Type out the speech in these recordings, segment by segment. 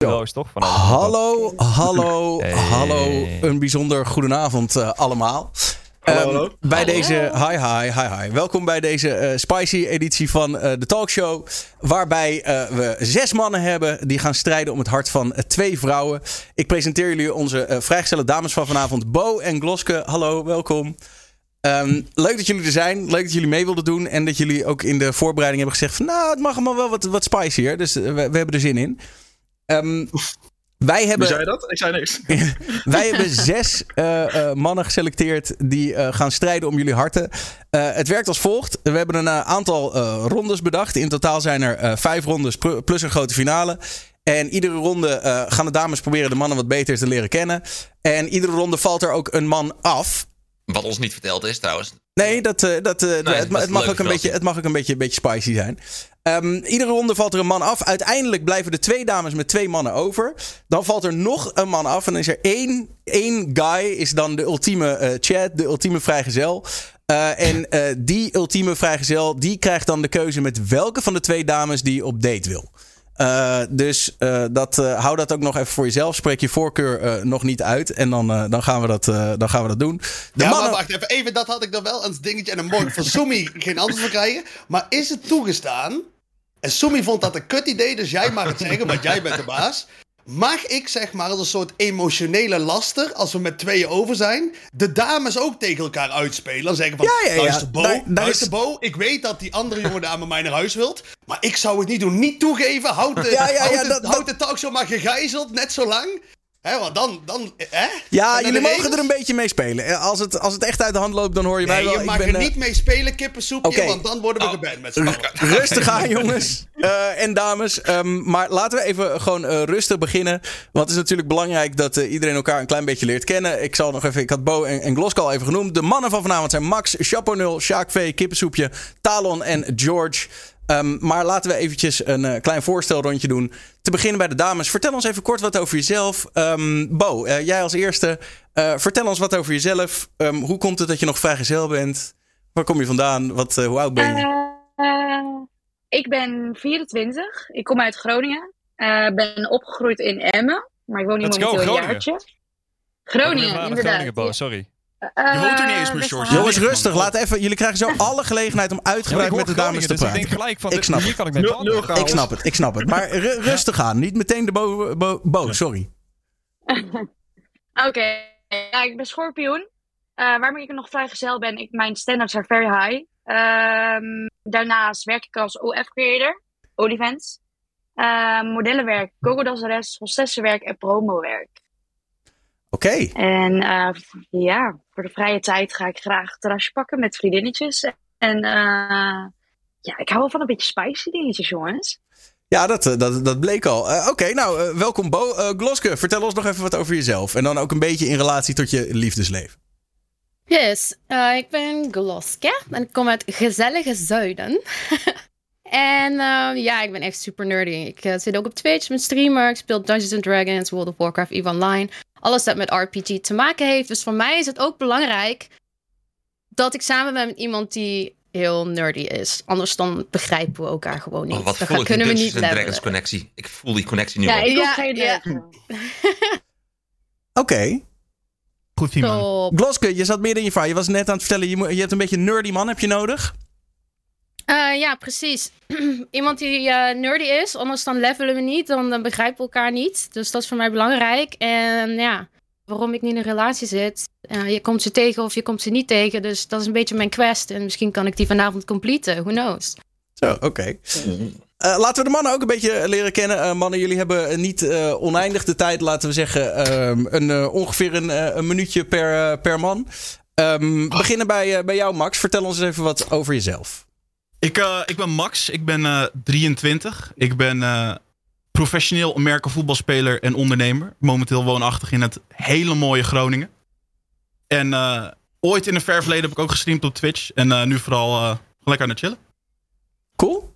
Is toch van Hallo, hallo, Hey. hallo. Een bijzonder goedenavond eh, allemaal. Hallo, Ehm, hallo. Bij deze, hi, hi, hi, hi. Welkom bij deze eh, spicy editie van eh, de talkshow. Waarbij eh, we zes mannen hebben die gaan strijden om het hart van twee vrouwen. Ik presenteer jullie onze eh, vrijgestelde dames van vanavond, Bo en Gloske. Hallo, welkom. Ehm, leuk dat jullie er zijn. Leuk dat jullie mee wilden doen. En dat jullie ook in de voorbereiding hebben gezegd: van, Nou, het mag allemaal wel wat, wat spicier. Dus we, we hebben er zin in. Ehm, wij Wie hebben. zei dat? Ik zei niks. Wij hebben zes eh, eh, mannen geselecteerd die eh, gaan strijden om jullie harten. Eh, het werkt als volgt. We hebben een aantal eh, rondes bedacht. In totaal zijn er eh, vijf rondes plus een grote finale. En iedere ronde eh, gaan de dames proberen de mannen wat beter te leren kennen. En iedere ronde valt er ook een man af. Wat ons niet verteld is trouwens. Nee, dat, eh, dat, eh, het, het mag ook een beetje, het mag ook een beetje, beetje spicy zijn. Ehm, iedere ronde valt er een man af. Uiteindelijk blijven er twee dames met twee mannen over. Dan valt er nog een man af. En dan is er één, één guy, is dan de ultieme eh chat, de ultieme vrijgezel. Eh, en die ultieme vrijgezel, die krijgt dan de keuze met welke van de twee dames die op date wil. Eh, dus eh, dat, eh, hou dat ook nog even voor jezelf. Spreek je voorkeur nog niet uit. En dan, dan, gaan we dat, dan gaan we dat doen. De ja, mannen- maar wacht even, even. Dat had ik dan wel een dingetje. En dan ik van Sumi geen antwoord van krijgen. Maar is het toegestaan? En Sumi vond dat een kut idee, dus jij mag het zeggen, want jij bent de baas. Mag ik zeg maar als een soort emotionele laster, als we met tweeën over zijn, de dames ook tegen elkaar uitspelen? Dan zeggen van, Ja, ja, ja. luister Bo, Daar- daar luister is- Bo, ik weet dat die andere jonge dame mij naar huis wilt, maar ik zou het niet doen. Niet toegeven, houd de, Ja, ja, ja, houd de, dat- houd de talkshow maar gegijzeld, net zo lang. Hè, want dan, dan, hè? Ja, jullie mogen regels? er een beetje mee spelen. Eh, Als het, als het echt uit de hand loopt, dan hoor je mij Nee, wel. je Ik mag ben, er eh, niet mee spelen, kippensoepje, want dan worden we geband met z'n allen. Rustig aan, jongens Eh, en dames. Ehm, maar laten we even gewoon rustig beginnen. Want het is natuurlijk belangrijk dat iedereen elkaar een klein beetje leert kennen. Ik zal nog even, ik had Bo en, en al even genoemd. De mannen van vanavond zijn Max, Chaponul, Sjaak V, Kippensoepje, Talon en George. Ehm, maar laten we eventjes een eh, klein voorstelrondje doen. Te beginnen bij de dames. Vertel ons even kort wat over jezelf. Ehm, Bo, eh, jij als eerste. Eh, vertel ons wat over jezelf. Ehm, hoe komt het dat je nog vrijgezel bent? Waar kom je vandaan? Wat, eh, hoe oud ben je? Ik ben 24. Ik kom uit Groningen. Eh ben opgegroeid in Emmen. Maar ik woon hier momenteel een Groningen. jaartje. Groningen, Groningen, inderdaad. Groningen, Bo, sorry. Eh, Je woont er niet eens meer, best George. Jongens, rustig. Laat even. Jullie krijgen zo alle gelegenheid om uitgebreid met de dames te Dus ik praten. denk gelijk van, Ik dit- snap hier het. kan ik Nul- praten. nul. Ik snap het, ik snap het. Maar ru- rustig aan. Niet meteen de bo, bo, bo sorry. Oké, ja, ik ben schorpioen. Eh waarom ik nog vrijgezel ben, ik, mijn standards are very high. Ehm, daarnaast werk ik als OF-creator, Olivents. Ehm modellenwerk, gogodanseres, hostessenwerk en promowerk. Oké. En eh, ja, voor de vrije tijd ga ik graag een terrasje pakken met vriendinnetjes. En eh, ja, ik hou wel van een beetje spicy dingetjes, jongens. Ja, dat, eh, dat, dat bleek al. Eh, Oké, nou, eh, welkom Bo. Gloske, vertel ons nog even wat over jezelf. En dan ook een beetje in relatie tot je liefdesleven. Yes, eh, ik ben Gloske en ik kom uit gezellige Zuiden. en eh, ja, ik ben echt super nerdy. Ik eh, zit ook op Twitch, ben streamer, ik speel Dungeons and Dragons, World of Warcraft, EVE Online. Alles dat met RPG te maken heeft. Dus voor mij is het ook belangrijk dat ik samen ben met iemand die heel nerdy is. Anders dan begrijpen we elkaar gewoon niet. Oh, wat dan voel ik die kunnen we Dungeons niet. Dragons connectie. Ik voel die connectie nu Ja, al. Ja, geen ja. leuk. Oké. Goed. Gloske, je zat meer in je vaar. Je was net aan het vertellen, je, moet- je hebt een beetje een nerdy man, heb je nodig? Eh, ja, precies. Iemand die eh, nerdy is, anders dan levelen we niet, dan, begrijpen we elkaar niet. Dus dat is voor mij belangrijk. En ja, waarom ik niet in een relatie zit, eh, je komt ze tegen of je komt ze niet tegen. Dus dat is een beetje mijn quest. En misschien kan ik die vanavond completen, who knows. Zo, oké. Laten we de mannen ook een beetje leren kennen. Mannen, jullie hebben niet eh, oneindig de tijd, laten we zeggen, ehm, een, ongeveer een, een minuutje per, per man. Ehm, beginnen bij, bij jou, Max. Vertel ons even wat over jezelf. Ik, eh, ik ben Max, ik ben eh, 23. Ik ben eh, professioneel Amerika voetbalspeler en ondernemer. Momenteel woonachtig in het hele mooie Groningen. En eh, ooit in een ver verleden heb ik ook gestreamd op Twitch. En eh, nu vooral eh, lekker aan het chillen. Cool.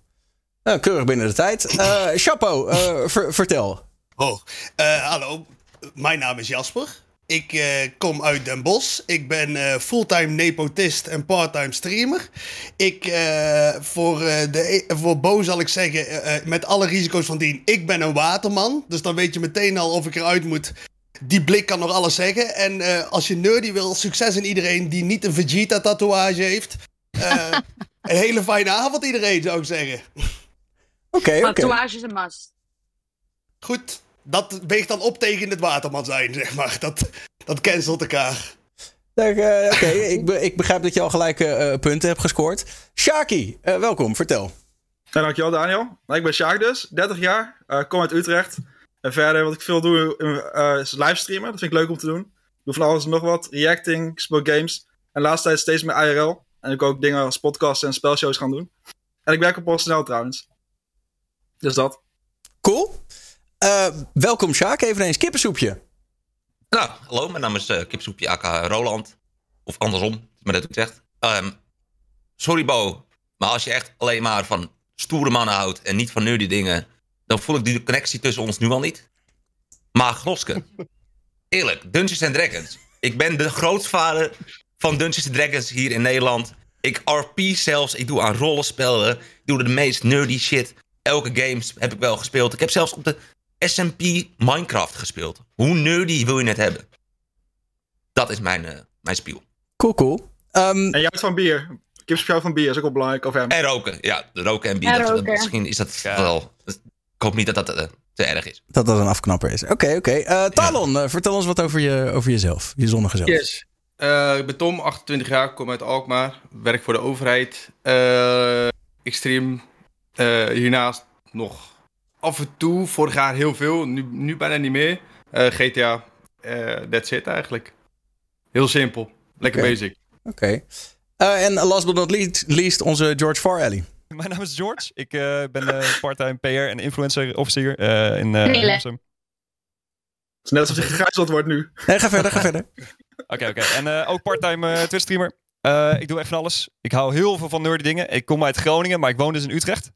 Nou, keurig binnen de tijd. Eh Chapo, eh, ver- vertel. Oh, eh, hallo. Mijn naam is Jasper. Ik eh, kom uit Den Bosch. Ik ben eh, fulltime nepotist en parttime streamer. Ik, eh, voor, eh, de, voor Bo zal ik zeggen, met alle risico's van dien, ik ben een waterman. Dus dan weet je meteen al of ik eruit moet. Die blik kan nog alles zeggen. En eh, als je nerdy wil, succes in iedereen die niet een Vegeta-tatoeage heeft. Eh, een hele fijne avond iedereen, zou ik zeggen. Oké, oké. Tatoeage is een must. Goed, dat weegt dan op tegen het waterman zijn, zeg maar. Dat, dat cancelt elkaar. Eh, Oké, ik, be- ik begrijp dat je al gelijk eh, eh, punten hebt gescoord. Shaki, eh, welkom, vertel. Ja, dankjewel Daniel. Nou, ik ben Sjaak dus, 30 jaar, eh, kom uit Utrecht. En verder wat ik veel doe eh, is livestreamen, dat vind ik leuk om te doen. Ik doe van alles en nog wat, reacting, ik speel games. En de laatste tijd steeds meer IRL. En ik ook dingen als podcasts en spelshows gaan doen. En ik werk op PostNL trouwens. Dus dat. Cool. Eh, welkom, Sjaak. Eveneens kippensoepje. Nou, hallo, mijn naam is eh Kipsoepje aka Roland. Of andersom, maar dat ik zegt. Ehm, sorry Bo, maar als je echt alleen maar van stoere mannen houdt en niet van nerdy dingen, dan voel ik die connectie tussen ons nu al niet. Maar Gloske, eerlijk, Dungeons and Dragons. Ik ben de grootvader van Dungeons and Dragons hier in Nederland. Ik RP zelfs, ik doe aan rollenspellen, ik doe de meest nerdy shit. Elke games heb ik wel gespeeld. Ik heb zelfs op de SMP Minecraft gespeeld. Hoe nerdy wil je het hebben? Dat is mijn, eh mijn spiel. Cool, cool. Ehm, En jij houdt van bier. Speciaal van bier is ook wel belangrijk. Of hem. En roken. Ja, roken en bier. En dat- roken. misschien is dat wel... Ik hoop niet dat dat eh, te erg is. dat dat een afknapper is. Oké, oké. Eh, Talon, vertel ons wat over, je, over jezelf. Je zonnige zelf. Yes. Eh, ik ben Tom, 28 jaar, kom uit Alkmaar, werk voor de overheid. Eh, ik stream eh, hiernaast nog af en toe, vorig jaar heel veel, nu, nu bijna niet meer. Eh, GTA, eh that's it eigenlijk. Heel simpel, lekker basic. Oké. Eh, en last but not least, least onze George Farrelly. Mijn naam is George. Ik eh, ben part-time PR en influencer officier eh, in eh. Hilversum. Het is net alsof je gegijzeld wordt nu. Nee, ga verder, ga verder. Oké, oké. En eh, ook part-time eh Twitch streamer. Eh, ik doe echt van alles. Ik hou heel veel van nerdy dingen. Ik kom uit Groningen, maar ik woon dus in Utrecht.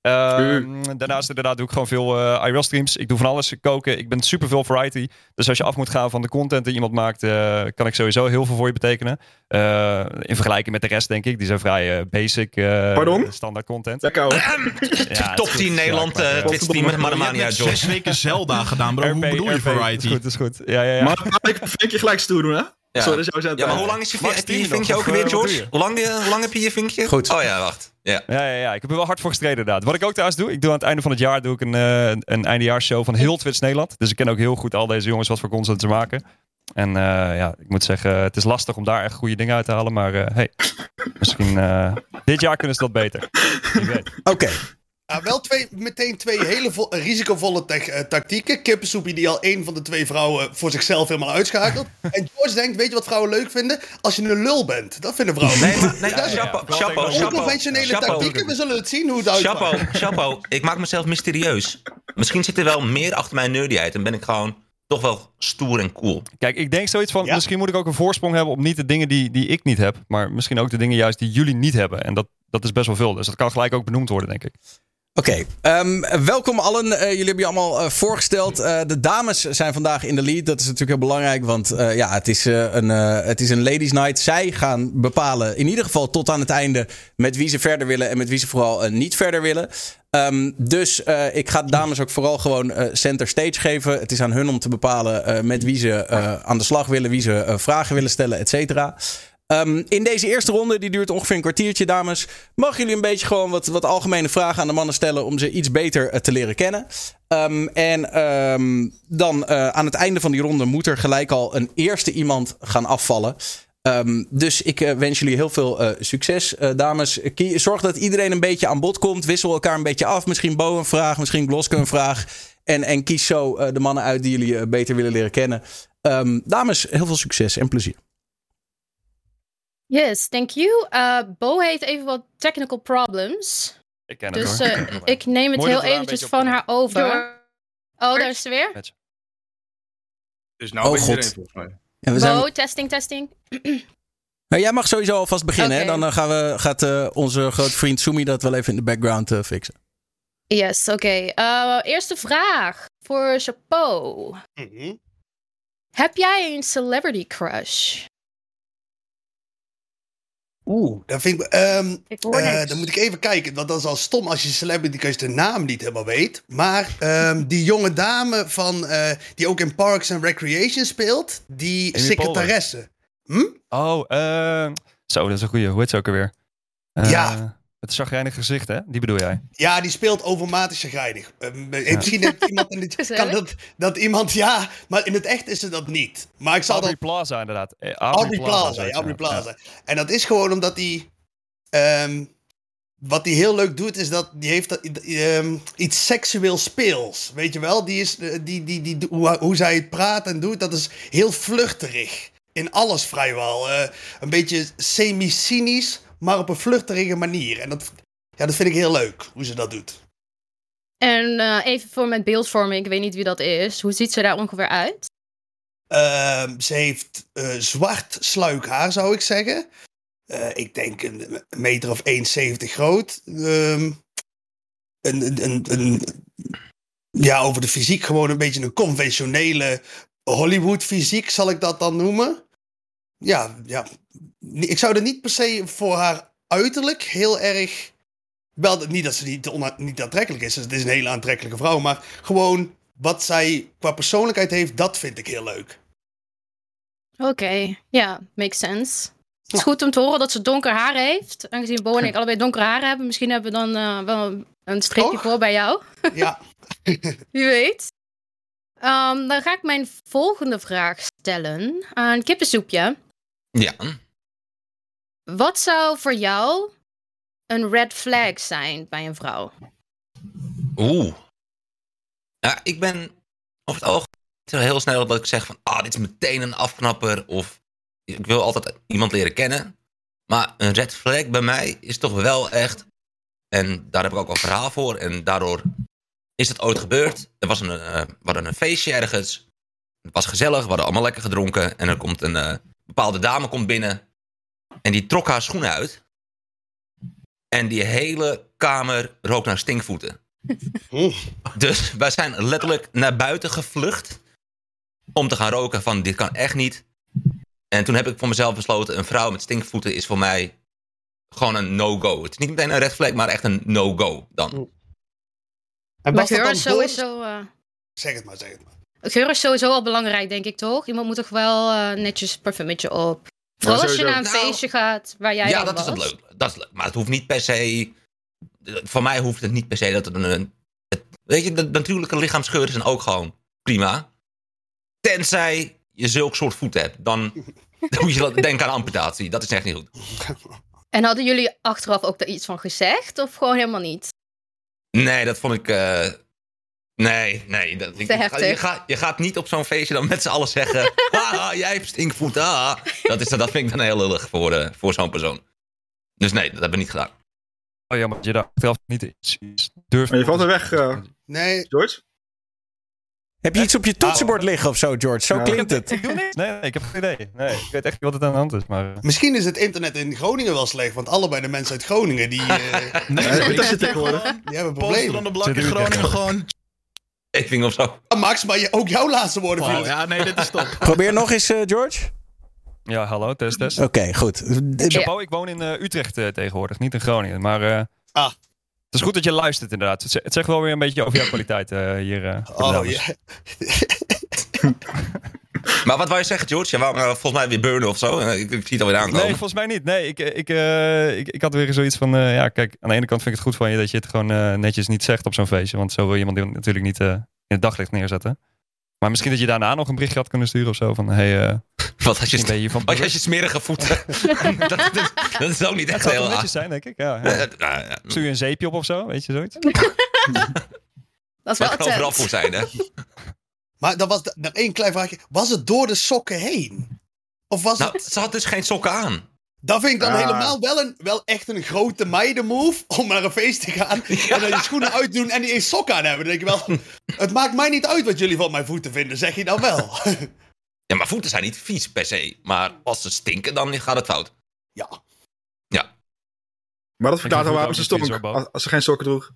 Ehm, daarnaast inderdaad doe ik gewoon veel eh IRL streams. Ik doe van alles. Koken. Ik ben super veel variety. Dus als je af moet gaan van de content die iemand maakt, eh, kan ik sowieso heel veel voor je betekenen. Eh, in vergelijking met de rest, denk ik. Die zijn vrij eh, basic. eh, Pardon? Standaard content. Lekker hoor. Ja, Top het is 10 goed. Nederland eh eh, Twitch Je niet hebt uit, zes weken Zelda gedaan, bro. Hoe RP, bedoel je variety? Is goed, is goed. Ja, ja, ja. Maar mag ik vind je gelijk stoer doen, hè? Ja. Sorry, zet. Ja, maar hoe lang is je, Max, heb je je vinkje ook weer, eh, doe George? Hoe lang, eh, hoe lang heb je je vinkje? Goed. Oh ja, wacht. Ja. Ja, ja, ja, ik heb er wel hard voor gestreden inderdaad. Wat ik ook trouwens doe, ik doe aan het einde van het jaar doe ik een, eh een eindejaarsshow van heel Twitch Nederland. Dus ik ken ook heel goed al deze jongens wat voor content ze maken. En eh, ja, ik moet zeggen, het is lastig om daar echt goede dingen uit te halen. Maar eh, hey, misschien eh, dit jaar kunnen ze dat beter. Weet. Ja, wel twee, meteen twee hele vo- risicovolle eh, tactieken. Kippensoepie die al één van de twee vrouwen voor zichzelf helemaal uitschakelt. En George denkt, weet je wat vrouwen leuk vinden? Als je een lul bent. Dat vinden vrouwen Nee, maar, nee, Dat is chapeau, chapeau, Chapeau. tactieken. We zullen het zien hoe het uitpakt. Chapeau, chapeau. Ik maak mezelf mysterieus. Misschien zit er wel meer achter mijn nerdyheid en ben ik gewoon toch wel stoer en cool. Kijk, ik denk zoiets van, Ja? misschien moet ik ook een voorsprong hebben op niet de dingen die, die ik niet heb. Maar misschien ook de dingen juist die jullie niet hebben. En dat, dat is best wel veel. Dus dat kan gelijk ook benoemd worden, denk ik. Oké, ehm, welkom allen. Eh, jullie hebben je allemaal eh, voorgesteld. Eh, de dames zijn vandaag in de lead. Dat is natuurlijk heel belangrijk, want ja, het is, een, het is een ladies night. Zij gaan bepalen, in ieder geval tot aan het einde, met wie ze verder willen en met wie ze vooral niet verder willen. Ehm, dus ik ga de dames ook vooral gewoon center stage geven. Het is aan hun om te bepalen met wie ze aan de slag willen, wie ze vragen willen stellen, et cetera. Ehm, in deze eerste ronde, die duurt ongeveer een kwartiertje, dames. Mogen jullie een beetje gewoon wat, wat algemene vragen aan de mannen stellen om ze iets beter eh, te leren kennen? Ehm, en ehm, dan eh, aan het einde van die ronde moet er gelijk al een eerste iemand gaan afvallen. Dus ik eh, wens jullie heel veel succes, dames. Zorg dat iedereen een beetje aan bod komt. Wissel elkaar een beetje af. Misschien Bo een vraag, misschien Gloske een vraag. En, en kies zo de mannen uit die jullie beter willen leren kennen. Dames, heel veel succes en plezier. Yes, thank you. Uh, Bo heeft even wat technical problems. Ik ken het Dus hoor. eh, ik neem het Mooi heel eventjes van haar over. Oh, daar is ze weer. Dus nou Oh, ben je God. erin volgens mij. Ja, we Bo, zijn... testing, testing. Nou, jij mag sowieso alvast beginnen. Hè? Dan eh, gaan we, gaat eh, onze grote vriend Sumi dat wel even in de background eh, fixen. Yes, oké. Eh, eerste vraag voor Chapeau. Mhm. Heb jij een celebrity crush? Oeh, dat vind ik... ehm, Ik hoor eh, dan moet ik even kijken, want dat is al stom als je celebrity crush de naam niet helemaal weet. Maar ehm, die jonge dame van, eh, die ook in Parks and Recreation speelt, die Amy secretaresse. Oh, eh, zo, dat is een goeie. Hoe heet ze ook alweer? Ja. Het chagrijnig gezicht, hè? Die bedoel jij? Ja, die speelt overmatig chagrijnig. Eh, Misschien heeft iemand in kan dat, dat iemand, ja, maar in het echt is ze dat niet. Maar ik zal Aubrey dat... Plaza, inderdaad. Eh, Aubrey Plaza, zoiets, ja, Aubrey ja. Plaza. En dat is gewoon omdat hij... ehm, wat hij heel leuk doet, is dat die heeft dat, ehm, iets seksueel speels. Weet je wel? Die is, eh, die, die, die, hoe, hoe zij het praat en doet, dat is heel vluchterig. In alles vrijwel. Eh, een beetje semi-cynisch, maar op een vluchtige manier. En dat, ja, dat vind ik heel leuk, hoe ze dat doet. En eh, even voor mijn beeldvorming, ik weet niet wie dat is. Hoe ziet ze daar ongeveer uit? Ehm, ze heeft eh, zwart sluik haar, zou ik zeggen. Eh, ik denk een meter of 1,70 groot. Ehm, een, een, een, een- ja, over de fysiek gewoon een beetje een conventionele Hollywood fysiek, zal ik dat dan noemen. Ja, ja. Ik zou er niet per se voor haar uiterlijk heel erg... Wel, niet dat ze niet, ona- niet aantrekkelijk is. Het is een hele aantrekkelijke vrouw. Maar gewoon wat zij qua persoonlijkheid heeft, dat vind ik heel leuk. Oké, ja, makes sense. Het is goed om te horen dat ze donker haar heeft. Aangezien Bo en ik allebei donker haar hebben. Misschien hebben we dan eh, wel een streepje Toch? voor bij jou. Ja. Wie weet. Ehm, dan ga ik mijn volgende vraag stellen. Een kippensoepje. Ja. Wat zou voor jou een red flag zijn bij een vrouw? Oeh. Ja, ik ben over het algemeen heel snel dat ik zeg van... Ah, dit is meteen een afknapper. Of ik wil altijd iemand leren kennen. Maar een red flag bij mij is toch wel echt... En daar heb ik ook een verhaal voor. En daardoor is het ooit gebeurd. Er was een, eh, we hadden een feestje ergens. Het was gezellig, we hadden allemaal lekker gedronken. En er komt een eh, bepaalde dame komt binnen. En die trok haar schoenen uit. En die hele kamer rook naar stinkvoeten. Dus wij zijn letterlijk naar buiten gevlucht. Om te gaan roken van dit kan echt niet. En toen heb ik voor mezelf besloten, een vrouw met stinkvoeten is voor mij gewoon een no-go. Het is niet meteen een red flag, maar echt een no-go dan. En Maar was dat geur dan is sowieso... eh, Zeg het maar, zeg het maar. Geur is sowieso al belangrijk, denk ik toch? Iemand moet toch wel eh, netjes parfumetje op. Vooral als je naar een Nou, feestje gaat waar jij ja, dat is het leuk. Dat is leuk. Maar het hoeft niet per se... Voor mij hoeft het niet per se dat het een... Het, weet je, de natuurlijke lichaamsgeur is ook gewoon prima. Tenzij je zulk soort voeten hebt. Dan moet je denken aan amputatie. Dat is echt niet goed. En hadden jullie achteraf ook daar iets van gezegd? Of gewoon helemaal niet? Nee, dat vond ik. eh, nee, nee. Dat, ik- je, gaat, je gaat niet op zo'n feestje dan met z'n allen zeggen. Haha, jij hebt stinkvoet. ah." Dat, is, dat vind ik dan heel lullig voor, eh, voor zo'n persoon. Dus nee, dat hebben we niet gedaan. Oh jammer dat je daar achteraf niet iets, iets durft. Maar je valt er weg, eh, Nee, George. Heb je iets op je toetsenbord liggen of zo, George? Zo Ja. klinkt het. Ik doe niks. Nee, nee, ik heb geen idee. Nee, ik weet echt niet wat het aan de hand is. Maar, eh, misschien is het internet in Groningen wel slecht. Want allebei de mensen uit Groningen, die, eh, Nee, Ja, dat zit tegenwoordig. gewoon, die hebben Poster problemen. on de blok in Groningen gewoon. Of zo. Ah, Max, maar je, ook jouw laatste woorden Wow, ja, nee, dit is top. Probeer nog eens, eh, George. ja, hallo, test, test. Oké, goed. Chapeau, ik woon in eh, Utrecht eh, tegenwoordig, niet in Groningen. Maar eh, Ah. het is goed dat je luistert inderdaad. Het, ze- het zegt wel weer een beetje over jouw kwaliteit eh, hier. eh, Oh, ja. Maar wat wou je zeggen, George? Je wou me volgens mij weer burnen of zo. Eh, Ik, ik zie het alweer aankomen. Nee, volgens mij niet. Nee, ik, eh, ik, eh, ik, ik had weer zoiets van... eh, ja, kijk, aan de ene kant vind ik het goed van je... dat je het gewoon eh, netjes niet zegt op zo'n feestje. Want zo wil je iemand natuurlijk niet eh, in het daglicht neerzetten. Maar misschien dat je daarna nog een berichtje had kunnen sturen of zo. Van, hey, eh, Wat als je, ben je wat als je smerige voeten? dat, dat, dat is ook niet echt zou heel wel laag. netjes zijn, denk ik. Ja, ja. Eh, nou, ja, Stuur je een zeepje op of zo, weet je zoiets? Dat is wel overal voor zijn, hè? Maar dat was nog één klein vraagje. Was het door de sokken heen? Of was Nou, het... ze had dus geen sokken aan. Dat vind ik dan Ah. helemaal wel, een, wel echt een grote meidenmove om naar een feest te gaan en dan je schoenen uitdoen en die eens sokken aan hebben. Dan denk je wel, het maakt mij niet uit wat jullie van mijn voeten vinden, zeg je dan wel. Ja, maar voeten zijn niet vies per se. Maar als ze stinken, dan gaat het fout. ja. Maar dat verklaart al vind waarom ze stonk. Als, als ze geen sokken droeg.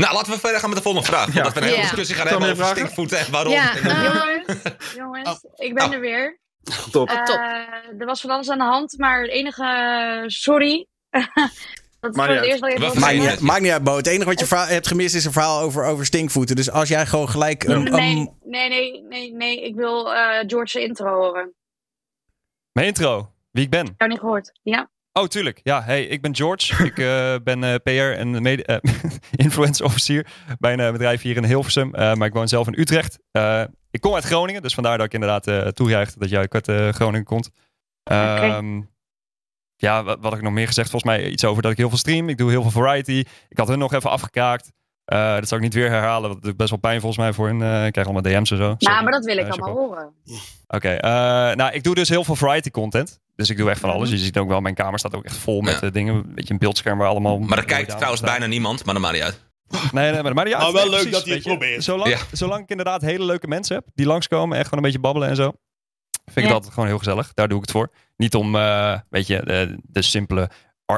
Nou, laten we verder gaan met de volgende vraag. Voordat we een hele Ja. discussie gaan hebben over stinkvoeten en waarom. Ja, eh, Jongens, jongens, ik ben Oh. er weer. Top. Eh, top. er was van alles aan de hand, maar het enige, eh, sorry. dat is Maar voor niet het eerst dat ik Wel even Maakt niet, zeggen. maakt niet uit, Bo. Het enige wat je hebt gemist is een verhaal over, over stinkvoeten. Dus als jij gewoon gelijk... Nee, nee, nee, nee, nee, ik wil eh George's intro horen. Mijn intro. Wie ik ben. Ik heb niet gehoord. Ja. Oh, tuurlijk. Ja, hey, ik ben George. ik eh, ben eh, PR en eh, influencer officier bij een bedrijf hier in Hilversum. Maar ik woon zelf in Utrecht. Ik kom uit Groningen, dus vandaar dat ik inderdaad toejuichte dat jij ook uit Groningen komt. Ehm, Ja, wat, wat had ik nog meer gezegd? Volgens mij iets over dat ik heel veel stream. Ik doe heel veel variety. Ik had hun nog even afgekraakt. Eh, dat zou ik niet weer herhalen. want Dat is best wel pijn volgens mij voor hun. Ik krijg allemaal DM's en zo. Nou, Sorry. maar dat wil ik allemaal horen. Oké, nou, ik doe dus heel veel variety content. Dus ik doe echt van alles. Je ziet ook wel, mijn kamer staat ook echt vol met Ja. eh, dingen. Een beetje een beeldscherm waar allemaal... Maar er kijkt trouwens bijna niemand, maar dat maakt niet uit. Nee, nee, maar, maar, ja, Maar wel nee, leuk precies, dat hij het probeert. Zolang, Ja. zolang ik inderdaad hele leuke mensen heb die langskomen en gewoon een beetje babbelen en zo. Vind ik Ja. dat altijd gewoon heel gezellig. Daar doe ik het voor. Niet om, eh, weet je, de, de simpele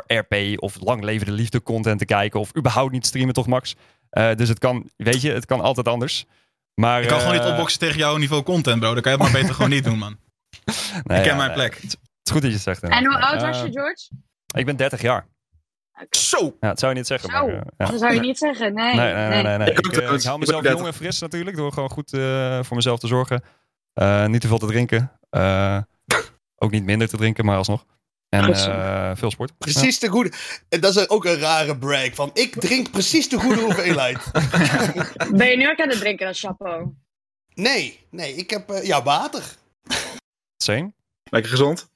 RP of lang levende liefde content te kijken. Of überhaupt niet streamen, toch Max? Eh, dus het kan, weet je, het kan altijd anders. Maar, Ik kan gewoon niet opboksen tegen jouw niveau content, bro. Dan kan je het maar beter gewoon niet doen, man. nee, ik ken ja, mijn nee. plek. Het is goed dat je het zegt. En hoe oud was je, George? Ik ben 30 jaar. Zo! Ja, dat zou je niet zeggen. Zo, Maar, eh, ja. dat zou je niet zeggen. Nee, Nee, nee, nee. nee, nee. Ik ook Ik, eh, ik hou mezelf jong en fris natuurlijk. Door gewoon goed eh, voor mezelf te zorgen. Eh, niet te veel te drinken. Eh, ook niet minder te drinken, maar alsnog. En eh, veel sport. Precies de goede. En dat is ook een rare brag. Van ik drink precies de goede hoeveelheid. Ben je nu ook aan het drinken, dat chapeau? Nee, nee, ik heb eh, ja, water. Ja. Same. Lekker gezond.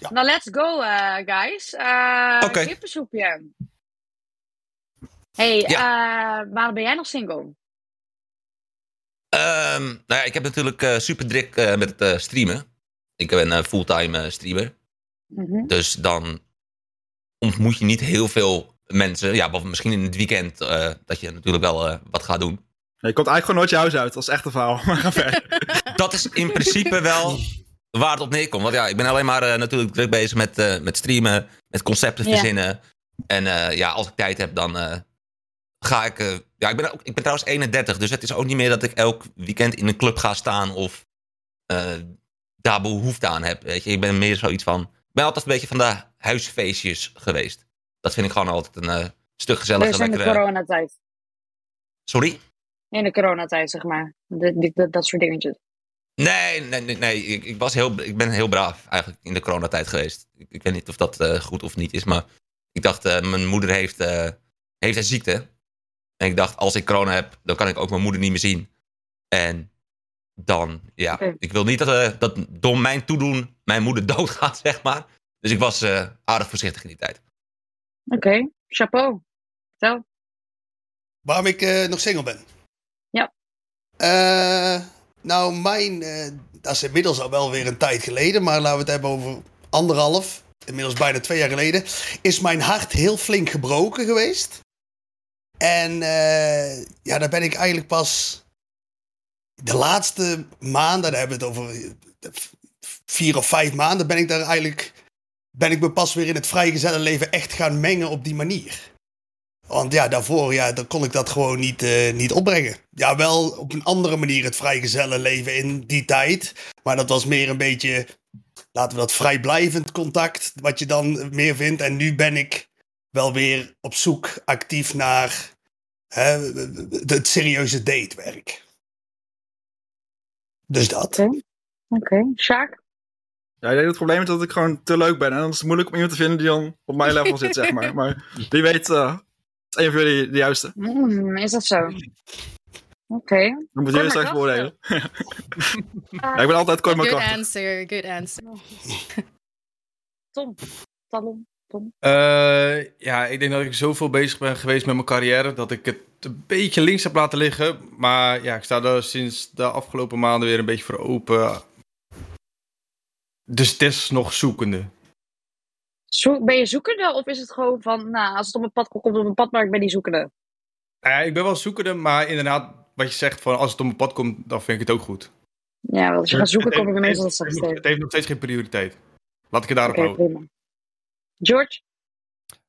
Nou, let's go, eh, guys. Eh Oké. Kippensoepje. hey, eh, waarom ben jij nog single? Ehm, nou ja, ik heb natuurlijk eh, super druk eh, met het eh, streamen. Ik ben fulltime streamer. Mhm. Dus dan ontmoet je niet heel veel mensen. Ja, misschien in het weekend eh, dat je natuurlijk wel eh, wat gaat doen. Je komt eigenlijk gewoon nooit je huis uit. Dat is echt een verhaal. Maar ga verder. Dat is in principe wel waar het op neerkomt. Want ja, ik ben alleen maar eh, natuurlijk druk bezig met, eh, met streamen, met concepten verzinnen. En eh, ja, als ik tijd heb, dan ga ik... ja, ik ben, ook, ik ben trouwens 31, dus het is ook niet meer dat ik elk weekend in een club ga staan of daar behoefte aan heb. Weet je, ik ben meer zoiets van... Ik ben altijd een beetje van de huisfeestjes geweest. Dat vind ik gewoon altijd een stuk gezelliger. Dus in de coronatijd. Sorry? In de coronatijd, zeg maar. De, dat soort dingetjes. Nee, nee, nee, nee. Ik, ik, was heel, ik ben heel braaf eigenlijk in de coronatijd geweest. Ik, ik weet niet of dat eh, goed of niet is, maar ik dacht, eh, mijn moeder heeft, eh, heeft een ziekte. En ik dacht, als ik corona heb, dan kan ik ook mijn moeder niet meer zien. En dan, ja, ik wil niet dat, dat door mijn toedoen mijn moeder doodgaat, zeg maar. Dus ik was eh, aardig voorzichtig in die tijd. Oké, chapeau. Vertel. Waarom ik eh, nog single ben? Ja. Eh, nou, mijn, eh, dat is inmiddels al wel weer een tijd geleden, maar laten we het hebben over anderhalf, inmiddels bijna twee jaar geleden, is mijn hart heel flink gebroken geweest. En eh, ja, daar ben ik eigenlijk pas de laatste maanden, daar hebben we het over eh, vier of vijf maanden, ben ik daar eigenlijk, ben ik me pas weer in het vrijgezelle leven echt gaan mengen op die manier. Want ja, daarvoor ja, dan kon ik dat gewoon niet, eh, niet opbrengen. Ja, wel op een andere manier het vrijgezellen leven in die tijd. Maar dat was meer een beetje, laten we dat vrijblijvend contact, wat je dan meer vindt. En nu ben ik wel weer op zoek actief naar hè, het serieuze datewerk. Dus dat. Oké. Sjaak? Ja, ik denk dat het probleem is dat ik gewoon te leuk ben. En dan is het moeilijk om iemand te vinden die dan op mijn level zit, zeg maar. Maar wie weet, eh is een van jullie de juiste. Mm, is dat zo? Oké. Dan moeten jullie straks beoordelen. Ja, ik ben altijd kort maar Good krachtig. answer, good answer. Tom. Talon. Tom. Eh, ja, ik denk dat ik zoveel bezig ben geweest met mijn carrière dat ik het een beetje links heb laten liggen. Maar ja, ik sta er sinds de afgelopen maanden weer een beetje voor open. Dus het is nog zoekende. Zo- ben je zoekende of is het gewoon van, nou, als het op mijn pad komt, komt het op mijn pad, maar ik ben niet zoekende? Nou ja, ik ben wel zoekende, maar inderdaad, wat je zegt, van als het op mijn pad komt, dan vind ik het ook goed. Ja, want als je gaat zoeken, kom je heeft- meestal het straks tegen. Het heeft nog steeds geen prioriteit. Laat ik het daarop Oké, houden. prima. George?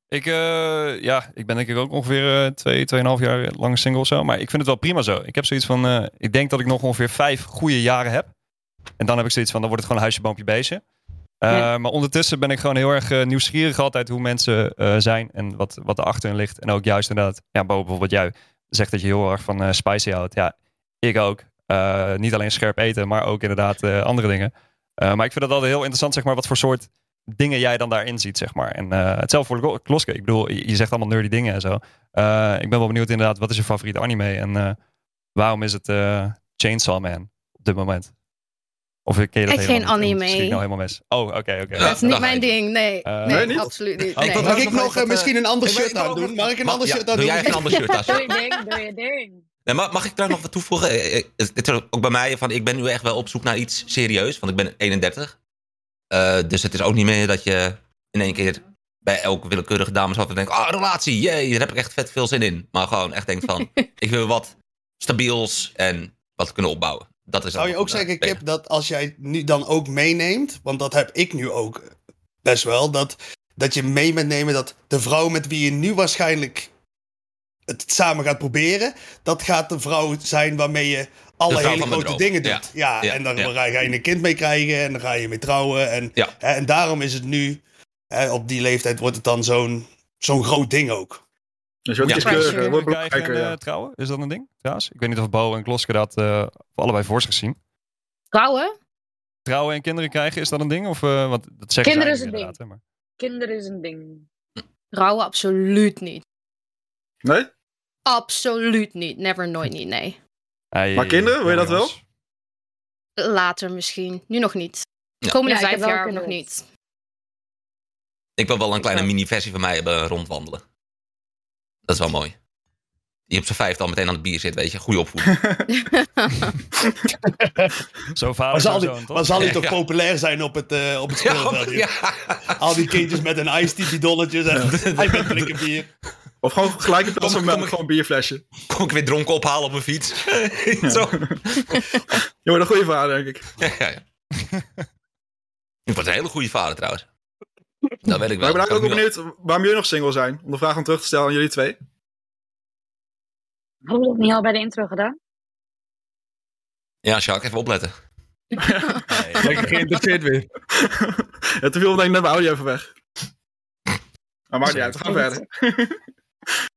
Ik, eh, ja, ik ben denk ik ook ongeveer eh, twee, tweeënhalf jaar lang single of zo. Maar ik vind het wel prima zo. Ik heb zoiets van, eh, ik denk dat ik nog ongeveer vijf goede jaren heb. En dan heb ik zoiets van, dan wordt het gewoon een huisje, boompje, beestje. Eh. Maar ondertussen ben ik gewoon heel erg eh, nieuwsgierig altijd hoe mensen eh, zijn en wat, wat erachter ligt. En ook juist inderdaad, ja, Bo, bijvoorbeeld jij zegt dat je heel erg van spicy houdt. Ja, ik ook. Niet alleen scherp eten, maar ook inderdaad andere dingen. Maar ik vind het altijd heel interessant, zeg maar, wat voor soort dingen jij dan daarin ziet, zeg maar. En hetzelfde voor Kloske. Ik bedoel, je zegt allemaal nerdy dingen en zo. Ik ben wel benieuwd inderdaad, wat is je favoriete anime? En waarom is het Chainsaw Man op dit moment? Of ken je dat helemaal geen niet? anime. Ik nou helemaal mis. Oh, oké, oké. Dat is niet dat mijn ding. Nee, Eh, nee, niet? absoluut niet. Oh, ik Nee. Mag ik nog eh, misschien een ander ik shirt ik aan doen? Mag ik een ander shirt aan Doe doen? jij even een ander shirt aan. Doe je ding, doe je ding. Nee, mag ik daar nog wat toevoegen? Eh, Het is ook bij mij van, ik ben nu echt wel op zoek naar iets serieus, want ik ben 31. Eh, dus het is ook niet meer dat je in één keer bij elke willekeurige dame zat en denkt, ah, relatie, jee, daar heb ik echt vet veel zin in. Maar gewoon echt denkt van, ik wil wat stabiels en wat kunnen opbouwen. Dat is Zou je ook zeggen. Kip, dat als jij nu dan ook meeneemt, want dat heb ik nu ook best wel, dat, dat je mee moet nemen dat de vrouw met wie je nu waarschijnlijk het samen gaat proberen, dat gaat de vrouw zijn waarmee je alle hele grote dingen doet. Ja, Ja, en dan ja. ga je een kind mee krijgen en dan ga je mee trouwen. En, en daarom is het nu, hè, op die leeftijd wordt het dan zo'n zo'n groot ding ook. Dus je wordt Ja. iets wordt Krijgen en belangrijker. eh, ja. trouwen, is dat een ding trouwens? Ik weet niet of Bo en Kloske dat eh, allebei voor zich zien. Trouwen? Trouwen en kinderen krijgen, is dat een ding? Of, eh, want dat zeggen Kinderen is een hè, maar- Kinderen is een ding. Trouwen absoluut niet. Nee? Absoluut niet. Never, nooit niet, nee. Hey, Maar kinderen, wil je dat jongens. Later misschien. Nu nog niet. De Ja. komende Ja, vijf wel jaar nog niet. Ik wil wel een kleine mini-versie van mij hebben rondwandelen. Dat is wel mooi. Die op zijn vijfde al meteen aan het bier zit, weet je. Goede opvoeding. Zo vader, Maar zal die, zoon, toch? maar zal die toch ja. populair zijn op het, eh op het Ja, speelveld? ja. Al die kindjes met een iced tea bidonnetjes en hij met blikken bier. Of gewoon gelijk Kom- melk, kom- gewoon een bierflesje. Kom ik weer dronken ophalen op mijn fiets. Zo. Je wordt een goede vader, denk ik. Ja, ja, ja. Ik word een hele goede vader trouwens. Dat weet ik Maar wel. ik ben eigenlijk ook benieuwd waarom jullie nog single zijn. Om de vraag aan terug te stellen aan jullie twee. Hebben we dat niet al bij de intro gedaan? Ja, Jacques, even opletten. Lekker geïnteresseerd weer. ja, te veel denk ik net mijn audio even weg. Maar maakt niet uit, we gaan verder.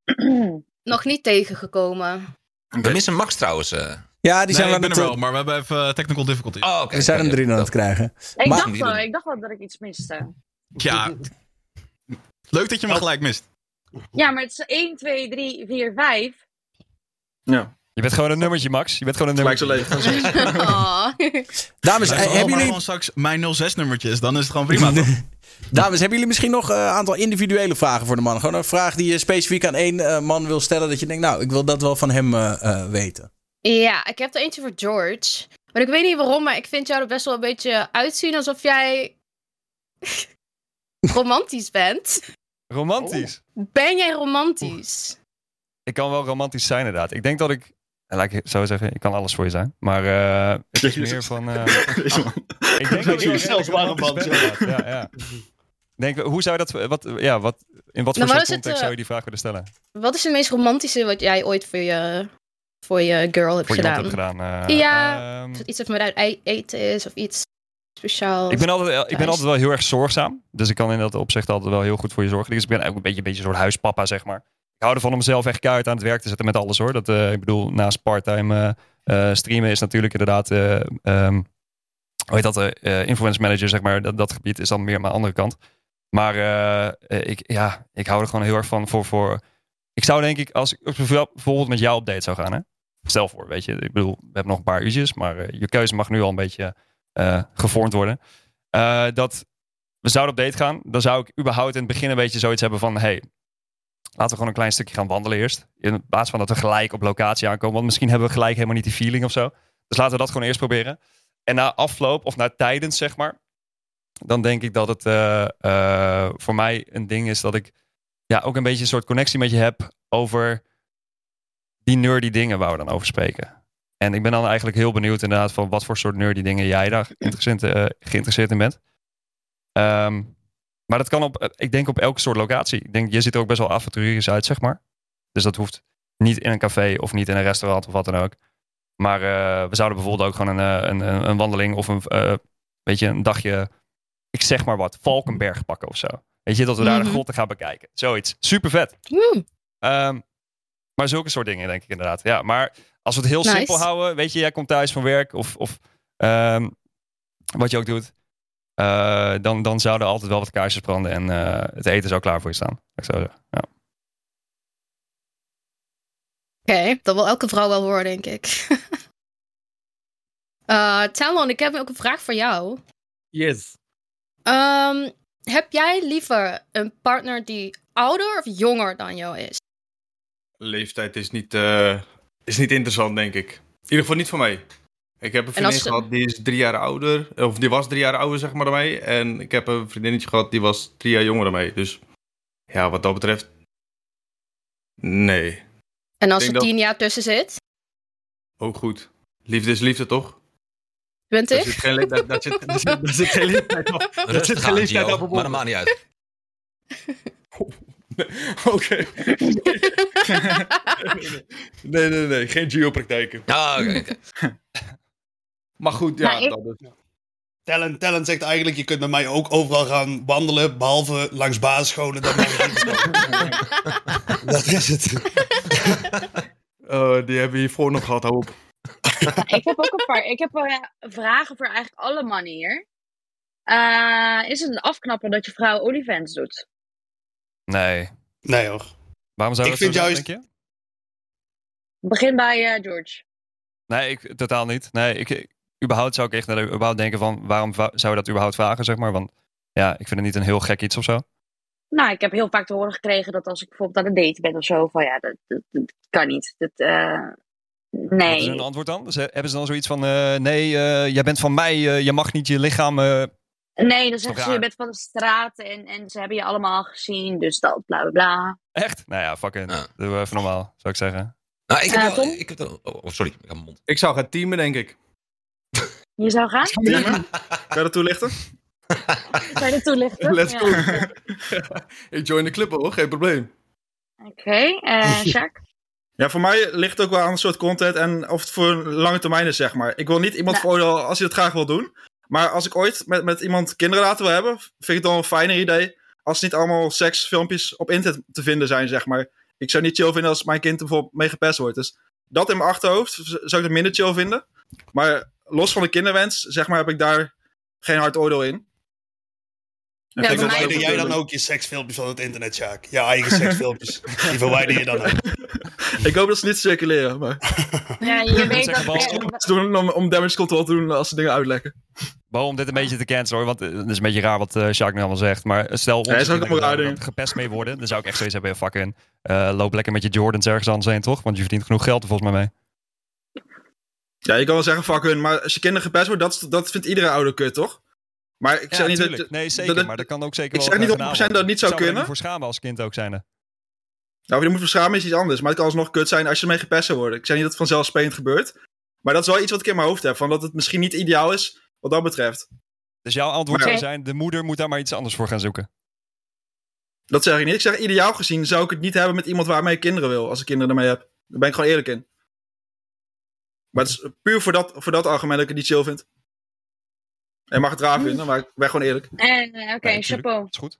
Nog niet tegengekomen. We missen Max trouwens. eh. Ja, die zijn nee, we ik ben aan er het, wel, maar we hebben even eh, technical difficulties. Oh, oké. we zijn hem erin aan het krijgen. Ik, Maar- dacht wel, ik dacht wel dat ik iets miste. Ja. Leuk dat je me gelijk mist. Ja, maar het is 1, 2, 3, 4, 5. Ja, Je bent gewoon een nummertje, Max. Je bent gewoon een gelijk zo nummertje. leeg. Oh. Dames, eh, hebben jullie, gewoon straks mijn 06-nummertje is, dan is het gewoon prima. toch? dames, hebben jullie misschien nog een aantal individuele vragen voor de man? Gewoon een vraag die je specifiek aan één eh, man wil stellen. Dat je denkt, nou, ik wil dat wel van hem eh, eh, weten. Ja, ik heb er eentje voor George. Maar ik weet niet waarom, maar ik vind jou er best wel een beetje uitzien alsof jij romantisch bent. Romantisch. Ben jij romantisch? Ik kan wel romantisch zijn, inderdaad. Ik denk dat ik... eh, Laat ik zo zeggen, ik kan alles voor je zijn. Maar eh, het is Jezus. meer van... eh, man. ik denk dat wel Zelfs warm van. Ja, ja. Denk, hoe zou je dat... Wat, ja, wat, in wat voor Nou, het, context zou je die vraag willen stellen? Wat is het meest romantische wat jij ooit voor je, voor je girl hebt Voor gedaan? hebt gedaan? Ja. ehm, iets even met uit eten is of iets speciaals. Ik ben, altijd, ik ben altijd wel heel erg zorgzaam. Dus ik kan in dat opzicht altijd wel heel goed voor je zorgen. Dus ik ben ook een beetje, een beetje een soort huispapa, zeg maar. Ik hou ervan om mezelf echt keihard aan het werk te zetten met alles hoor. Dat, eh, ik bedoel, naast parttime eh, streamen is natuurlijk inderdaad... eh, ehm, hoe heet dat? influence manager, zeg maar. Dat, dat gebied is dan meer mijn andere kant. Maar ik, ja, ik hou er gewoon heel erg van voor... voor ik zou denk ik, als ik bijvoorbeeld met jou op date zou gaan... Hè? Stel voor, weet je. Ik bedoel, we hebben nog een paar uurtjes. Maar je keuze mag nu al een beetje eh, gevormd worden. Eh, dat we zouden op date gaan, dan zou ik überhaupt in het begin een beetje zoiets hebben van: hey, laten we gewoon een klein stukje gaan wandelen eerst. In plaats van dat we gelijk op locatie aankomen. Want misschien hebben we gelijk helemaal niet die feeling of zo. Dus laten we dat gewoon eerst proberen. En na afloop of na tijdens, zeg maar, dan denk ik dat het eh, voor mij een ding is dat ik ja, ook een beetje een soort connectie met je heb over die nerdy dingen waar we dan over spreken. En ik ben dan eigenlijk heel benieuwd inderdaad van wat voor soort nerdy dingen jij daar geïnteresseerd, eh, geïnteresseerd in bent. Ehm, Maar dat kan op, eh, ik denk op elke soort locatie. Ik denk, je ziet er ook best wel avonturiers uit, zeg maar. Dus dat hoeft niet in een café of niet in een restaurant of wat dan ook. Maar eh, we zouden bijvoorbeeld ook gewoon een, een, een, een wandeling of een, weet je, een dagje, ik zeg maar wat, Valkenberg pakken of zo. Weet je, dat we daar de Mhm. grotten gaan bekijken. Zoiets. Super vet. Maar zulke soort dingen, denk ik inderdaad. Ja, maar als we het heel Nice. simpel houden, weet je, jij komt thuis van werk of, of ehm, wat je ook doet, eh, dan, dan zouden er altijd wel wat kaarsjes branden en eh, het eten zou klaar voor je staan. Ik zou zeggen. Ja. Oké, dat wil elke vrouw wel horen, denk ik. Eh Talon, ik heb ook een vraag voor jou. Yes. Ehm, heb jij liever een partner die ouder of jonger dan jou is? Leeftijd is niet, eh, is niet interessant, denk ik. In ieder geval niet voor mij. Ik heb een vriendin ze- gehad die is drie jaar ouder. Of die was drie jaar ouder, zeg maar, dan mij. En ik heb een vriendinnetje gehad die was drie jaar jonger dan mij. Dus ja, wat dat betreft... Nee. En als er dat- tien jaar tussen zit? Ook goed. Liefde is liefde, toch? Twintig? daar zit, geen leeftijd op. Daar zit Rustig geen aan, leeftijd Gio, op maar dat maakt niet uit. Oké. nee, nee, nee. Geen geopraktijken. Ah, oké. Maar goed, ja. Ik- dat is... Talent, Talent zegt eigenlijk, je kunt met mij ook overal gaan wandelen, behalve langs basisscholen. Dat, dat is het. Oh, die hebben we hiervoor nog gehad, hoop. ik heb ook een paar. Ik heb eh, vragen voor eigenlijk alle mannen hier. Eh, is het een afknapper dat je vrouw OnlyFans doet? Nee. Nee hoor. Waarom zou Ik dat vind zo zijn, juist- denk je? Begin bij eh, George. Nee, ik, totaal niet. Nee, ik, überhaupt zou ik echt naar de, überhaupt denken van waarom va- zou je dat überhaupt vragen, zeg maar. Want ja, ik vind het niet een heel gek iets of zo. Nou, ik heb heel vaak te horen gekregen dat als ik bijvoorbeeld aan een date ben of zo, van ja, dat, dat, dat kan niet. Dat, eh, Wat is nee. hun antwoord dan? Dus, hebben ze dan zoiets van, eh, nee, eh, jij bent van mij, eh, je mag niet je lichaam... Nee, dan zeggen ze, je bent van de straat en, en ze hebben je allemaal gezien, dus dat, bla bla bla. echt? Nou ja, fucking, Ja. doe even normaal, zou ik zeggen. Nou, ik heb ik heb wel- oh, oh, sorry, ik heb mijn mond. Ik zou gaan teamen, denk ik. Je zou gaan? Teamen? Kan je dat toelichten? Zou je dat toelichten? Let's Ja. go. ik join de club hoor, geen probleem. Oké, eh Sjaak? Ja, voor mij ligt het ook wel aan een soort content en of het voor een lange termijn is, zeg maar. Ik wil niet iemand Nou. veroordelen als hij dat graag wil doen. Maar als ik ooit met, met iemand kinderen laten wil hebben, vind ik het dan een fijner idee als niet allemaal seksfilmpjes op internet te vinden zijn, zeg maar. Ik zou niet chill vinden als mijn kind bijvoorbeeld mee gepest wordt. Dus dat in mijn achterhoofd zou ik het minder chill vinden. Maar los van de kinderwens, zeg maar, heb ik daar geen hard oordeel in. En Ja, vind dat Verwijder jij dan ook je seksfilmpjes van het internet, Sjaak? Je eigen seksfilmpjes. Die verwijder je dan ook. Ik hoop dat ze niet circuleren, maar Ja, je weet dat... ze doen om, om damage control te doen als ze dingen uitlekken. Bo, om dit een beetje te cancelen hoor, want eh, het is een beetje raar wat eh Sjaak nu allemaal zegt. Maar stel ons Ja, is ook kinderen gepest mee worden, dan zou ik echt zoiets hebben, ja, fucking, eh, loop lekker met je Jordans ergens anders heen, toch? Want je verdient genoeg geld er volgens mij mee. Ja, je kan wel zeggen fuck hun, maar als je kinderen gepest wordt, dat, dat vindt iedere ouder kut, toch? Maar ik zeg niet tuurlijk. dat... Nee, zeker, dat- maar dat kan ook zeker ik wel zeg niet gedaan 100% worden. dat het niet zou Ik er kunnen. niet voor schamen als kind ook zijn. Nou, je moet verschamen is iets anders, maar het kan alsnog kut zijn als je ermee gepest zou worden. Ik zeg niet dat het vanzelfsprekend gebeurt. Maar dat is wel iets wat ik in mijn hoofd heb, van dat het misschien niet ideaal is wat dat betreft. Dus jouw antwoord Maar- zou zijn, de moeder moet daar maar iets anders voor gaan zoeken. Dat zeg ik niet. Ik zeg ideaal gezien zou ik het niet hebben met iemand waarmee ik kinderen wil, als ik kinderen ermee heb. Daar ben ik gewoon eerlijk in. Maar het is puur voor dat, voor dat argument dat ik het niet chill vind. En je mag het raar vinden, maar ik ben gewoon eerlijk. eh, Oké, Nee, chapeau. Is goed.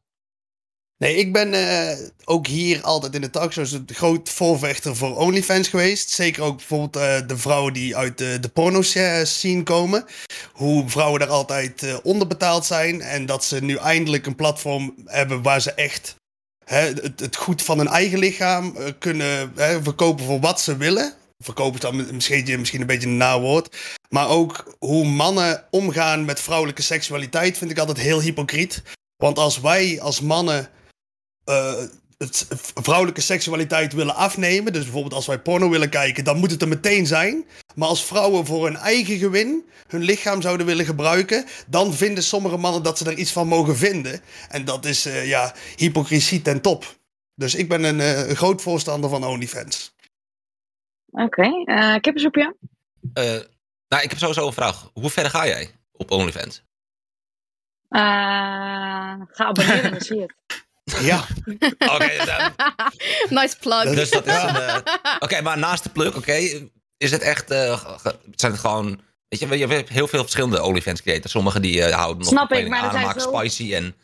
Nee, ik ben eh, ook hier altijd in de talkshows een groot voorvechter voor OnlyFans geweest. Zeker ook bijvoorbeeld eh, de vrouwen die uit de, de porno-scene komen. Hoe vrouwen daar altijd eh, onderbetaald zijn. En dat ze nu eindelijk een platform hebben waar ze echt hè, het, goed van hun eigen lichaam kunnen hè, verkopen voor wat ze willen. Verkopen is dan misschien, misschien een beetje een nawoord. Maar ook hoe mannen omgaan met vrouwelijke seksualiteit vind ik altijd heel hypocriet. Want als wij als mannen eh, het vrouwelijke seksualiteit willen afnemen. Dus bijvoorbeeld als wij porno willen kijken, dan moet het er meteen zijn. Maar als vrouwen voor hun eigen gewin hun lichaam zouden willen gebruiken, dan vinden sommige mannen dat ze er iets van mogen vinden. En dat is eh, ja, hypocrisie ten top. Dus ik ben een, eh, groot voorstander van OnlyFans. Oké, eh kippensoepje? Eh, nou, ik heb sowieso een vraag. Hoe ver ga jij op OnlyFans? Eh, ga abonneren, dan zie je het. Ja, Oké, dan- nice plug. dus dat is een... eh, Oké, maar naast de plug, oké, is het echt... eh, ge- zijn het gewoon... Weet je, je hebt heel veel verschillende OnlyFans creators. Sommigen die eh, houden nog Snap van ik, maar aan, maken zo- spicy en...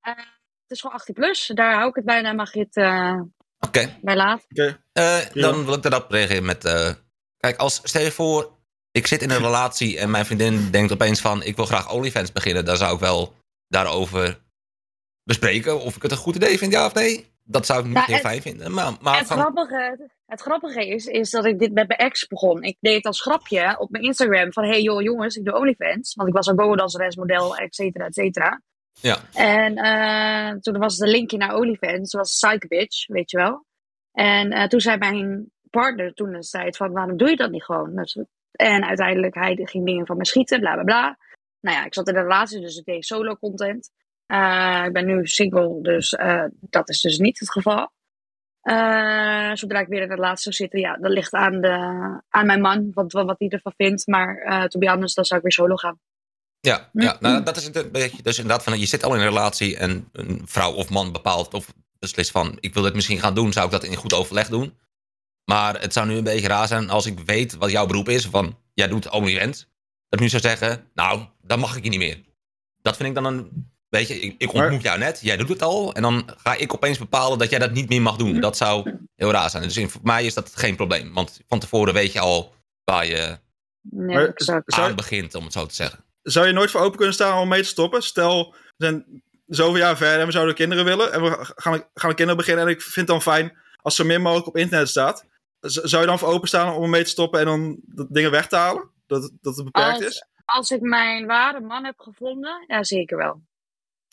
Het is gewoon 18 plus. Daar hou ik het bij. Dan mag je het eh, Oké, bij laten. Oké. Eh, Ja. dan wil ik daarop reageren met... eh, kijk, als, stel je voor, ik zit in een relatie en mijn vriendin denkt opeens van... ik wil graag OnlyFans beginnen. Dan zou ik wel daarover bespreken of ik het een goed idee vind, ja of nee. Dat zou ik niet Ja, heel het- fijn vinden. Maar, maar Het grappige, het grappige is, is dat ik dit met mijn ex begon. Ik deed het als grapje op mijn Instagram van... hey joh jongens, ik doe OnlyFans. Want ik was een bovendanseres, model, et cetera, et cetera. ja. En eh, toen was de linkje naar OnlyFans. was Psych Bitch, weet je wel. En eh, toen zei mijn partner toen de tijd van... waarom doe je dat niet gewoon? En uiteindelijk, hij ging dingen van me schieten, bla bla bla. Nou ja, ik zat in een relatie, dus ik deed solo content. Eh, ik ben nu single, dus eh, dat is dus niet het geval. Eh, zodra ik weer in een relatie zou zitten, ja, dat ligt aan, de, aan mijn man, wat, wat hij ervan vindt. Maar to be honest, dan zou ik weer solo gaan. Ja, ja nou, dat is het een beetje. Dus inderdaad, van, je zit al in een relatie en een vrouw of man bepaalt of beslist van: ik wil dit misschien gaan doen, zou ik dat in goed overleg doen. Maar het zou nu een beetje raar zijn als ik weet wat jouw beroep is, van jij doet OnlyFans. Dat ik nu zou zeggen: nou, dan mag ik je niet meer. Dat vind ik dan een. Weet je, ik, ik ontmoet jou net, jij doet het al. En dan ga ik opeens bepalen dat jij dat niet meer mag doen. Dat zou heel raar zijn. Dus in- voor mij is dat geen probleem. Want van tevoren weet je al waar je Nee, zou- aan begint, om het zo te zeggen. Zou je nooit voor open kunnen staan om mee te stoppen? Stel, we zijn zoveel jaar verder en we zouden kinderen willen. En we gaan, gaan kinderen beginnen. En ik vind het dan fijn als zo min mogelijk op internet staat. Z- Zou je dan voor openstaan om mee te stoppen en dan dat dingen weg te halen? Dat, dat het beperkt Als, is? als ik mijn ware man heb gevonden, ja zeker wel.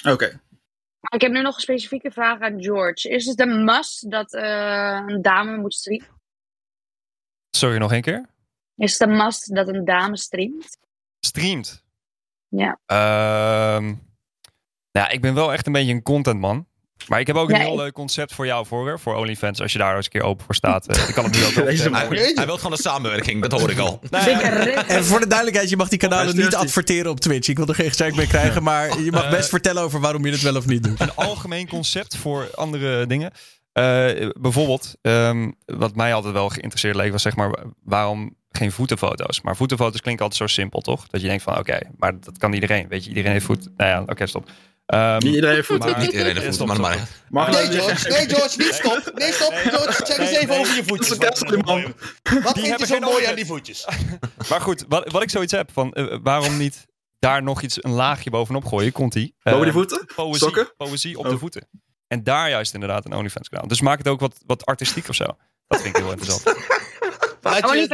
Oké. Ik heb nu nog een specifieke vraag aan George. Is het een must dat eh, een dame moet streamen? Sorry, nog één keer? Is het een must dat een dame streamt? Streamt. Ja. Ehm nou, ik ben wel echt een beetje een contentman. Maar ik heb ook een Ja, heel ik- leuk concept voor jou, voor, voor OnlyFans. Als je daar eens een keer open voor staat. Eh, ik kan het nu ook wel Deze. Hij, hij wil gewoon een samenwerking, dat hoor ik al. Nou ja, Zeker. En voor de duidelijkheid, je mag die kanalen niet adverteren op Twitch. Ik wil er geen gezeik mee krijgen, maar je mag Eh, best vertellen over waarom je het wel of niet doet. een algemeen concept voor andere dingen. Eh, bijvoorbeeld, ehm, wat mij altijd wel geïnteresseerd leek, was zeg maar, waarom geen voetenfoto's? Maar voetenfoto's klinken altijd zo simpel, toch? Dat je denkt van, oké, maar dat kan iedereen. Weet je, iedereen heeft voet. Nou ja, oké, stop. Ehm, Niet iedereen heeft voeten. maar- Niet iedereen heeft stop, maar, maar Nee, George. Nee, George. Niet stop. Nee, stop. George, check eens even over je voetjes. Dat is een man. Wat Die vind je zo mooi aan die voetjes? Maar goed, wat, wat ik zoiets heb van, eh, waarom niet daar nog iets, een laagje bovenop gooien? Komt die? Boven die Eh, voeten? Poëzie, Sokken? poëzie op Oh. de voeten. En daar juist inderdaad een OnlyFans kanaal. Dus maak het ook wat, wat artistiek of zo. Dat vind ik heel interessant. Laat je-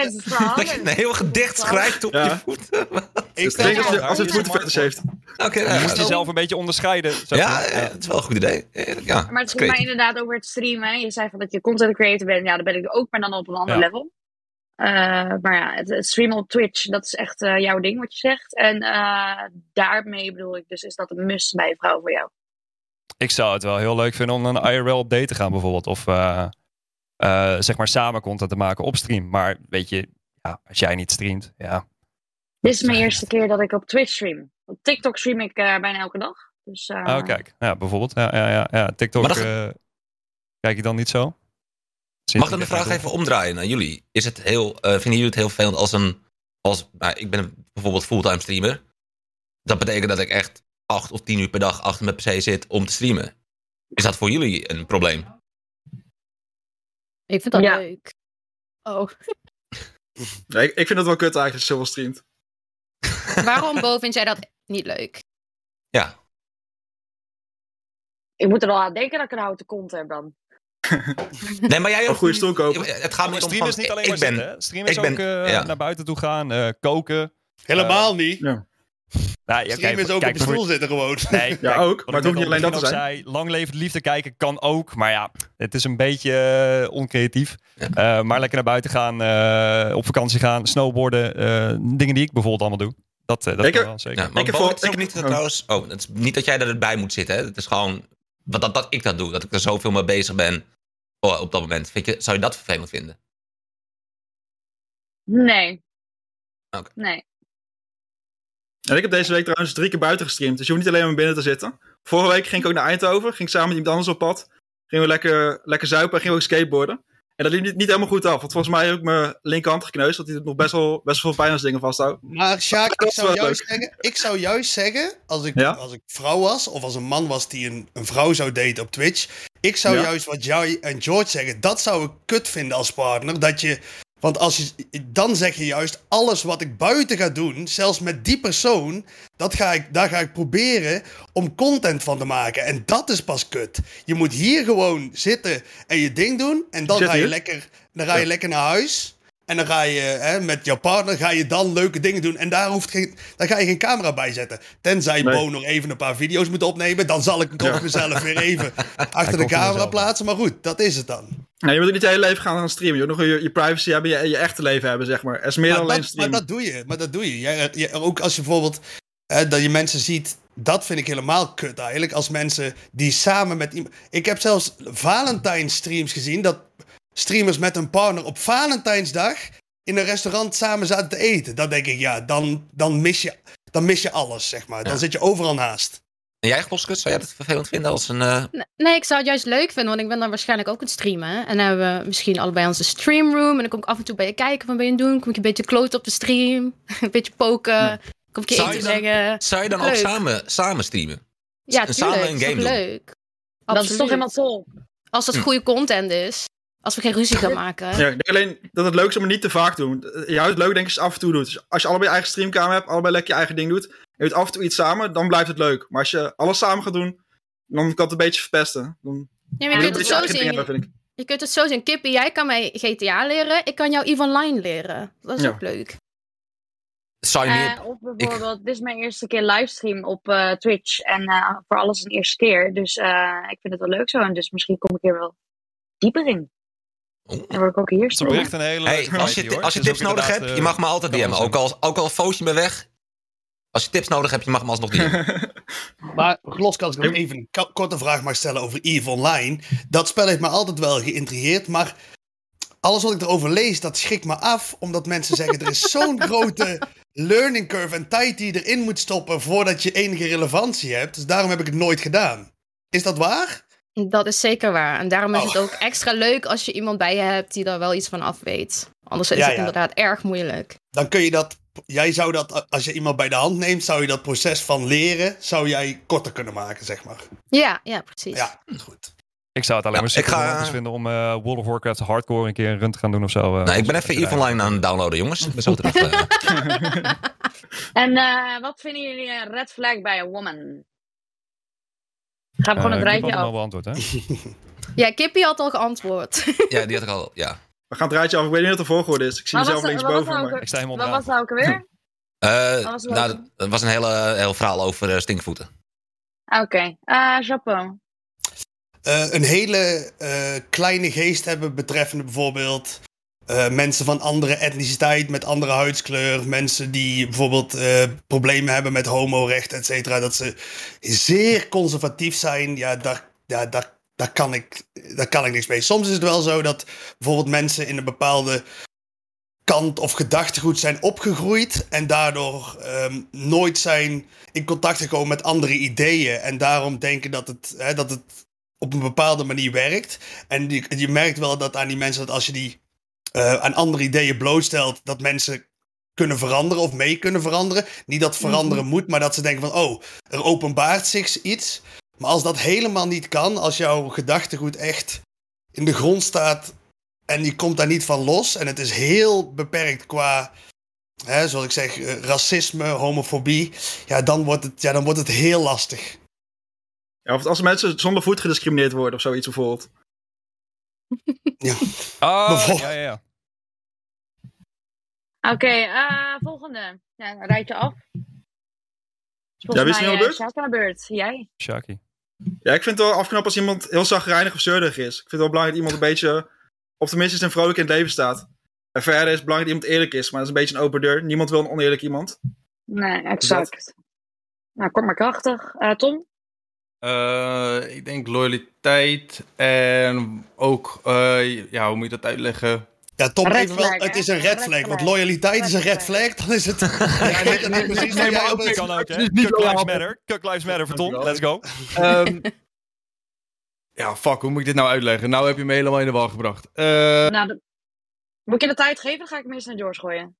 Dat je een heel gedicht schrijft op Ja. je voet. Oké, Ik denk je, als je het Ja, voetenfetish heeft. ja, Je moet ja. jezelf een beetje onderscheiden. zeg Ja, het is wel een goed idee. Ja, Maar het ging mij inderdaad over het streamen. Je zei van dat je content creator bent. Ja, dat ben ik ook, maar dan op een ander Ja. level. Eh, maar ja, het, het streamen op Twitch, dat is echt eh, jouw ding wat je zegt. En eh, daarmee bedoel ik dus, is dat een must bij een vrouw voor jou? Ik zou het wel heel leuk vinden om een IRL op date te gaan bijvoorbeeld. Of eh, zeg maar samen content te maken op stream. Maar weet je, ja, als jij niet streamt, ja. Dit is mijn eerste keer dat ik op Twitch stream. Op TikTok stream ik eh, bijna elke dag. Dus, eh, Oh, kijk. Ja, bijvoorbeeld. Ja, ja, ja, ja. TikTok Maar dat- eh, kijk je dan niet zo? Mag ik ik de vraag even omdraaien naar jullie? Is het heel, eh, vinden jullie het heel vervelend als een... Als, nou, ik ben bijvoorbeeld fulltime streamer. Dat betekent dat ik echt acht of tien uur per dag achter mijn PC zit om te streamen. Is dat voor jullie een probleem? Ik vind dat Ja. leuk. Oh, Nee, ik, vind het wel kut eigenlijk als je zoveel streamt. waarom Bo vind jij dat niet leuk? Ja. Ik moet er al aan denken dat ik een houten kont heb dan. Nee, maar jij Een goede stoel kopen. Het gaat Maar niet om streamen van, is niet alleen ik maar ben, zitten, hè? Streamen is ik ben- ook eh, ja. naar buiten toe gaan, eh, koken. Helemaal niet. Nou, ja, ook kijk, op je stoel zitten gewoon. Nee, Ja, kijk, ook, maar ik het hoeft niet alleen al dat te ook Zei, lang leven de liefde kijken kan ook, maar ja, het is een beetje eh, oncreatief. Eh, maar lekker naar buiten gaan, eh, op vakantie gaan, snowboarden, eh, dingen die ik bijvoorbeeld allemaal doe. Dat, dat Ik wel, zeker. Ja, maar Ik heb voor- ik- niet oh. trouwens. Oh, het is niet dat jij erbij moet zitten. Hè? Het is gewoon wat, dat, dat ik dat doe. Dat ik er zoveel mee bezig ben oh, op dat moment. Vind je, zou je dat vervelend vinden? Nee. Oké. Nee. En ik heb deze week trouwens drie keer buiten gestreamd. Dus je hoeft niet alleen maar binnen te zitten. Vorige week ging ik ook naar Eindhoven. Ging ik samen met iemand anders op pad. Gingen we lekker, lekker zuipen en gingen we ook skateboarden. En dat liep niet, niet helemaal goed af. Want volgens mij heb ik mijn linkerhand gekneusd. Dat hij nog best wel, best wel veel pijn als dingen vasthoudt. Maar Sjaak, ik zou, juist zeggen, ik zou juist zeggen, als ik, Ja? als ik vrouw was, of als een man was die een, een vrouw zou daten op Twitch, ik zou Ja? juist wat jij en George zeggen, dat zou ik kut vinden als partner. Dat je, want als je, dan zeg je juist, alles wat ik buiten ga doen, zelfs met die persoon, dat ga ik, daar ga ik proberen om content van te maken. En dat is pas kut. Je moet hier gewoon zitten en je ding doen, en dan Zit ga je hier? lekker, dan ga je Ja. lekker naar huis. En dan ga je hè, met jouw partner ga je dan leuke dingen doen. En daar, hoeft geen, daar ga je geen camera bij zetten. Tenzij Nee. Bo nog even een paar video's moet opnemen. Dan zal ik hem toch Ja. mezelf weer even achter de er camera plaatsen. Maar goed, dat is het dan. Nee, je moet ook niet je hele leven gaan gaan streamen. Je moet nog je, je privacy hebben je, je echte leven hebben, zeg maar. Er is meer Maar dan alleen dat, maar streamen. dat doe je. Maar dat doe je. Jij, je- ook als je bijvoorbeeld hè, dat je mensen ziet. Dat vind ik helemaal kut eigenlijk. Als mensen die samen met iemand. Ik heb zelfs Valentijns streams gezien. Dat streamers met een partner op Valentijnsdag in een restaurant samen zaten te eten. Dan denk ik, ja, dan, dan, mis, je, dan mis je alles, zeg maar. Dan Ja. zit je overal naast. En jij, Gloskut, zou jij dat vervelend vinden als een... eh, Nee, Nee, ik zou het juist leuk vinden, want ik ben dan waarschijnlijk ook aan het streamen. En dan hebben we misschien allebei onze streamroom. En dan kom ik af en toe bij je kijken, wat ben je aan het doen? Kom ik een beetje kloot op de stream, een beetje poken. Kom ik je eten zeggen. zou je dan Leuk. ook samen, samen streamen? Ja, samen tuurlijk. een dat is game toch doen? leuk. Dat is Absoluut. toch helemaal top. Als het Hm. goede content is. Als we geen ruzie gaan maken. Ja, ik denk alleen dat het leuk is om het niet te vaak te doen. Je houdt het leuk, denk ik, als je het af en toe doet. Dus als je allebei je eigen streamkamer hebt, allebei lekker je eigen ding doet. En je doet af en toe iets samen, dan blijft het leuk. Maar als je alles samen gaat doen, dan kan het een beetje verpesten. Dan Ja, maar je kunt het zo zien. hebben. Je kunt het zo zien. Kippie, jij kan mij GTA leren. Ik kan jou EVE Online leren. Dat is Ja. ook leuk. Meer... Eh, of bijvoorbeeld, dit is mijn eerste keer livestream op eh, Twitch. En eh, voor alles een eerste keer. Dus eh, ik vind het wel leuk zo. En dus misschien kom ik hier wel dieper in. Word ik ook hier Het is stil. oprecht een hele Hey, leuke als je, hoor. als je tips nodig hebt, je eh, mag me altijd kan DM'en. Ook al, ook al foos je me weg. Als je tips nodig hebt, je mag me alsnog DM'en. Maar Glosk, als ik nog even een ko- korte vraag mag stellen over EVE Online. Dat spel heeft me altijd wel geïntrigeerd, maar alles wat ik erover lees, dat schrikt me af. Omdat mensen zeggen, er is zo'n grote learning curve en tijd die je erin moet stoppen voordat je enige relevantie hebt. Dus daarom heb ik het nooit gedaan. Is dat waar? Dat is zeker waar. En daarom is Oh. het ook extra leuk als je iemand bij je hebt die daar wel iets van af weet. Anders is Ja, het ja. inderdaad erg moeilijk. Dan kun je dat, jij zou dat, als je iemand bij de hand neemt, zou je dat proces van leren, zou jij korter kunnen maken, zeg maar. Ja, ja, precies. Ja, goed. Ik zou het alleen Ja, maar ik super ga- vinden om eh, World of Warcraft hardcore een keer een run te gaan doen of zo. eh, nou, ik ben even EVE Online aan het downloaden, jongens. Ik ben zo terug. eh. En eh, wat vinden jullie een red flag bij een woman? Gaan we Eh, gewoon het ik heb rijtje af. beantwoord, hè? Ja, Kippie had al geantwoord. ja, die had ik al. Ja. We gaan het rijtje af. Ik weet niet wat de volgorde is. Ik zie mezelf was- links wat was boven. nou Maar... Ik sta helemaal Wat was onderaan. dat ook alweer? Eh, Wat was het nou, het was een hele, heel verhaal over eh, stinkvoeten. Ah, Oké, Eh. Eh, een hele eh, kleine geest hebben betreffende bijvoorbeeld eh, mensen van andere etniciteit, met andere huidskleur, mensen die bijvoorbeeld eh, problemen hebben met homorecht, et cetera, dat ze zeer conservatief zijn, ja, daar, ja, daar, daar, kan ik, daar kan ik niks mee. Soms is het wel zo dat bijvoorbeeld mensen in een bepaalde kant of gedachtegoed zijn opgegroeid en daardoor ehm, nooit zijn in contact gekomen met andere ideeën en daarom denken dat het, hè, dat het op een bepaalde manier werkt. En je, je merkt wel dat aan die mensen, dat als je die eh, aan andere ideeën blootstelt, dat mensen kunnen veranderen of mee kunnen veranderen. Niet dat veranderen moet, maar dat ze denken van, oh, er openbaart zich iets. Maar als dat helemaal niet kan, als jouw gedachtegoed echt in de grond staat en je komt daar niet van los en het is heel beperkt qua, hè, zoals ik zeg, eh, racisme, homofobie, ja dan, wordt het, ja, dan wordt het heel lastig. Ja, of als mensen zonder voet gediscrimineerd worden of zoiets bijvoorbeeld. Ah, Bijvoorbeeld. ja, ja, ja. Oké, eh, volgende. Ja, rijtje af. Ja, wie is nu aan de beurt? Sjaak aan de beurt. Jij? Shaki. Ja, ik vind het wel afknap als iemand heel zagrijnig of zeurderig is. Ik vind het wel belangrijk dat iemand een beetje optimistisch en vrolijk in het leven staat. En verder is het belangrijk dat iemand eerlijk is, maar dat is een beetje een open deur. Niemand wil een oneerlijk iemand. Nee, exact. Nou, kort maar krachtig. Eh, Tom? Eh, ik denk loyaliteit en ook, eh, ja, hoe moet je dat uitleggen? Ja, Tom, Red even wel, flag, het is een red Red flag. Want loyaliteit is een Red flag. Dan is het... Ja, ik weet het niet precies Nee, maar jij ook kan ook, hè? Cuck Lives. Matter. Lives Matter voor Tom. Let's go. Ehm, ja, fuck, hoe moet ik dit nou uitleggen? Nou heb je me helemaal in de war gebracht. Eh, Nou, de- moet ik je de tijd geven? Dan ga ik hem eerst naar George gooien.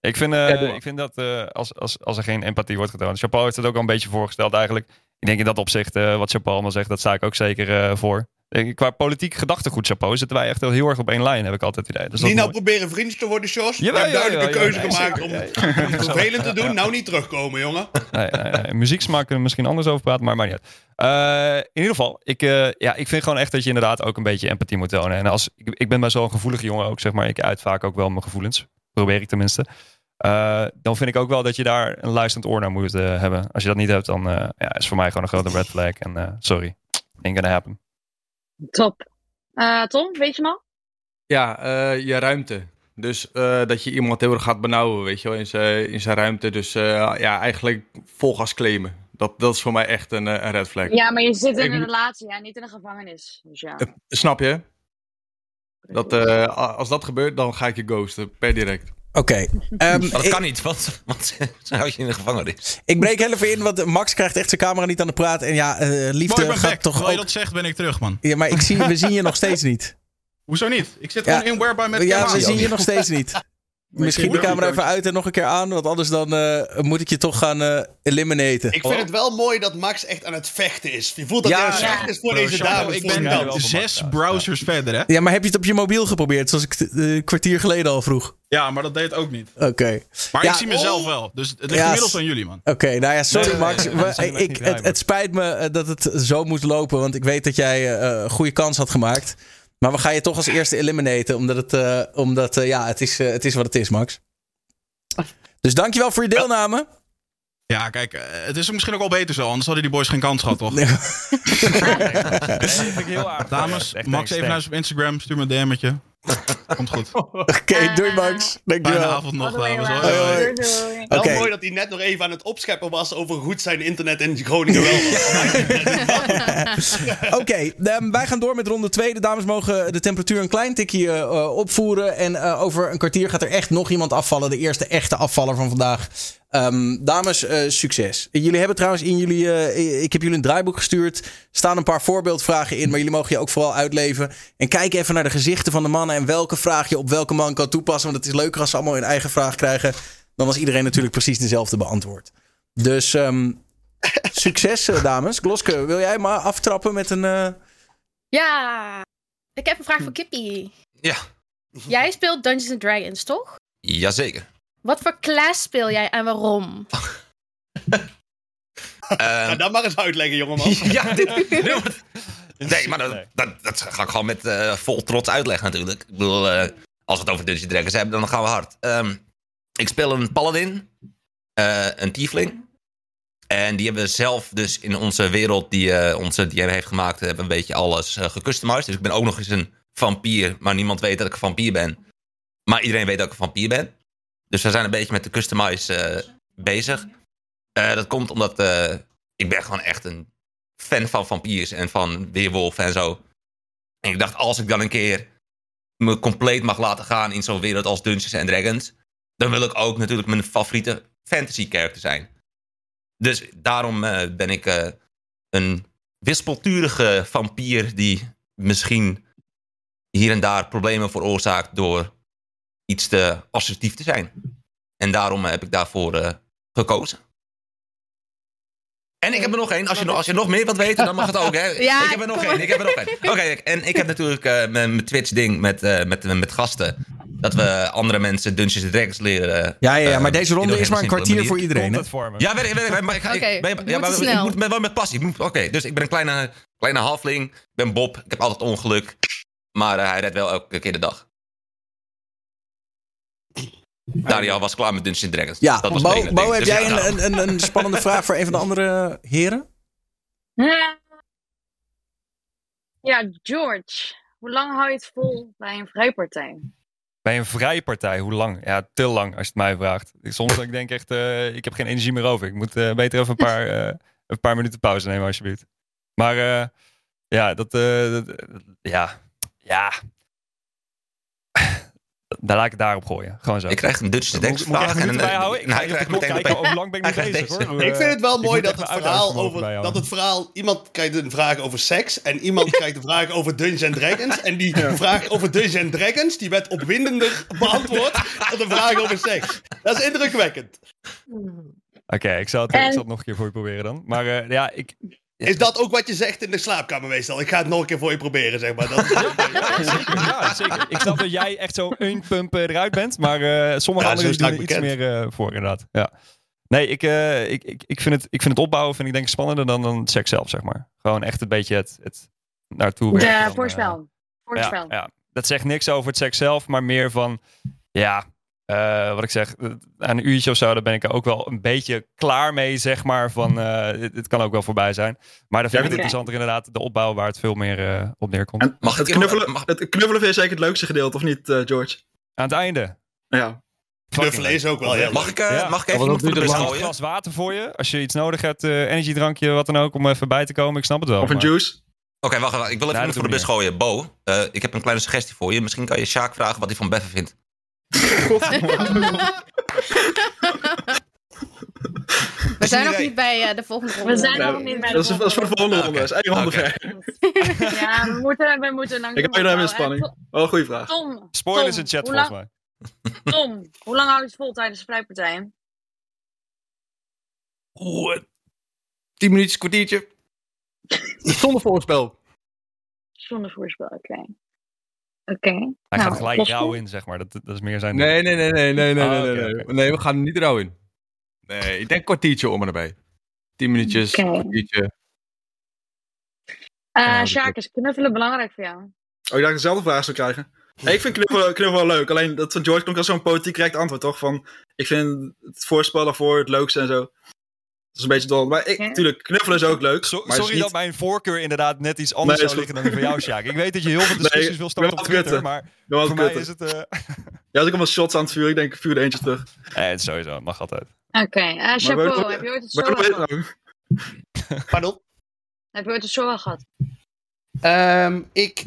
Ik vind, eh, Ja, doe maar. ik vind dat eh, als, als, als er geen empathie wordt getoond. Chapeau heeft het ook al een beetje voorgesteld eigenlijk. Ik denk in dat opzicht, eh, wat Chapeau allemaal zegt, dat sta ik ook zeker eh, voor. Eh, Qua politiek gedachtegoed Chapeau zitten wij echt heel erg op één lijn, heb ik altijd het idee. Dus Niet nou mooi. proberen vriendjes te worden, Jos. Je hebt duidelijk jawel, een jawel, keuze nee, gemaakt om Ja, vervelend te doen. Nou niet terugkomen, jongen. Nee, nee, nee. Muzieksmaak kunnen we misschien anders over praten, maar maar niet in ieder geval, ik, ja, ik vind gewoon echt dat je inderdaad ook een beetje empathie moet tonen. En als, ik, ik ben bij zo'n gevoelige jongen ook, zeg maar. Ik uit vaak ook wel mijn gevoelens. Probeer ik tenminste. Eh, dan vind ik ook wel dat je daar een luisterend oor naar moet eh, hebben. Als je dat niet hebt, dan eh, ja, is voor mij gewoon een grote red flag. En eh, sorry, ain't gonna happen. Top. Eh, Tom, weet je al? Ja, eh, je ruimte. Dus eh, dat je iemand heel erg gaat benauwen, weet je wel, in zijn, in zijn ruimte. Dus eh, ja, eigenlijk vol gas claimen. Dat, dat is voor mij echt een, eh, een red flag. Ja, maar je zit in Ik een relatie, ja, niet in een gevangenis. Dus ja. Snap je? Dat, eh, als dat gebeurt, dan ga ik je ghosten, per direct. Oké. Ehm, dat ik, kan niet, want, want dan houd je in de gevangenis. ik breek heel even in, want Max krijgt echt zijn camera niet aan de praat. En ja, eh, Maar liefde gaat back. toch Terwijl je dat zegt, ben ik terug, man. Ja, maar ik zie, we zien je nog steeds niet. Hoezo niet? Ik zit Ja. gewoon in whereby met Ja, camera. we zien je nog steeds niet. Misschien de camera even uit en nog een keer aan, want anders dan eh, moet ik je toch gaan eh eliminaten. Ik vind het wel mooi dat Max echt aan het vechten is. Je voelt dat Ja, hij aan het ja. is voor Bro, deze dame. ik ben wel zes browsers verder, hè? Ja, maar heb je het op je mobiel geprobeerd, zoals ik eh, een kwartier geleden al vroeg? Ja, maar dat deed het ook niet. Oké. Maar Ja. ik zie mezelf wel. Dus het ligt Ja, inmiddels aan jullie, man. Oké, nou ja, sorry Nee, Max. nee, ik, het, het spijt me dat het zo moest lopen, want ik weet dat jij eh, een goede kans had gemaakt. Maar we gaan je toch als eerste eliminaten, omdat het, eh, omdat, eh, ja, het, is, eh, het is wat het is, Max. Dus dankjewel voor je deelname. Ja, kijk, eh, het is misschien ook wel beter zo. Anders hadden die boys geen kans gehad, toch? Nee, dat vind ik heel aardig. Dames, Echt, Max even naar op Instagram. Stuur me een DM'tje. Komt goed. Oké, doei Max. Fijne Dankjewel. avond nog, dames. hoi, Hoi, hoi. Doei, doei. Wel mooi dat hij net nog even aan het opscheppen was over hoe goed zijn internet in Groningen wel was. Oké, ehm, wij gaan door met ronde 2. De dames mogen de temperatuur een klein tikje eh, opvoeren. En eh, over een kwartier gaat er echt nog iemand afvallen. De eerste echte afvaller van vandaag. Ehm, dames, eh, succes. Jullie hebben trouwens in jullie... eh, ik heb jullie een draaiboek gestuurd. Er staan een paar voorbeeldvragen in. Maar jullie mogen je ook vooral uitleven. En kijk even naar de gezichten van de mannen. En welke vraag je op welke man kan toepassen. Want het is leuker als ze allemaal hun eigen vraag krijgen. Dan als iedereen natuurlijk precies dezelfde beantwoordt. Dus ehm, succes, eh, dames. Gloske, wil jij maar aftrappen met een... eh, Ja, ik heb een vraag voor Kippy. Ja, Jij speelt Dungeons and Dragons, toch? jazeker. Wat voor class speel jij en waarom? Ehm, Ga dat maar eens uitleggen, jongeman. ja, dit, Nee, maar dat, dat, dat ga ik gewoon met eh, vol trots uitleggen natuurlijk. Ik bedoel, eh, als we het over Dungeons Dragons hebben, dan gaan we hard. Ehm, ik speel een paladin, eh, een tiefling. En die hebben we zelf dus in onze wereld die eh, onze DM heeft gemaakt, hebben we een beetje alles gecustomized. Dus ik ben ook nog eens een vampier, maar niemand weet dat ik een vampier ben. Maar iedereen weet dat ik een vampier ben. Dus we zijn een beetje met de customize eh, bezig. Eh, dat komt omdat eh, ik ben gewoon echt een fan van vampiers en van weerwolf en zo. En ik dacht, als ik dan een keer me compleet mag laten gaan in zo'n wereld als Dungeons and Dragons, dan wil ik ook natuurlijk mijn favoriete fantasy character zijn. Dus daarom ben ik een wispelturige vampier die misschien hier en daar problemen veroorzaakt door iets te assertief te zijn. En daarom heb ik daarvoor eh, gekozen. En ik heb er nog één. Als je, nog- als je nog meer wilt weten, dan mag het ook. Hè? Ja, ik heb er nog één. Ik heb er nog één. Oké, en ik heb natuurlijk eh, mijn mijn Twitch-ding met, eh, met, met gasten. Dat we andere mensen Dungeons Dragons leren. Ja, ja, ja, maar eh, deze ronde is maar een kwartier voor iedereen. Hè? Ja, weet ik, weet ik, maar ik, ga- ik- ben- ja, ik moet met- wel met passie. Ik moet- Oké, dus ik ben een kleine, kleine halfling. Ik ben Bob. Ik heb altijd ongeluk. Maar eh, hij redt wel elke keer de dag. Dariel was klaar met Dungeons Dragons. Ja, dat was Bo, het enige Bo ding. heb Dus jij ja, een, een, een spannende vraag voor een van de andere heren? Ja. Ja, George. Hoe lang hou je het vol bij een vrijpartij? Bij een vrijpartij, hoe lang? Ja, te lang als je het mij vraagt. Soms denk ik denk echt, eh, ik heb geen energie meer over. Ik moet eh, beter even een paar, eh, een paar minuten pauze nemen alsjeblieft. Maar eh, ja, dat, eh, dat- ja, ja. Daar laat ik het daarop gooien. Gewoon zo. Ik krijg een Dutch Dex moet ik vraag. en een- bijhouden? Ik nou, ik krijg meteen kijken hoe lang ben ik mee bezig deze. hoor. Ik vind het wel mooi dat het verhaal over dat het verhaal iemand krijgt een vraag over seks en iemand krijgt een vraag over Dungeons and Dragons en die vraag over Dungeons and Dragons die werd opwindender beantwoord dan de vraag over seks. Dat is indrukwekkend. Oké, ik, zal het, En- ik zal het nog een keer voor je proberen dan. Maar eh, ja, ik... Is dat ook wat je zegt in de slaapkamer meestal? Ik ga het nog een keer voor je proberen, zeg maar. Dat, Ja, zeker. Ja, zeker. Ik snap dat jij echt zo een pump eh, eruit bent. Maar eh, sommige Ja, anderen doen er iets meer eh, voor, inderdaad. Ja. Nee, ik, eh, ik, ik, ik, vind het, ik vind het opbouwen vind ik denk ik spannender dan, dan seks zelf, zeg maar. Gewoon echt een beetje het, het naartoe werken. De voorspel. Voorspel. Ja, ja, dat zegt niks over het seks zelf, maar meer van, ja, eh, wat ik zeg, eh, aan een uurtje of zo, daar ben ik er ook wel een beetje klaar mee, zeg maar. Van, eh, het, het kan ook wel voorbij zijn. Maar dan vind ik het interessanter inderdaad, de opbouw waar het veel meer eh, op neerkomt. En Mag het, knuffelen, mag- het knuffelen vind je zeker het leukste gedeelte, of niet, eh, George? Aan het einde. Ja. knuffelen is ook wel heel Mag ik, eh, Ja. mag ik Ja, even iemand voor de. Een glas water voor je, als je iets nodig hebt, eh energiedrankje, wat dan ook, om even bij te komen. Ik snap het wel. Of een maar- juice. Oké, wacht, wacht. Ik wil even Nee, iemand voor de bus gooien. Bo, eh, ik heb een kleine suggestie voor je. Misschien kan je Sjaak vragen wat hij van Beffen vindt. We zijn nog idee. niet bij eh, de volgende ronde. We zijn nog niet bij de Dat is, dat is voor de volgende ronde. Dat is één ronde Oké. ver. Ja, we moeten, we moeten lang Ik heb doen, bijna maar, in spanning. eh, Wel een goede vraag. Tom, Spoilers Tom, in chat volgens mij. Tom, hoe lang houdt je het vol tijdens de vrijpartij? Oeh, 10 minuutjes, kwartiertje. Zonder voorspel. Zonder voorspel, oké. Oké. Hij Nou, gaat gelijk Bosco? rauw in, zeg maar. Dat, dat is meer zijn... Nee, nee, nee, nee, nee, nee, Ah, nee, nee, nee. we gaan er niet rauw in. Nee, ik denk een kwartiertje om en erbij. 10 minuutjes, kwartiertje. Eh Ja, Sjaak, is knuffelen belangrijk voor jou? Oh, ik dacht dat ik dezelfde vraag zou krijgen. Hey, ik vind knuffelen, knuffelen wel leuk. Alleen dat van George klonk als zo'n politiek correct antwoord, toch? Van, ik vind het voorspel daarvoor het leukste en zo. Dat is een beetje dol. Maar ik, Ja. tuurlijk, knuffelen is ook leuk. So- maar sorry niet- dat mijn voorkeur inderdaad net iets anders Nee, zou is liggen dan die van jou, Sjaak. Ik weet dat je heel veel discussies Nee, wil starten ik op ben wel Twitter, kutten. maar voor mij kutten. is het... eh Ja, als ik allemaal shots aan het vuren, ik denk, ik vuur er eentje terug. nee, het is sowieso, het mag altijd. Oké, eh chapeau, heb je ooit het Waarom SOA gehad? Pardon? Heb je ooit SOA gehad? Ehm, ik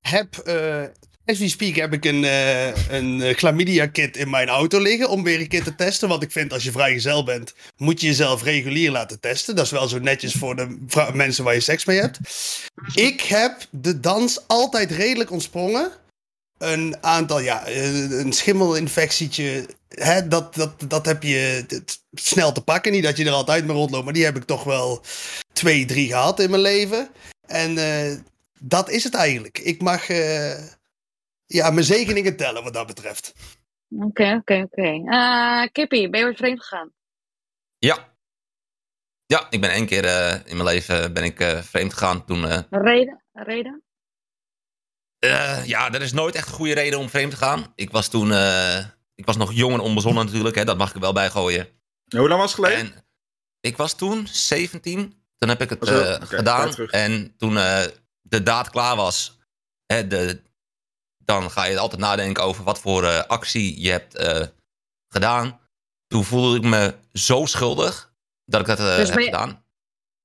heb, eh as we speak, heb ik een, eh, een eh, chlamydia kit in mijn auto liggen om weer een keer te testen. Want ik vind als je vrijgezel bent, moet je jezelf regulier laten testen. Dat is wel zo netjes voor de mensen waar je seks mee hebt. Ik heb de dans altijd redelijk ontsprongen. Een aantal, ja, eh, een schimmelinfectietje. Hè, dat, dat, dat heb je snel te pakken. Niet dat je er altijd mee rondloopt, maar die heb ik toch wel twee, drie gehad in mijn leven. En dat is het eigenlijk. Ik mag ja, mijn zegeningen tellen wat dat betreft. Oké, oké, oké. Eh, Kippie, ben je ooit vreemd gegaan? Ja. Ja, ik ben één keer eh, in mijn leven ben ik eh, vreemd gegaan toen... eh, Reden? Reden? Eh, ja, er is nooit echt een goede reden om vreemd te gaan. Ik was toen, eh, ik was nog jong en onbezonnen natuurlijk, hè, dat mag ik er wel bij gooien. Ja, hoe lang was het geleden? En ik was toen 17, toen heb ik het Oh, gedaan. En toen eh, de daad klaar was, hè, de, dan ga je altijd nadenken over wat voor eh, actie je hebt eh, gedaan. Toen voelde ik me zo schuldig dat ik dat eh, Dus heb gedaan.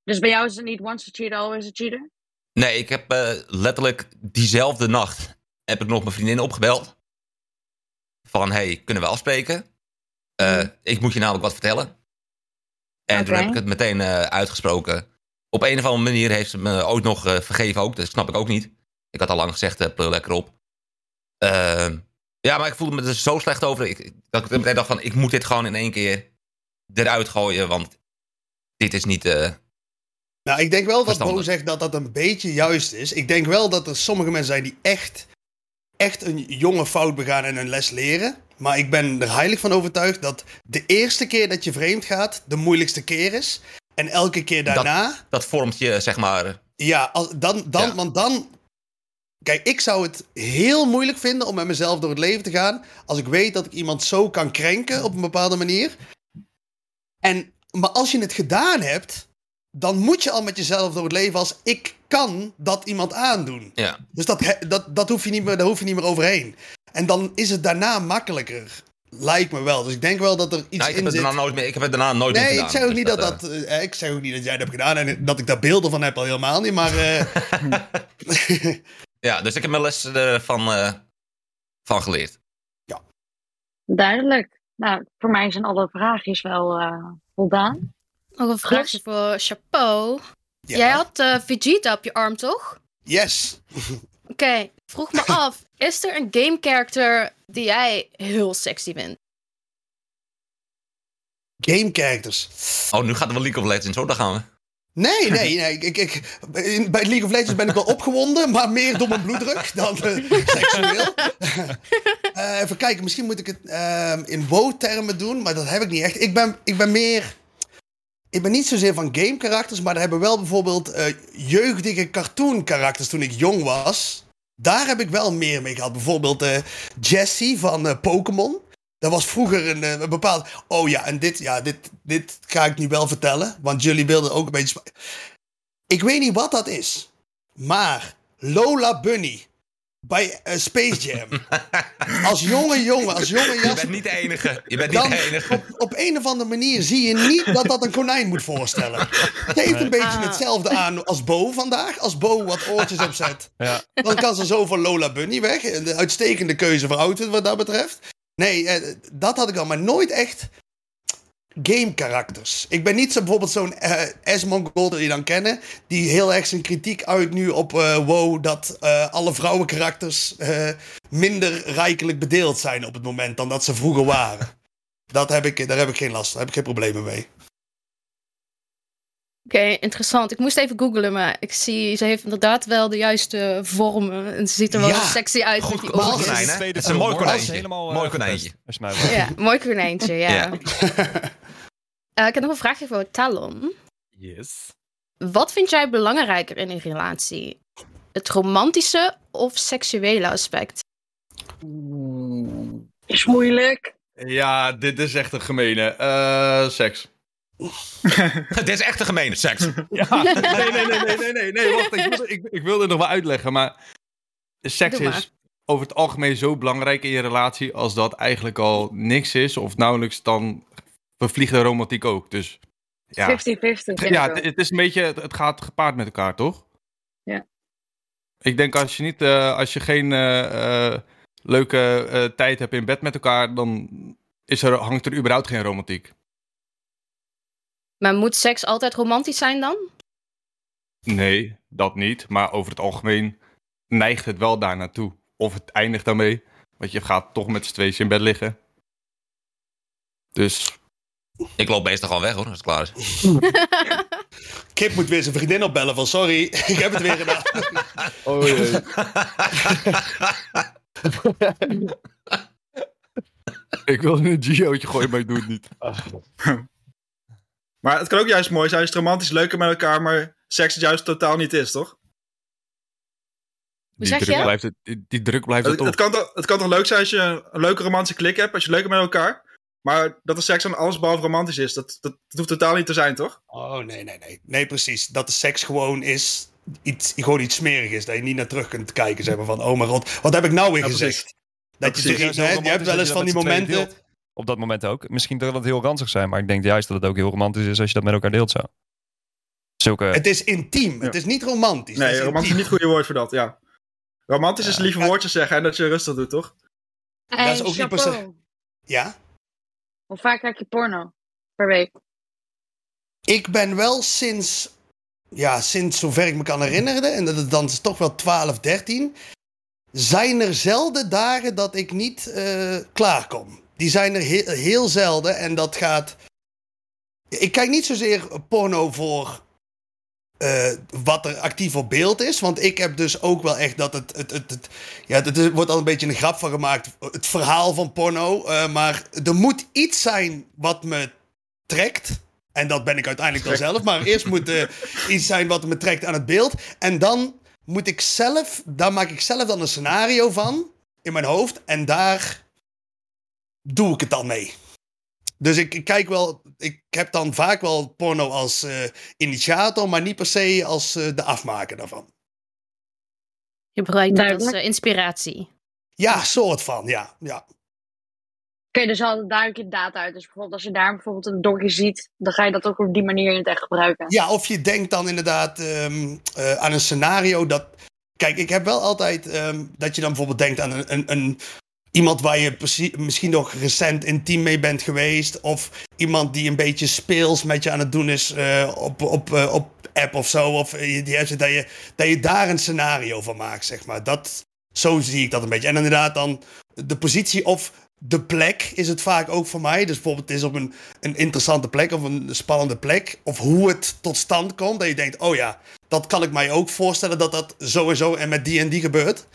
Dus bij jou is het niet once a cheater, always a cheater? Nee, ik heb letterlijk diezelfde nacht heb ik nog mijn vriendin opgebeld. Van, hey, kunnen we afspreken? Mhm. Ik moet je namelijk wat vertellen. En toen heb ik het meteen uitgesproken. Op een of andere manier heeft ze me ooit nog vergeven ook. Dat snap ik ook niet. Ik had al lang gezegd, pleur lekker op. Ehm, ja, maar ik voelde me er zo slecht over. Ik, dat ik meteen dacht van, ik moet dit gewoon in één keer eruit gooien. Want dit is niet... eh, Nou, ik denk wel dat Bo zegt dat dat een beetje juist is. Ik denk wel dat er sommige mensen zijn die echt, echt een jonge fout begaan en een les leren. Maar ik ben er heilig van overtuigd dat de eerste keer dat je vreemd gaat, de moeilijkste keer is. En elke keer daarna, dat vormt je, zeg maar... ja, als, dan, dan, Ja. want dan. Kijk, ik zou het heel moeilijk vinden om met mezelf door het leven te gaan. Als ik weet dat ik iemand zo kan krenken op een bepaalde manier. En, maar als je het gedaan hebt, dan moet je al met jezelf door het leven als ik kan dat iemand aandoen. Ja. Dus dat, dat, dat hoef je niet meer, daar hoef je niet meer overheen. En dan is het daarna makkelijker. Lijkt me wel. Dus ik denk wel dat er iets Nou, ik, heb in het zit. daarna nooit meer, ik heb het daarna nooit meer Nee, gedaan. ik zeg ook Dus niet dat dat. eh, ik zeg ook niet dat jij dat hebt gedaan en dat ik daar beelden van heb al helemaal niet. Maar eh, Ja, dus ik heb mijn les ervan eh, van geleerd. Ja. Duidelijk. Nou, voor mij zijn alle vraagjes wel eh, voldaan. Nog een vraagje voor Chapeau. Ja. Jij had eh, Vegeta op je arm, toch? Yes. Oké, vroeg me af. Is er een game character die jij heel sexy vindt? Game characters. Oh, nu gaat er wel League of Legends, hoor. Daar gaan we. Nee, nee, nee. Ik, ik, in- bij League of Legends ben ik wel opgewonden, maar meer door mijn bloeddruk dan eh, seksueel. Eh, even kijken, misschien moet ik het ehm, in WoW-termen doen, maar dat heb ik niet echt. Ik ben, ik ben meer... Ik ben niet zozeer van game-karakters, maar er hebben wel bijvoorbeeld eh, jeugdige cartoon-karakters toen ik jong was. Daar heb ik wel meer mee gehad. Bijvoorbeeld Jessie van Pokémon. Dat was vroeger een, eh, een bepaald. Oh ja, en dit, ja, dit, dit ga ik nu wel vertellen. Want jullie wilden ook een beetje. Ik weet niet wat dat is. Maar Lola Bunny bij eh, Space Jam. als jonge jongen, als jonge Je jas. bent niet de enige. Je bent niet de enige. op, op een of andere manier zie je niet dat dat een konijn moet voorstellen. Het heeft een beetje Ah. hetzelfde aan als Bo vandaag. Als Bo wat oortjes opzet, Ja. dan kan ze zo voor Lola Bunny weg. Een uitstekende keuze voor outfit wat dat betreft. Nee, eh, dat had ik al, maar nooit echt game karakters. Ik ben niet zo bijvoorbeeld zo'n eh Esmond Gold die je dan kennen, die heel erg zijn kritiek uit nu op eh WoW dat eh, alle vrouwenkarakters minder rijkelijk bedeeld zijn op het moment dan dat ze vroeger waren. Dat heb ik, daar heb ik geen last daar heb ik geen problemen mee. Oké, interessant. Ik moest even googlen, maar ik zie, ze heeft inderdaad wel de juiste vormen. En ze ziet er wel Ja. sexy uit Goed met die konijn, hè? Het is een mooi konijntje. Helemaal, Mooi eh, konijntje. volgens mij. Ja, mooi konijntje, ja. Ja. Eh, ik heb nog een vraagje voor Talon. Yes. Wat vind jij belangrijker in een relatie? Het romantische of seksuele aspect? Is moeilijk. Ja, dit is echt een gemene. Eh, seks. Dit is echt een gemene seks. Ja, nee, nee, nee, nee, nee, nee, nee, wacht, ik, wil- ik, ik nog wel uitleggen, maar seks maar. is over het algemeen zo belangrijk in je relatie als dat eigenlijk al niks is of nauwelijks dan vervliegt de romantiek ook. Dus 50-50 ja, vind ja ik het, is een beetje, het, gaat gepaard met elkaar, toch? Ja. Ik denk als je niet, eh, als je geen eh, eh, leuke eh, tijd hebt in bed met elkaar, dan is er, hangt er überhaupt geen romantiek. Maar moet seks altijd romantisch zijn dan? Nee, dat niet. Maar over het algemeen neigt het wel daar naartoe. Of het eindigt daarmee. Want je gaat toch met z'n tweeën in bed liggen. Dus Ik loop meestal gewoon weg, hoor, als het klaar is. Kip moet weer zijn vriendin opbellen van sorry, ik heb het weer gedaan. Oh jee. ik wilde een Gio'tje gooien, maar ik doe het niet. Maar het kan ook juist mooi zijn als het romantisch leuker met elkaar, maar seks het juist totaal niet is, toch? Die zeg druk je? blijft, het, die, die druk blijft het Het, kan toch, het kan toch leuk zijn als je een leuke romantische klik hebt, als je leuker met elkaar. Maar dat de seks dan alles behalve romantisch is, dat, dat, dat hoeft totaal niet te zijn, toch? Oh nee, nee, nee. Nee, precies. Dat de seks gewoon is. Iets, gewoon iets smerig is. Dat je niet naar terug kunt kijken. Zeg maar van, oh mijn god, wat heb ik nou weer Ja, gezegd? precies. Dat je, precies. hè, je hebt wel eens van die momenten. Op dat moment ook. Misschien kan het heel ranzig zijn, maar ik denk juist dat het ook heel romantisch is als je dat met elkaar deelt zo. Zulke... Het is intiem. Het is niet romantisch. Nee, is romantisch is niet het goede woord voor dat, ja. Romantisch is lieve Ja. woordjes zeggen en dat je rustig doet, toch? Dat is ook niet per se- chapeau. Ja. Hoe vaak kijk je porno per week? Ik ben wel sinds, ja, sinds zover ik me kan herinneren, en dat is dan toch wel 12, 13, zijn er zelden dagen dat ik niet eh klaarkom. Die zijn er heel, heel zelden en dat gaat. Ik kijk niet zozeer porno voor eh, wat er actief op beeld is, want ik heb dus ook wel echt dat het. het, het, het ja, het, wordt al een beetje een grap van gemaakt, het verhaal van porno, eh, maar er moet iets zijn wat me trekt. En dat ben ik uiteindelijk dan zelf. Maar eerst moet er iets zijn wat me trekt aan het beeld. En dan moet ik zelf, daar maak ik zelf dan een scenario van in mijn hoofd. En daar doe ik het dan mee. Dus ik, ik kijk wel, ik heb dan vaak wel porno als eh, initiator, maar niet per se als eh, de afmaker daarvan. Je gebruikt dat als eh, inspiratie. Ja, soort van, ja. ja. Oké, dus al duidelijk je data uit. Dus bijvoorbeeld als je daar bijvoorbeeld een dogje ziet, dan ga je dat ook op die manier in het echt gebruiken. Ja, of je denkt dan inderdaad ehm, eh, aan een scenario dat. Kijk, ik heb wel altijd ehm, dat je dan bijvoorbeeld denkt aan een, een, een, iemand waar je misschien nog recent intiem mee bent geweest. Of iemand die een beetje speels met je aan het doen is eh, op, op, eh, op app of zo. Of eh, die dat, je, dat je daar een scenario van maakt, zeg maar. Dat, zo zie ik dat een beetje. En inderdaad dan de positie of de plek is het vaak ook voor mij. Dus bijvoorbeeld het is op een, een interessante plek of een spannende plek. Of hoe het tot stand komt. Dat je denkt, oh ja, dat kan ik mij ook voorstellen dat dat zo en met die en die gebeurt.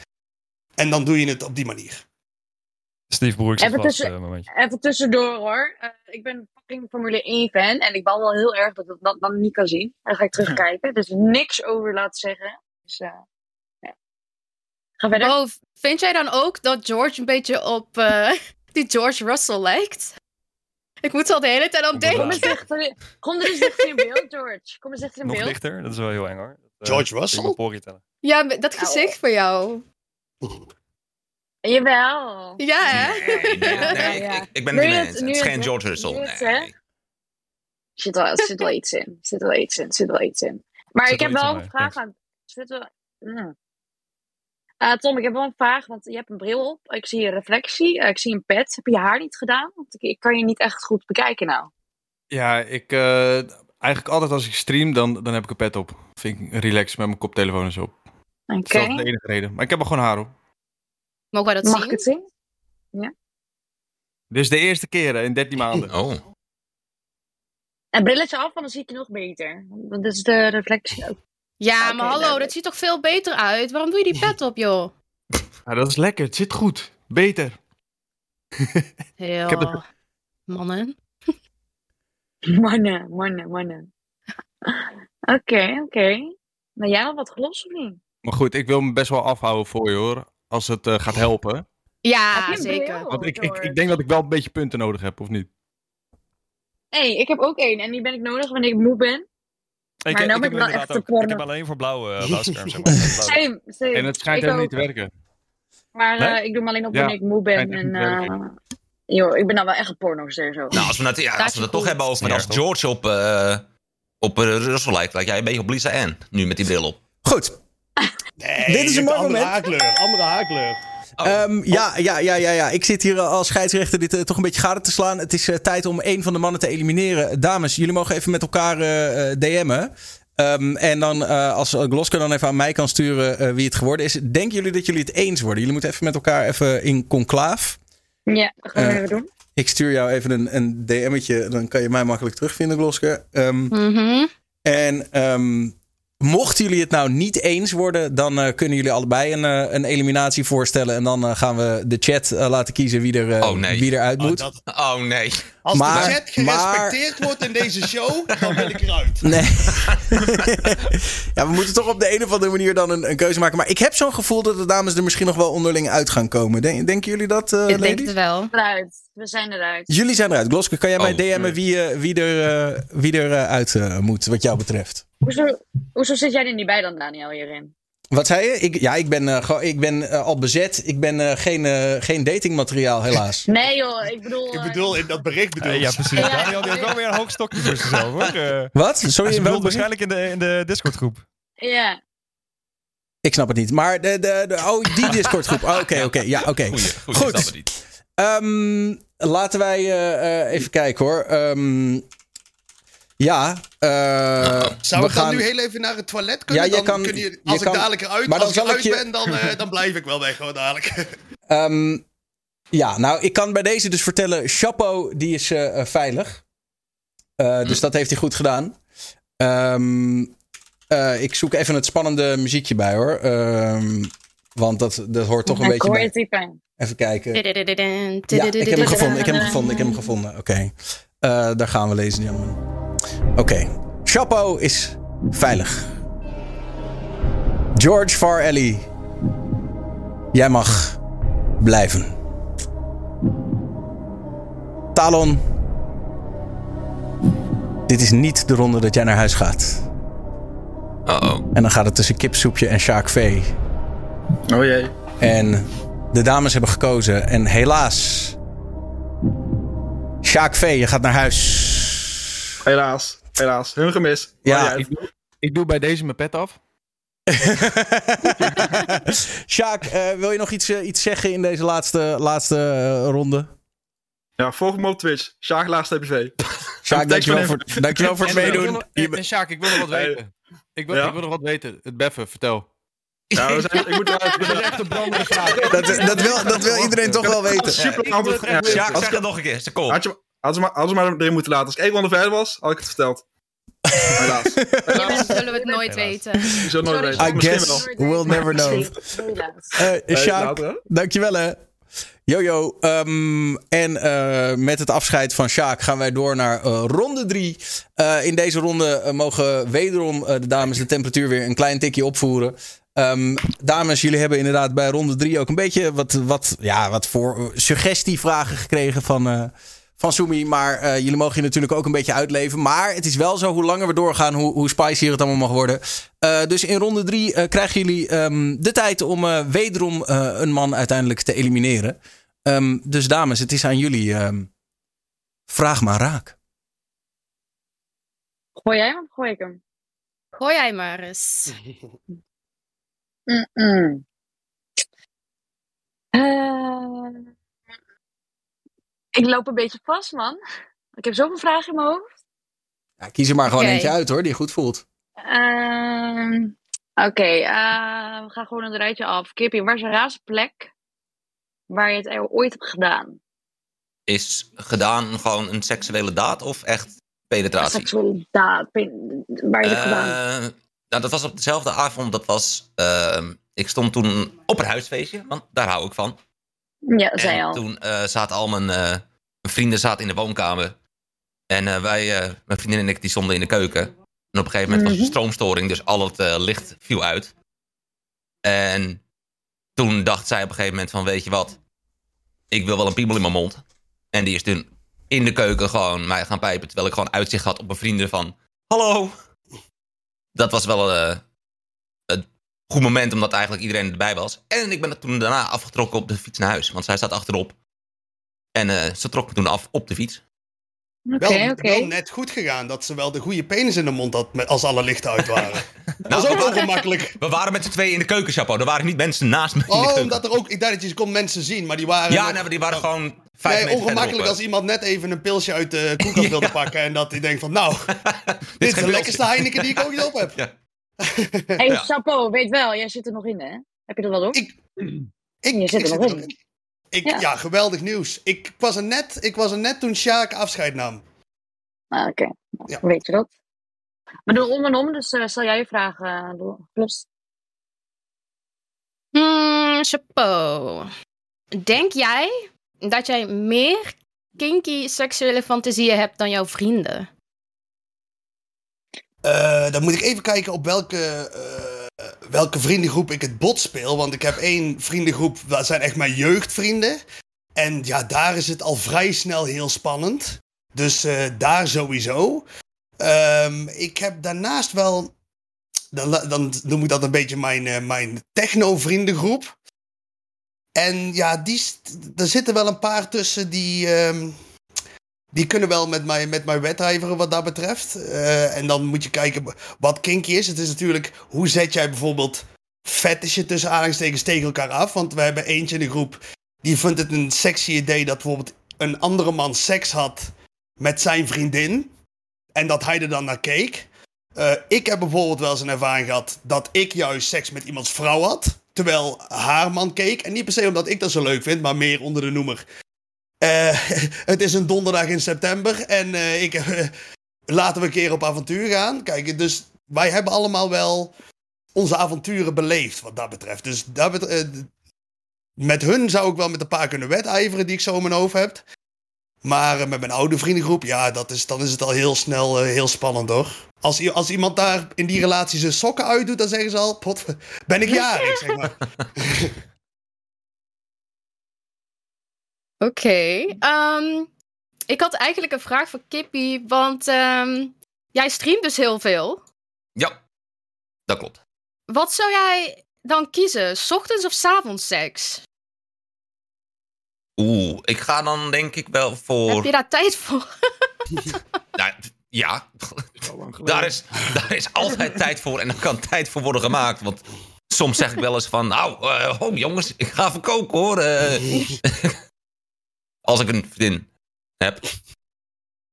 En dan doe je het op die manier. Steve Broeks is Even tussen- eh, momentje. Even tussendoor hoor. Eh, ik ben fucking Formule 1 fan. En ik baal wel heel erg dat ik dat dan niet kan zien. Dan ga ik terugkijken. Dus niks over laten zeggen. Dus eh, ja. Ga verder. Bo, vind jij dan ook dat George een beetje op eh, die George Russell lijkt? Ik moet al de hele tijd aan Kom denken. Kom eens dichter, kom er eens dichter in beeld, George. Kom eens dichter in Nog beeld. dichter, dat is wel heel eng hoor. Dat, George Russell? tellen. Ja, dat gezicht van jou. Jawel. Ja, hè? Nee, nee, Ja, nee, ja. Ik, ik ben het niet eens. Het is geen George Russell. het, Nee. hè? Zit wel, er zit wel iets in. Er Zit wel iets in. Er Zit wel iets in. Maar Zit ik heb wel een vraag aan. Zit wel... Mm. Eh, Tom, ik heb wel een vraag, want je hebt een bril op. Ik zie een reflectie. eh, ik zie een pet. Heb je je haar niet gedaan? Want ik, ik kan je niet echt goed bekijken nou. Ja, ik... eh, eigenlijk altijd als ik stream, dan, dan heb ik een pet op. Vind ik relaxed met mijn koptelefoon en zo. op. Oké. Dat is de enige reden. Maar ik heb er gewoon haar op. Mogen wij dat Mag zien? ik het zien? Dit is de eerste keer hè, in 13 maanden. Oh. En brilletje af, want dan zie ik je nog beter. Want dat is de reflectie ook. Ja, maar hallo, duidelijk. dat ziet toch veel beter uit? Waarom doe je die pet op, joh? Ja, dat is lekker. Het zit goed. Beter. Heel... heb het- Mannen. Mannen, mannen, mannen. Oké, oké. Maar jij nog wat gelost of niet? Maar goed, ik wil me best wel afhouden voor je hoor. Als het eh, gaat helpen. Ja, zeker. Want ik, ik, ik denk dat ik wel een beetje punten nodig heb, of niet? Hé, hey, ik heb ook één. En die ben ik nodig wanneer ik moe ben. Ik, Maar ik, nou heb ben ik wel echt te ook. Ik heb porno. alleen voor blauwe uh, blauwscherm, zeg maar. Blauw. Same, same. En het schijnt ik helemaal niet te werken. Maar Nee? eh, ik doe hem alleen op Ja, wanneer ik moe ben. En, eh, joh, ik ben dan wel echt een pornoster zo. Nou, als we het, ja, als we toch hebben over als? George op, eh op eh, Russell lijkt, lijkt jij een beetje op Lisa Ann. Nu met die bril op. Goed. Nee, Dit is een mooi andere moment. haarkleur. Andere haarkleur. Oh. Ehm, ja, ja, ja, ja, ja. Ik zit hier als scheidsrechter dit eh, toch een beetje gade te slaan. Het is eh, tijd om een van de mannen te elimineren. Dames, jullie mogen even met elkaar eh, eh, DM'en. Ehm, en dan eh, als Glosker dan even aan mij kan sturen eh, wie het geworden is. Denken jullie dat jullie het eens worden? Jullie moeten even met elkaar even in conclaaf. Ja, dat gaan we Eh, even doen. Ik stuur jou even een, een DM'tje. Dan kan je mij makkelijk terugvinden, Glosker. Ehm, Mhm. en ehm, mochten jullie het nou niet eens worden, dan eh, kunnen jullie allebei een, eh, een eliminatie voorstellen. En dan eh, gaan we de chat laten kiezen wie er, eh, Oh, nee. wie eruit Oh, moet. dat- Oh nee. als Maar- de chat gerespecteerd wordt in deze show, dan ben ik eruit. Nee. ja, we moeten toch op de een of andere manier dan een, een keuze maken. Maar ik heb zo'n gevoel dat de dames er misschien nog wel onderling uit gaan komen. Denk, denken jullie dat, eh Ik denk het wel. Eruit. We zijn eruit. Jullie zijn eruit. Gloske, kan jij mij Oh, DM'en nee. wie, wie er, eh, wie er uit eh, moet, wat jou betreft? Hoezo, hoezo zit jij er niet bij dan, Daniel, hierin? Wat zei je? Ik, ja, ik ben, eh, ik ben eh, al bezet. Ik ben eh, geen, eh, geen datingmateriaal, helaas. Nee joh, ik bedoel... Ik bedoel, in dat bericht bedoel ik. ja, precies. Ja. Daniel die heeft wel weer een hoog stokje voor zichzelf, hoor. Eh, Wat? Sorry, welk bedoelt waarschijnlijk in de, in de Discord-groep. ja. Ik snap het niet. Maar de, de, de, oh, die Discord-groep. Oh, Oké, oké. Ja, oké. Goeie, Goed. ik snap het niet. Ehm, laten wij eh, eh, even kijken hoor. Ehm, ja, eh, Zou we ik dan gaan... nu heel even naar het toilet kunnen? Ja, je dan kan- kun je, je als kan- ik dadelijk eruit, maar dan als ik zal ik eruit je- ben, dan, eh, dan blijf ik wel weg gewoon dadelijk. Ehm, ja, nou, ik kan bij deze dus vertellen: Chapeau, die is eh, veilig. Eh, dus dat heeft hij goed gedaan. Ehm, eh, ik zoek even het spannende muziekje bij hoor. Ehm, want dat, dat hoort toch een ik beetje hoor je bij. Even kijken. Ja, ik heb hem gevonden. Ik heb hem gevonden. Ik heb hem gevonden. Oké. Eh, daar gaan we, ladies and Oké. Chapeau is veilig. George Farelli. Jij mag blijven. Talon. Dit is niet de ronde dat jij naar huis gaat. Uh-oh. En dan gaat het tussen Kipsoepje en Sjaak V. Oh jee. En de dames hebben gekozen. En helaas. Sjaak V, je gaat naar huis. Helaas. Helaas. Hun gemis. Ja, Ik doe, ik doe bij deze mijn pet af. Sjaak, eh, wil je nog iets, eh, iets zeggen in deze laatste, laatste eh, ronde? Ja, volg me op Twitch. Sjaak laatste PV. Sjaak, dankjewel voor, dankjewel voor het En, ik wil meedoen. En, Sjaak, ik wil nog wat Hey. weten. Ik wil, Ja? ik wil nog wat weten. Het beffen, vertel. Ja, we zijn, ik moet eruit. Ik Dat is ben echt een brandende vraag. dat, dat, wil, dat wil iedereen toch wel weten. super ik antwoord. wil het Ja, Sjaak, zeg ik- het nog een keer. Kom. Had je, had ze maar, had ze maar erin moeten laten. Als ik één ronde verder was, had ik het verteld. Helaas. Helaas zullen we het nooit weten. Je zult nooit Sorry, weten. I Misschien guess wel. we'll never know. Helaas. Eh Sjaak, dankjewel hè. Jojo, ehm, en eh, met het afscheid van Sjaak gaan wij door naar eh, ronde drie. Eh, in deze ronde mogen wederom eh, de dames de temperatuur weer een klein tikje opvoeren. Ehm, dames, jullie hebben inderdaad bij ronde drie ook een beetje wat, wat, ja, wat voor suggestievragen gekregen van, eh van Sumi. Maar eh, jullie mogen je natuurlijk ook een beetje uitleven. Maar het is wel zo, hoe langer we doorgaan, hoe, hoe spicier het allemaal mag worden. Eh, dus in ronde drie eh, krijgen jullie ehm, de tijd om eh, wederom eh, een man uiteindelijk te elimineren. Ehm, dus dames, het is aan jullie. ehm, vraag maar raak. Gooi jij hem of gooi ik hem? Gooi jij maar eens. Eh, ik loop een beetje vast, man. Ik heb zoveel vragen in mijn hoofd. Ja, kies er maar gewoon eentje uit hoor, die je goed voelt. Ehm, Oké, eh, we gaan gewoon een rijtje af. Kippie, waar is een raarste plek waar je het ooit hebt gedaan? Is gedaan gewoon een seksuele daad of echt penetratie? Seksuele daad, pen- waar je het hebt gedaan. Eh, nou, dat was op dezelfde avond. Dat was. ehm, ik stond toen op een huisfeestje, want daar hou ik van. Ja, dat zei je En al. toen eh, zaten al mijn, eh, mijn vrienden zaten in de woonkamer. En eh, wij, mijn vriendin en ik, die stonden in de keuken. En op een gegeven moment was er Mhm. stroomstoring, dus al het licht viel uit. En toen dacht zij op een gegeven moment van, weet je wat? Ik wil wel een piemel in mijn mond. En die is toen in de keuken gewoon mij gaan pijpen, terwijl ik gewoon uitzicht had op mijn vrienden van, hallo. Dat was wel goed moment, omdat eigenlijk iedereen erbij was. En ik ben er toen daarna afgetrokken op de fiets naar huis, want zij zat achterop. En eh, ze trok me toen af op de fiets. Oké, wel, oké. wel net goed gegaan dat ze wel de goede penis in de mond had met, als alle lichten uit waren. dat Nou, was ook we wel waren- gemakkelijk. We waren met z'n tweeën in de keuken, Chapo. Er waren niet mensen naast me Oh, omdat er ook... Ik dacht dat je kon mensen zien, maar die waren... Ja, nog- nee, maar die waren gewoon vijf Nee, ongemakkelijk als iemand net even een pilsje uit de koelkast Ja. wilde pakken en dat hij denkt van, nou, dit is de lekkerste Heineken die ik ook op heb. Ja. Hey, Ja. Chapeau, weet wel, jij zit er nog in, hè? Heb je er wel door? Ik, Je ik, zit ik er nog zit in. Ik, Ja. ja. geweldig nieuws. Ik was, er net, ik was er net toen Sjaak afscheid nam. Ah, Oké, Nou, Ja. weet je dat. We doen om en om, dus eh, stel jij je vragen, uh, door. Plus. Hmm, chapeau. Denk jij dat jij meer kinky seksuele fantasieën hebt dan jouw vrienden? Eh, dan moet ik even kijken op welke, eh, welke vriendengroep ik het bot speel. Want ik heb één vriendengroep, dat zijn echt mijn jeugdvrienden. En ja, daar is het al vrij snel heel spannend. Dus eh, daar sowieso. Ehm, ik heb daarnaast wel. Dan, dan noem ik dat een beetje mijn, mijn techno-vriendengroep. En ja, die, er zitten wel een paar tussen die. ehm, die kunnen wel met mij, met mij wedijveren wat dat betreft. Eh, en dan moet je kijken wat kinky is. Het is natuurlijk, hoe zet jij bijvoorbeeld fetishen tussen aanhalingstekens tegen elkaar af? Want we hebben eentje in de groep, die vindt het een sexy idee dat bijvoorbeeld een andere man seks had met zijn vriendin. En dat hij er dan naar keek. Eh, ik heb bijvoorbeeld wel eens een ervaring gehad dat ik juist seks met iemands vrouw had. Terwijl haar man keek. En niet per se omdat ik dat zo leuk vind, maar meer onder de noemer. Eh, het is een donderdag in september en eh, ik, eh, laten we een keer op avontuur gaan. Kijk, dus wij hebben allemaal wel onze avonturen beleefd wat dat betreft. Dus dat met hun zou ik wel met een paar kunnen wedijveren die ik zo in mijn hoofd heb. Maar met mijn oude vriendengroep, ja, dat is, dan is het al heel snel heel spannend hoor. Als, als iemand daar in die relatie zijn sokken uitdoet, dan zeggen ze al, pot, ben ik jarig, zeg maar. Oké. ehm, ik had eigenlijk een vraag voor Kippy, want ehm, jij streamt dus heel veel. Ja, dat klopt. Wat zou jij dan kiezen? 's Ochtends of 's avonds seks? Oeh, ik ga dan denk ik wel voor... Heb je daar tijd voor? Nou, ja. Daar is, daar is altijd tijd voor en er kan tijd voor worden gemaakt. Want soms zeg ik wel eens van, nou, eh, oh jongens, ik ga even koken hoor. eh. als ik een vriendin heb.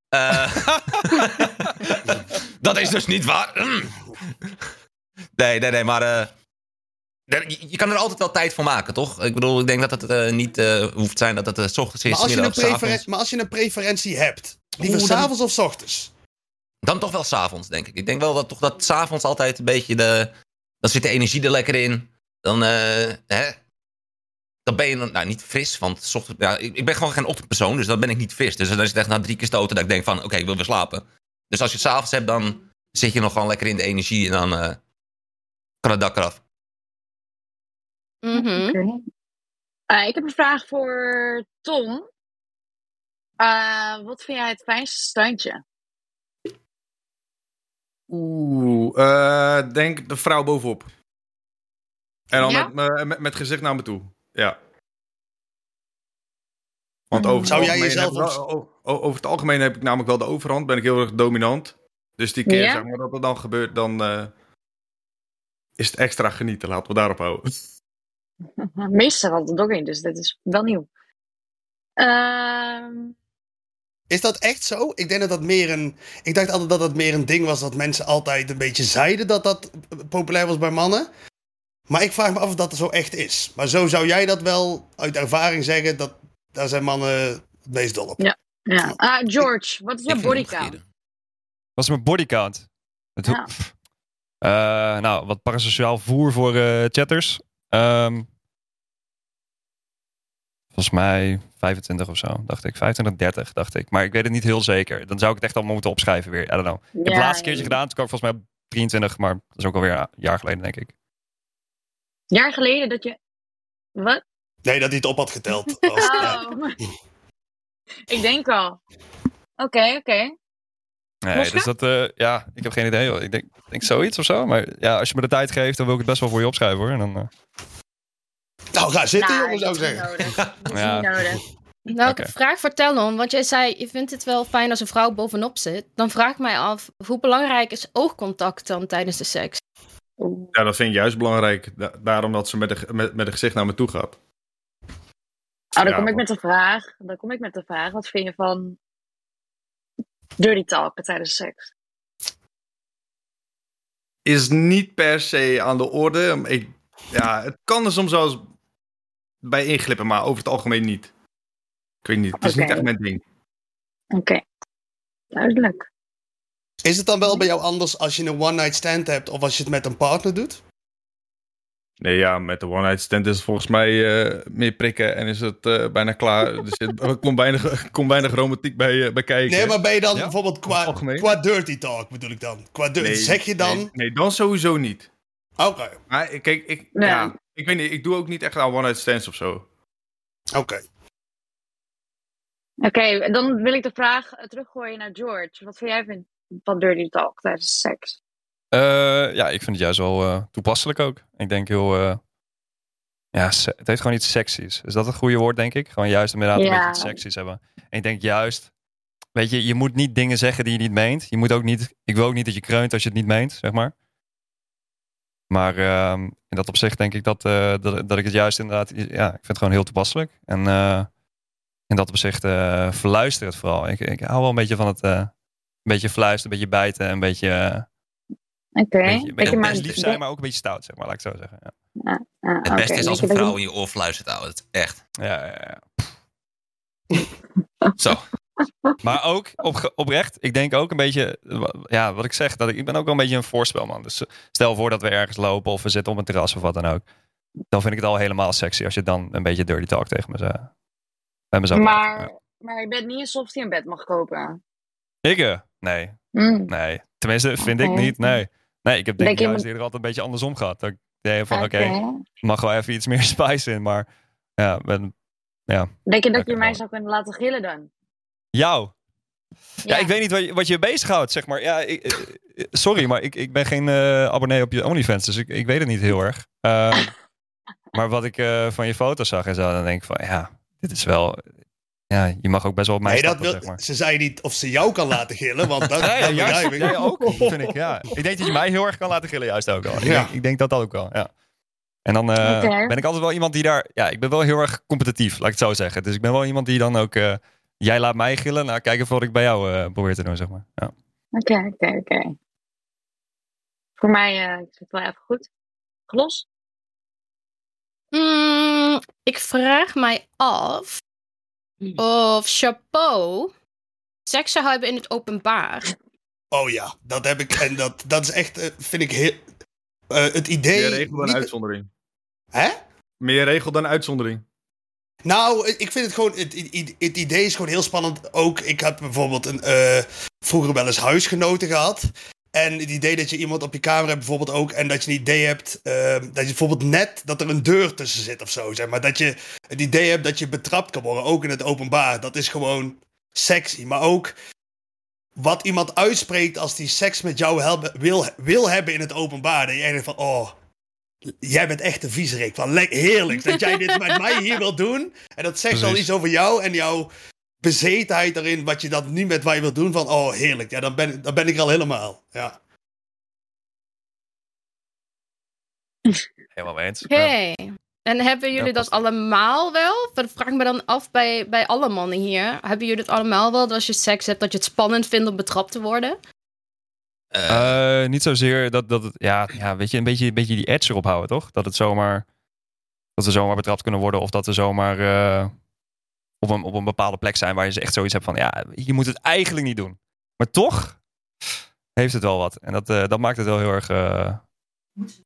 Eh, dat is dus niet waar. Mm. Nee, nee, nee, maar eh, er- je, kan er altijd wel tijd voor maken, toch? Ik bedoel, ik denk dat het eh, niet eh, hoeft te zijn dat het 's ochtends is, Maar als, je een 's avonds. maar als je een preferentie hebt, liever Oeh, dan- s'avonds of 's ochtends? Dan toch wel s'avonds, denk ik. Ik denk wel dat toch dat s'avonds altijd een beetje de... Dan zit de energie er lekker in. Dan, eh, hè, dan ben je dan- nou, niet fris. Want 's ochtends, ja, ik, ik ben gewoon geen ochtendpersoon, dus dan ben ik niet fris. Dus dan is het echt na drie keer stoten dat ik denk van... Oké, ik wil weer slapen. Dus als je het s'avonds hebt, dan zit je nog gewoon lekker in de energie. En dan eh, kan het dak eraf. Mhm. Eh, ik heb een vraag voor Tom. Eh, wat vind jij het fijnste standje? Oeh, eh, denk de vrouw bovenop. En dan Ja? met, me- met, met gezicht naar me toe. Ja. Want over, Zou het jij algemeen jezelf wel- over het algemeen heb ik namelijk wel de overhand. Ben ik heel erg dominant. Dus die keer Ja? zeg maar, dat er dan gebeurt, dan eh, is het extra genieten. Laten we daarop houden. Meestal altijd ook in, dus dit is wel nieuw. Ehm, Is dat echt zo? Ik denk dat dat meer een. Ik dacht altijd dat dat meer een ding was dat mensen altijd een beetje zeiden dat dat populair was bij mannen. Maar ik vraag me af of dat zo echt is. Maar zo zou jij dat wel uit ervaring zeggen dat daar zijn mannen het meest dol op. Ja. ja. Ah, George, wat is jouw bodycount? Wat is mijn bodycount? Het Ja. Eh, nou, wat parasociaal voer voor eh, chatters. Ehm, volgens mij 25 of zo, dacht ik. 25, 30, dacht ik. Maar ik weet het niet heel zeker. Dan zou ik het echt allemaal moeten opschrijven weer. I don't know. Ik heb het laatste keertje gedaan. Toen kwam ik volgens mij op 23, maar dat is ook alweer een jaar geleden, denk ik. Jaar geleden dat je. Wat? Nee, dat hij het op had geteld. Als- ja. Oh. ik denk al. Oké, oké. Nee, dus dat, eh, ja, ik heb geen idee. Hoor. Ik denk, ik denk zoiets of zo. Maar ja, als je me de tijd geeft, dan wil ik het best wel voor je opschrijven hoor. En dan, eh, Nou, ga zitten, Nou, jongen, zou ik zeggen. niet nodig. Dat is Ja. niet nodig. Nou, vraag voor Talon. Want jij zei, je vindt het wel fijn als een vrouw bovenop zit. Dan vraag ik mij af, hoe belangrijk is oogcontact dan tijdens de seks? Ja, dat vind ik juist belangrijk. Da- daarom dat ze met de, met, met een gezicht naar me toe gaat. Oh, dan Ja, kom ik met de vraag. Dan kom ik met de vraag. Wat vind je van dirty talk tijdens seks? Is niet per se aan de orde. Ik, ja, het kan er soms wel eens bij inglippen, maar over het algemeen niet. Ik weet niet. Het is niet echt mijn ding. Oké. Duidelijk. Is het dan wel bij jou anders als je een one-night stand hebt of als je het met een partner doet? Nee, ja, met de one-night stand is het volgens mij eh, meer prikken en is het eh, bijna klaar. Er, zit, er komt weinig, komt weinig romantiek bij, eh, bij kijken. Nee, maar ben je dan Ja? bijvoorbeeld qua, qua dirty talk bedoel ik dan? Qua dir- Nee, zeg je dan... Nee, nee, dan sowieso niet. Oké, Maar ik- kijk, ik, Nee. ja, ik weet niet, ik doe ook niet echt aan one-night stands of zo. oké. Oké, dan wil ik de vraag teruggooien naar George. Wat vind jij van, van dirty talk tijdens seks? Eh, ja, ik vind het juist wel eh, toepasselijk ook. Ik denk heel. eh, ja, het heeft gewoon iets seksies. Is dat het goede woord, denk ik? Gewoon juist inderdaad een beetje iets seksies hebben. En ik denk juist. Weet je, je moet niet dingen zeggen die je niet meent. Je moet ook niet. Ik wil ook niet dat je kreunt als je het niet meent, zeg maar. Maar ehm, in dat opzicht denk ik dat, dat, dat ik het juist inderdaad. Ja, ik vind het gewoon heel toepasselijk. En in dat opzicht verluister het vooral. Ik, ik hou wel een beetje van het. Eh, een beetje fluisteren, een beetje bijten, een beetje. eh, Oké. een beetje, een beetje maar- best lief zijn, maar ook een beetje stout, zeg maar, laat ik zo zeggen. Ja, Ah, Het beste is als een vrouw in je oor fluistert, ouwe. Het- Echt. ja, ja. ja. Zo. Maar ook op, oprecht, ik denk ook een beetje, ja, wat ik zeg, dat ik, ik ben ook wel een beetje een voorspelman. Dus eh, stel voor dat we ergens lopen of we zitten op een terras of wat dan ook. Dan vind ik het al helemaal sexy als je dan een beetje dirty talk tegen me zou. Bij me zou Maar, praten, maar je bent niet een softie in bed mag kopen. ja. Ik? Nee, Mm. nee. Tenminste, vind ik niet, nee. Nee, ik heb denk ik juist eerder altijd een beetje andersom gehad. Dat ik deed van, oké, mag wel even iets meer spice in, maar ja, ben, ja. Denk je dat je mij zou kunnen laten gillen dan? Jou? Ja, ik weet niet wat je, wat je bezighoudt, zeg maar. Ja, ik, eh, eh, sorry, maar ik, ik ben geen eh, abonnee op je OnlyFans, dus ik, ik weet het niet heel erg. Ehm, maar wat ik van je foto's zag en zo, dan denk ik van, ja, dit is wel... ja, je mag ook best wel op mij Nee, dat wil, zeg maar. ze zei niet of ze jou kan laten gillen, want dat, juist. ik. Jij ook, vind ik. Ja. Ik denk dat je mij heel erg kan laten gillen, juist ook wel. Ik, Ja. denk, ik denk dat dat ook wel, ja. En dan eh, ben ik altijd wel iemand die daar... Ja, ik ben wel heel erg competitief, laat ik het zo zeggen. Dus ik ben wel iemand die dan ook... eh, jij laat mij gillen, nou kijk even wat ik bij jou eh, probeer te doen, zeg maar. Ja. Oké, oké, oké. Voor mij eh is het wel even goed. Glos? Hmm, ik vraag mij af of chapeau seks zou hebben in het openbaar. Oh ja, dat heb ik. En dat, dat is echt, eh, vind ik heel. eh, het idee. Meer regel dan niet- uitzondering. Hè? Meer regel dan uitzondering. Nou, ik vind het gewoon. Het, het idee is gewoon heel spannend. Ook, ik heb bijvoorbeeld een, eh, vroeger wel eens huisgenoten gehad. En het idee dat je iemand op je kamer hebt, bijvoorbeeld ook. En dat je een idee hebt. eh, dat je bijvoorbeeld net. dat er een deur tussen zit of zo. Zeg maar. Dat je het idee hebt dat je betrapt kan worden. Ook in het openbaar. Dat is gewoon sexy. Maar ook. wat iemand uitspreekt als die seks met jou wil, wil hebben in het openbaar. Dat je denkt van. Oh, jij bent echt een viezerik. Van heerlijk dat jij dit met mij hier wil doen. En dat zegt al iets over jou en jouw bezetenheid erin. Wat je dat nu met mij wil doen. Van oh, heerlijk. Ja, dan ben, dan ben ik er al helemaal. Ja. Helemaal mee eens. Oké. Ja. En hebben jullie Ja, dat allemaal wel? Dat vraag ik me dan af bij, bij alle mannen hier. Hebben jullie het allemaal wel dat als je seks hebt, dat je het spannend vindt om betrapt te worden? Eh, Eh, niet zozeer dat, dat het, ja, ja, weet je, een beetje, een beetje die edge erop houden, toch? Dat het zomaar, dat we zomaar betrapt kunnen worden of dat we zomaar eh, op, een, op een bepaalde plek zijn waar je echt zoiets hebt van, ja, je moet het eigenlijk niet doen. Maar toch heeft het wel wat. En dat, eh, dat maakt het wel heel erg, eh,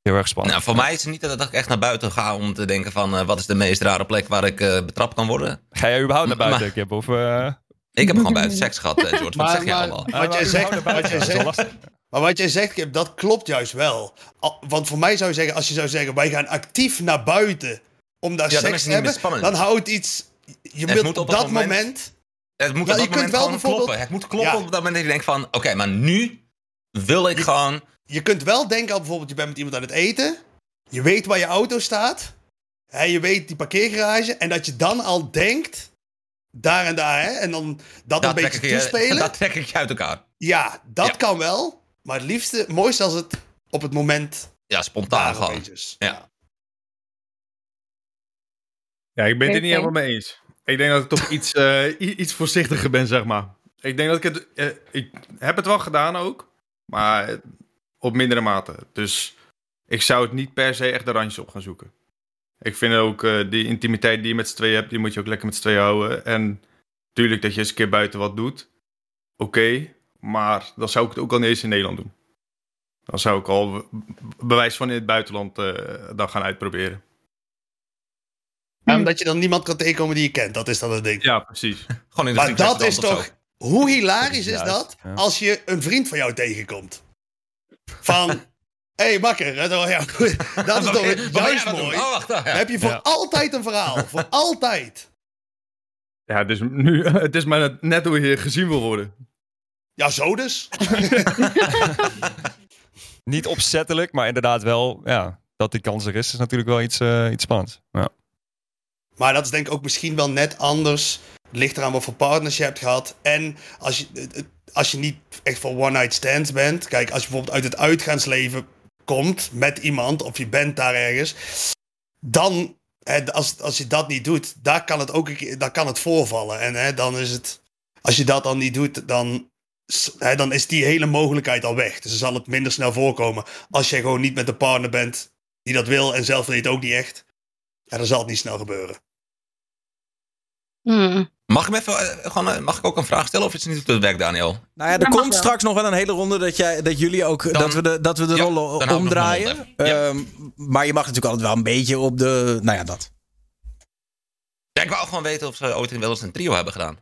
heel erg spannend. nou, voor mij is het niet dat ik echt naar buiten ga om te denken van... eh, wat is de meest rare plek waar ik eh, betrapt kan worden? Ga jij überhaupt naar buiten, Maar- Kip? Of, eh, Ik heb gewoon buiten seks gehad, eh, George. Wat Maar- zeg je maar- allemaal? Wat jij zegt- wat jij zegt-. Maar wat jij zegt, Kip, dat klopt juist wel. Want voor mij zou je zeggen, als je zou zeggen, wij gaan actief naar buiten om daar Ja, seks te hebben, dan houdt iets. Je wilt moet op, dat dat moment. moment- Het moet Ja, op je dat kunt moment wel bijvoorbeeld- kloppen. Het moet kloppen Ja. op dat moment dat je denkt van... Oké, maar nu wil ik gewoon... Je kunt wel denken aan bijvoorbeeld, je bent met iemand aan het eten. Je weet waar je auto staat. Hè, je weet die parkeergarage. En dat je dan al denkt, daar en daar. Hè, en dan dat een Dat beetje je, toespelen. dat trek ik je uit elkaar. Ja, dat Ja. kan wel. Maar het liefste, mooiste als het op het moment Ja, spontaan gewoon. Ja. Ja, ik ben het er niet helemaal mee eens. Ik denk dat ik toch iets, eh, iets voorzichtiger ben, zeg maar. Ik denk dat ik het... eh, ik heb het wel gedaan ook. Maar eh, op mindere mate. Dus ik zou het niet per se echt de randjes op gaan zoeken. Ik vind ook eh, die intimiteit die je met z'n tweeën hebt... die moet je ook lekker met z'n tweeën houden. En natuurlijk dat je eens een keer buiten wat doet. Oké. maar dan zou ik het ook al niet eens in Nederland doen. Dan zou ik al be- bewijs van in het buitenland dan gaan uitproberen. Ja, omdat je dan niemand kan tegenkomen die je kent. Dat is dan het ding. Ja, precies. Gewoon in de Maar dat is zo. toch... Hoe hilarisch is dat ja. als je een vriend van jou tegenkomt? Van... Hé, hey, makker. Ja, goed. dat is toch juist mooi. Oh, wacht. ja. Dan heb je voor Ja. altijd een verhaal. Voor altijd. Ja, dus nu, het is maar net- net hoe je gezien wil worden. Ja, zo dus. Niet opzettelijk, maar inderdaad wel, ja, dat die kans er is, is natuurlijk wel iets, eh, iets spannends. Ja. Maar dat is denk ik ook misschien wel net anders. Het ligt eraan wat voor partners je hebt gehad. En als je, eh, als je niet echt voor one-night stands bent. Kijk, als je bijvoorbeeld uit het uitgaansleven komt met iemand. Of je bent daar ergens. Dan, hè, als, als je dat niet doet, daar kan het ook daar kan het voorvallen. En hè, dan is het, als je dat dan niet doet, dan, hè, dan is die hele mogelijkheid al weg. Dus dan zal het minder snel voorkomen. Als je gewoon niet met een partner bent die dat wil en zelf het ook niet echt. Ja, dan zal het niet snel gebeuren. Hmm. Mag ik, even, eh, gewoon, eh, mag ik ook een vraag stellen of is het niet op het werk, Daniel? Nou ja, er komt wel. straks nog wel een hele ronde dat, jij, dat jullie ook Dan- dat we de, dat we de Ja, rollen omdraaien. Ja. Ehm, maar je mag natuurlijk altijd wel een beetje op de. Nou ja, dat. Ja, ik wou gewoon weten of ze ooit wel eens een trio hebben gedaan.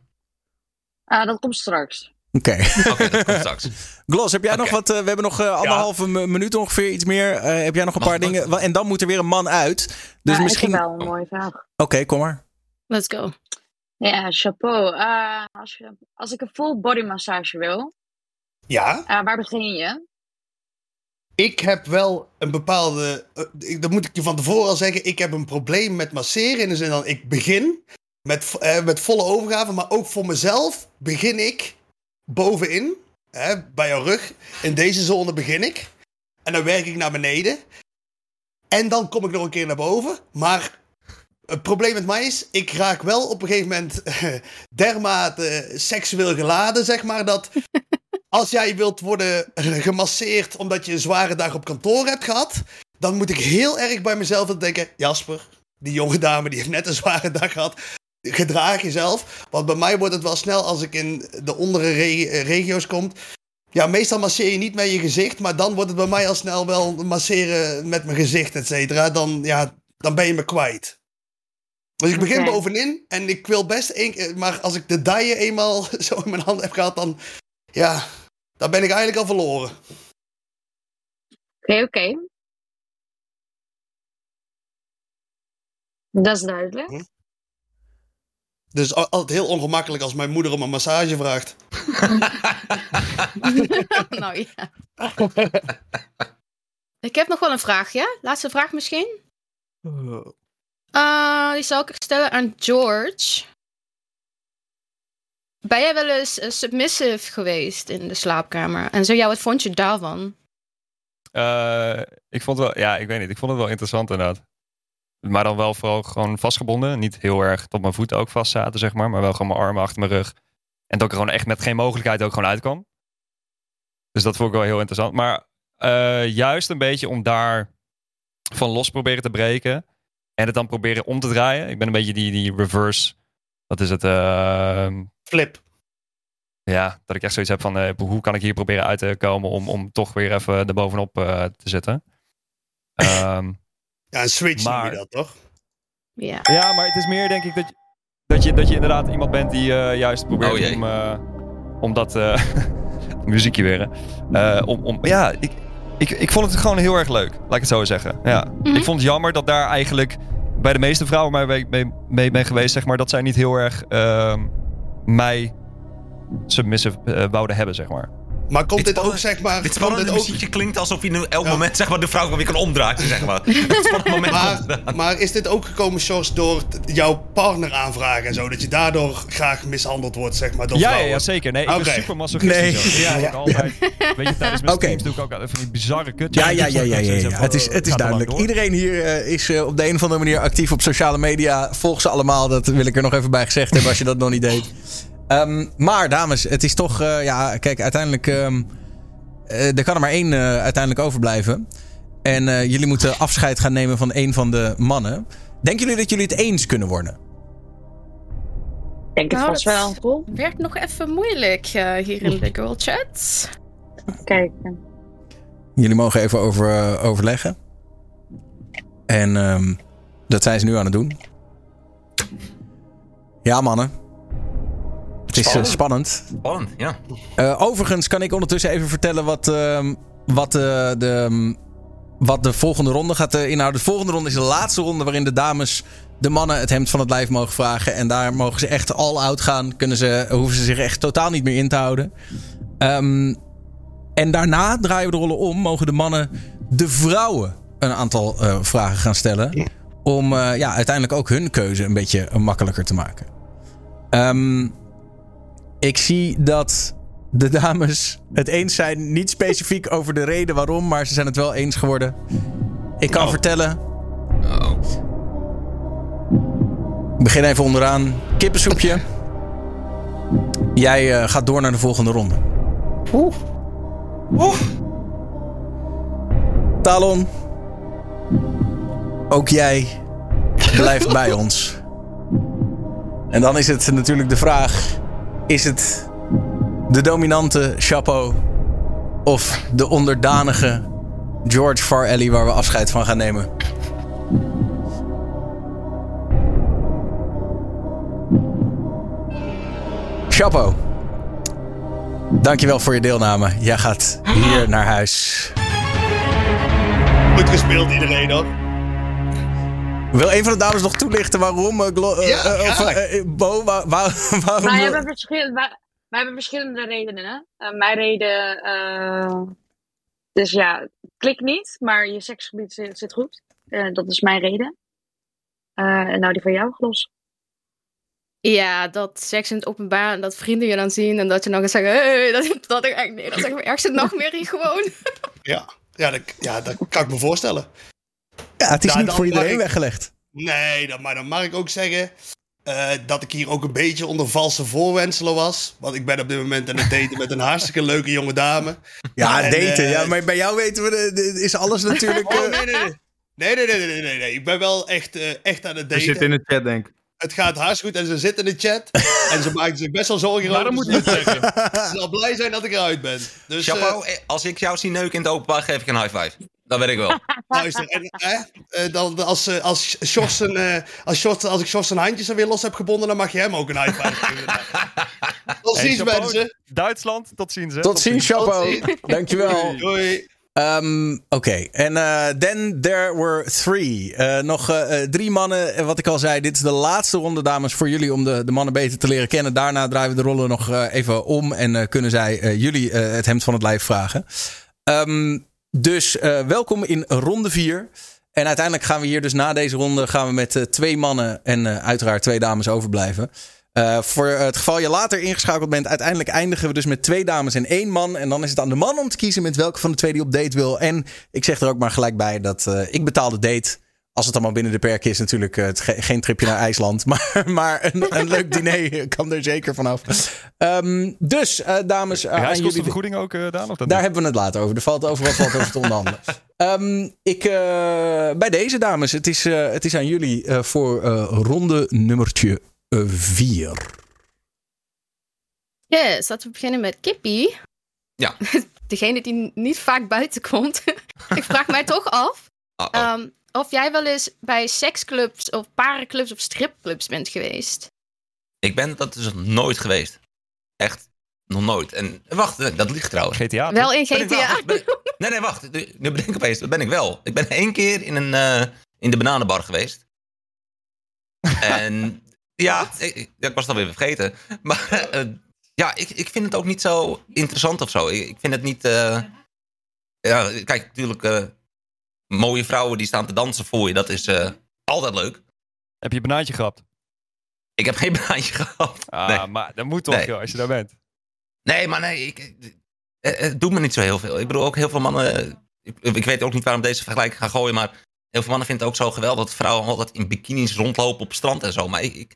Ah, dat komt straks. Oké. Oké, dat komt straks. Glos, heb jij nog Oké. wat? eh, we hebben nog eh, anderhalve mi- minuut ongeveer, iets meer. Eh, heb jij nog een Mag paar dingen? En dan moet er weer een man uit. Dus Ja, misschien. Ik heb Oké, wel een mooie vraag. kom maar. Let's go. Ja, chapeau. Eh, als, je, als ik een full body massage wil, Ja, eh, waar begin je? ik heb wel een bepaalde. ik- dat moet ik je van tevoren al zeggen. Ik heb een probleem met masseren. In de zin van, ik begin met, met volle overgave, maar ook voor mezelf begin ik bovenin, hè, bij jouw rug. In deze zone begin ik. En dan werk ik naar beneden. En dan kom ik nog een keer naar boven. Maar het probleem met mij is, ik raak wel op een gegeven moment eh, dermate seksueel geladen, zeg maar, dat als jij wilt worden gemasseerd omdat je een zware dag op kantoor hebt gehad, dan moet ik heel erg bij mezelf denken, Jasper, die jonge dame die heeft net een zware dag gehad, gedraag jezelf. Want bij mij wordt het wel snel als ik in de ondere re- regio's kom. Ja, meestal masseer je niet met je gezicht, maar dan wordt het bij mij al snel wel masseren met mijn gezicht, et cetera. Dan, ja, dan ben je me kwijt. Dus ik begin bovenin en ik wil best één keer, maar als ik de dijen eenmaal zo in mijn hand heb gehad, dan, ja, dan ben ik eigenlijk al verloren. Oké, oké. Dat is duidelijk. Dus al- altijd heel ongemakkelijk als mijn moeder om een massage vraagt. nou ja. Ik heb nog wel een vraagje. Laatste vraag misschien. Eh, die zal ik stellen aan George. Ben jij wel eens eh, submissive geweest in de slaapkamer? En zo ja, wat vond je daarvan? Eh, ik vond wel, ja, ik weet niet. Ik vond het wel interessant inderdaad. Maar dan wel vooral gewoon vastgebonden. Niet heel erg tot mijn voeten ook vast zaten, zeg maar. Maar wel gewoon mijn armen achter mijn rug. En dat ik er gewoon echt met geen mogelijkheid ook gewoon uitkwam. Dus dat vond ik wel heel interessant. Maar juist een beetje om daar van los proberen te breken. En het dan proberen om te draaien. Ik ben een beetje die, die reverse. Wat is het? ehm, Flip. ja, dat ik echt zoiets heb van eh, hoe kan ik hier proberen uit te komen om, om toch weer even erbovenop eh te zitten. Ehm, Ja, een switch noem Maar- je dat, toch? Ja. ja, maar het is meer denk ik dat je, dat je, dat je inderdaad iemand bent die eh, juist probeert Oh om, eh, om dat eh, muziekje weer. Eh, om, om, ja, ik, ik, ik vond het gewoon heel erg leuk, laat ik het zo zeggen. Ja. Mhm. Ik vond het jammer dat daar eigenlijk bij de meeste vrouwen waar ik mee, mee ben geweest, zeg maar, dat zij niet heel erg ehm, mij submissive eh, wouden hebben, zeg maar. Maar komt Dit dit, ook, zeg maar... Dit spannende dit ook, muziekje klinkt alsof je nu elk Ja. moment zeg maar, de vrouw weer kan omdraaien, zeg maar. Moment maar, is dit ook gekomen, Sjors, door jouw partner aanvragen en zo? Dat je daardoor graag mishandeld wordt, zeg maar, door Ja, ja, vrouwen? ja, zeker. Nee, ik ben super masochistisch. Nee. Ja, ik altijd. Weet je, tijdens mijn Oké. streams doe ik ook altijd van die bizarre kut. Ja, ja, ja, ja, ja, ja. Het is, het is duidelijk. Iedereen hier eh, is eh, op de een of andere manier actief op sociale media. Volg ze allemaal. Dat wil ik er nog even bij gezegd hebben als je dat nog niet deed. Ehm, maar dames, het is toch... eh, ja, kijk, uiteindelijk... ehm, eh, er kan er maar één eh, uiteindelijk overblijven. En eh, jullie moeten afscheid gaan nemen van een van de mannen. Denken jullie dat jullie het eens kunnen worden? Ik denk het Nou, vast wel. Werkt nog even moeilijk eh, hier in de girl chat. Kijk. Jullie mogen even over, overleggen. En ehm, dat zijn ze nu aan het doen. Ja, mannen. Het is eh, Spannend. spannend. Ja. Eh, overigens kan ik ondertussen even vertellen wat, ehm, wat, eh, de, ehm, wat de volgende ronde gaat inhouden. De volgende ronde is de laatste ronde waarin de dames de mannen het hemd van het lijf mogen vragen. En daar mogen ze echt all out gaan. Kunnen ze, hoeven ze zich echt totaal niet meer in te houden. Ehm, en daarna draaien we de rollen om. Mogen de mannen de vrouwen een aantal vragen gaan stellen. Om ja, uiteindelijk ook hun keuze een beetje makkelijker te maken. Ehm, ik zie dat de dames het eens zijn. Niet specifiek over de reden waarom, maar ze zijn het wel eens geworden. Ik kan Oh. vertellen. Oh. Ik begin even onderaan. Kippensoepje. Jij eh, gaat door naar de volgende ronde. Talon. Ook jij blijft bij ons. En dan is het natuurlijk de vraag: is het de dominante Chapeau of de onderdanige George Farelli waar we afscheid van gaan nemen? Chapeau. Dankjewel voor je deelname. Jij gaat hier naar huis. Goed gespeeld iedereen, hoor. Wil een van de dames nog toelichten waarom? eh, Glo- eh, Ja, eh, of, Bo, waar- waar- waarom? Wij hebben, verschil, wij, wij hebben verschillende redenen. Hè? Eh, mijn reden. eh, dus ja, klik niet, maar je seksgebied zit, zit goed. Eh, dat is mijn reden. Eh, en nou die van jou, Glos. Ja, dat seks in het openbaar en dat vrienden je dan zien en dat je dan gaat zeggen, hey, dat, dat, ik eigenlijk- nee, dat is echt mijn ergste nachtmerrie gewoon. Ja, ja, dat, ja, dat kan ik me voorstellen. Ja, het is Ja, niet voor iedereen ik- weggelegd. Nee, dan, maar dan mag ik ook zeggen eh, dat ik hier ook een beetje onder valse voorwenselen was. Want ik ben op dit moment aan het daten met een hartstikke leuke jonge dame. Ja, En, daten. eh, ja, maar bij jou weten we, de- de- is alles natuurlijk... Oh, eh, nee, nee, nee. Nee, nee, nee, nee, nee, nee, nee. Ik ben wel echt, eh, echt aan het Hij zit daten. in de chat, denk ik. Het gaat hartstikke goed en ze zit in de chat. en ze maakt zich best wel zorgen. Waarom over. moet je het zeggen? Ze zal blij zijn dat ik eruit ben. Dus, eh, Chapeau, eh, als ik jou zie neuken in het openbaar, geef ik een high five. Dat weet ik wel. Luister, en, hè, eh, dan, als, eh, als, Sjors een, eh, als, Sjors, als ik Sjors zijn handjes alweer los heb gebonden, dan mag je hem ook een high five geven. Tot ziens, mensen. Duitsland, tot ziens. Hè? Tot ziens, chapeau. Dankjewel. Doei. Ehm, Oké, en eh, then there were three. Eh, nog drie mannen. En wat ik al zei, dit is de laatste ronde, dames, voor jullie om de, de mannen beter te leren kennen. Daarna draaien we de rollen nog eh, even om en eh, kunnen zij eh, jullie eh, het hemd van het lijf vragen. Ehm, dus eh, welkom in ronde vier. En uiteindelijk gaan we hier dus na deze ronde gaan we met eh, twee mannen en eh, uiteraard twee dames overblijven. Voor het geval je later ingeschakeld bent, uiteindelijk eindigen we dus met twee dames en één man. En dan is het aan de man om te kiezen met welke van de twee die op date wil. En ik zeg er ook maar gelijk bij dat ik betaal de date. Als het allemaal binnen de perken is, natuurlijk. eh, het ge- geen tripje naar IJsland. Maar, maar een, een leuk diner kan er zeker vanaf. Ehm dus, eh, dames, eh, aan jullie. Reiskostenvergoeding ook, eh Daan? Of dat Daar niet? hebben we het later over. Er valt over wat valt over te onderhandelen. Ehm, ik, eh, bij deze dames, het is, eh, het is aan jullie eh, voor eh, ronde nummertje 4. Yes, laten we beginnen met Kippie. Ja. Degene die niet vaak buiten komt. ik vraag mij toch af ehm, of jij wel eens bij seksclubs of parenclubs of stripclubs bent geweest. Ik ben dat dus nog nooit geweest. Echt, nog nooit. En wacht, dat ligt trouwens. GTA. Wel in Ben ik wel- GTA. ben- nee, nee, wacht. Nu bedenk ik opeens, dat ben ik wel. Ik ben één keer in, een, eh, in de bananenbar geweest. En ja, ik, ik- ik was het alweer vergeten. Maar eh, ja, ik, ik vind het ook niet zo interessant of zo. Ik, ik vind het niet... eh, ja, kijk, natuurlijk... eh, mooie vrouwen die staan te dansen voor je, dat is eh, altijd leuk. Heb je een banaantje gehad? Ik heb geen baantje gehad. Ah, Nee. maar dat moet toch, Nee. joh, als je daar bent. Nee, maar nee, ik, eh, het doet me niet zo heel veel. Ik bedoel, ook heel veel mannen. eh, Ik, ik weet ook niet waarom deze vergelijking gaan gooien, maar heel veel mannen vinden het ook zo geweldig dat vrouwen altijd in bikinis rondlopen op het strand en zo. Maar ik, ik,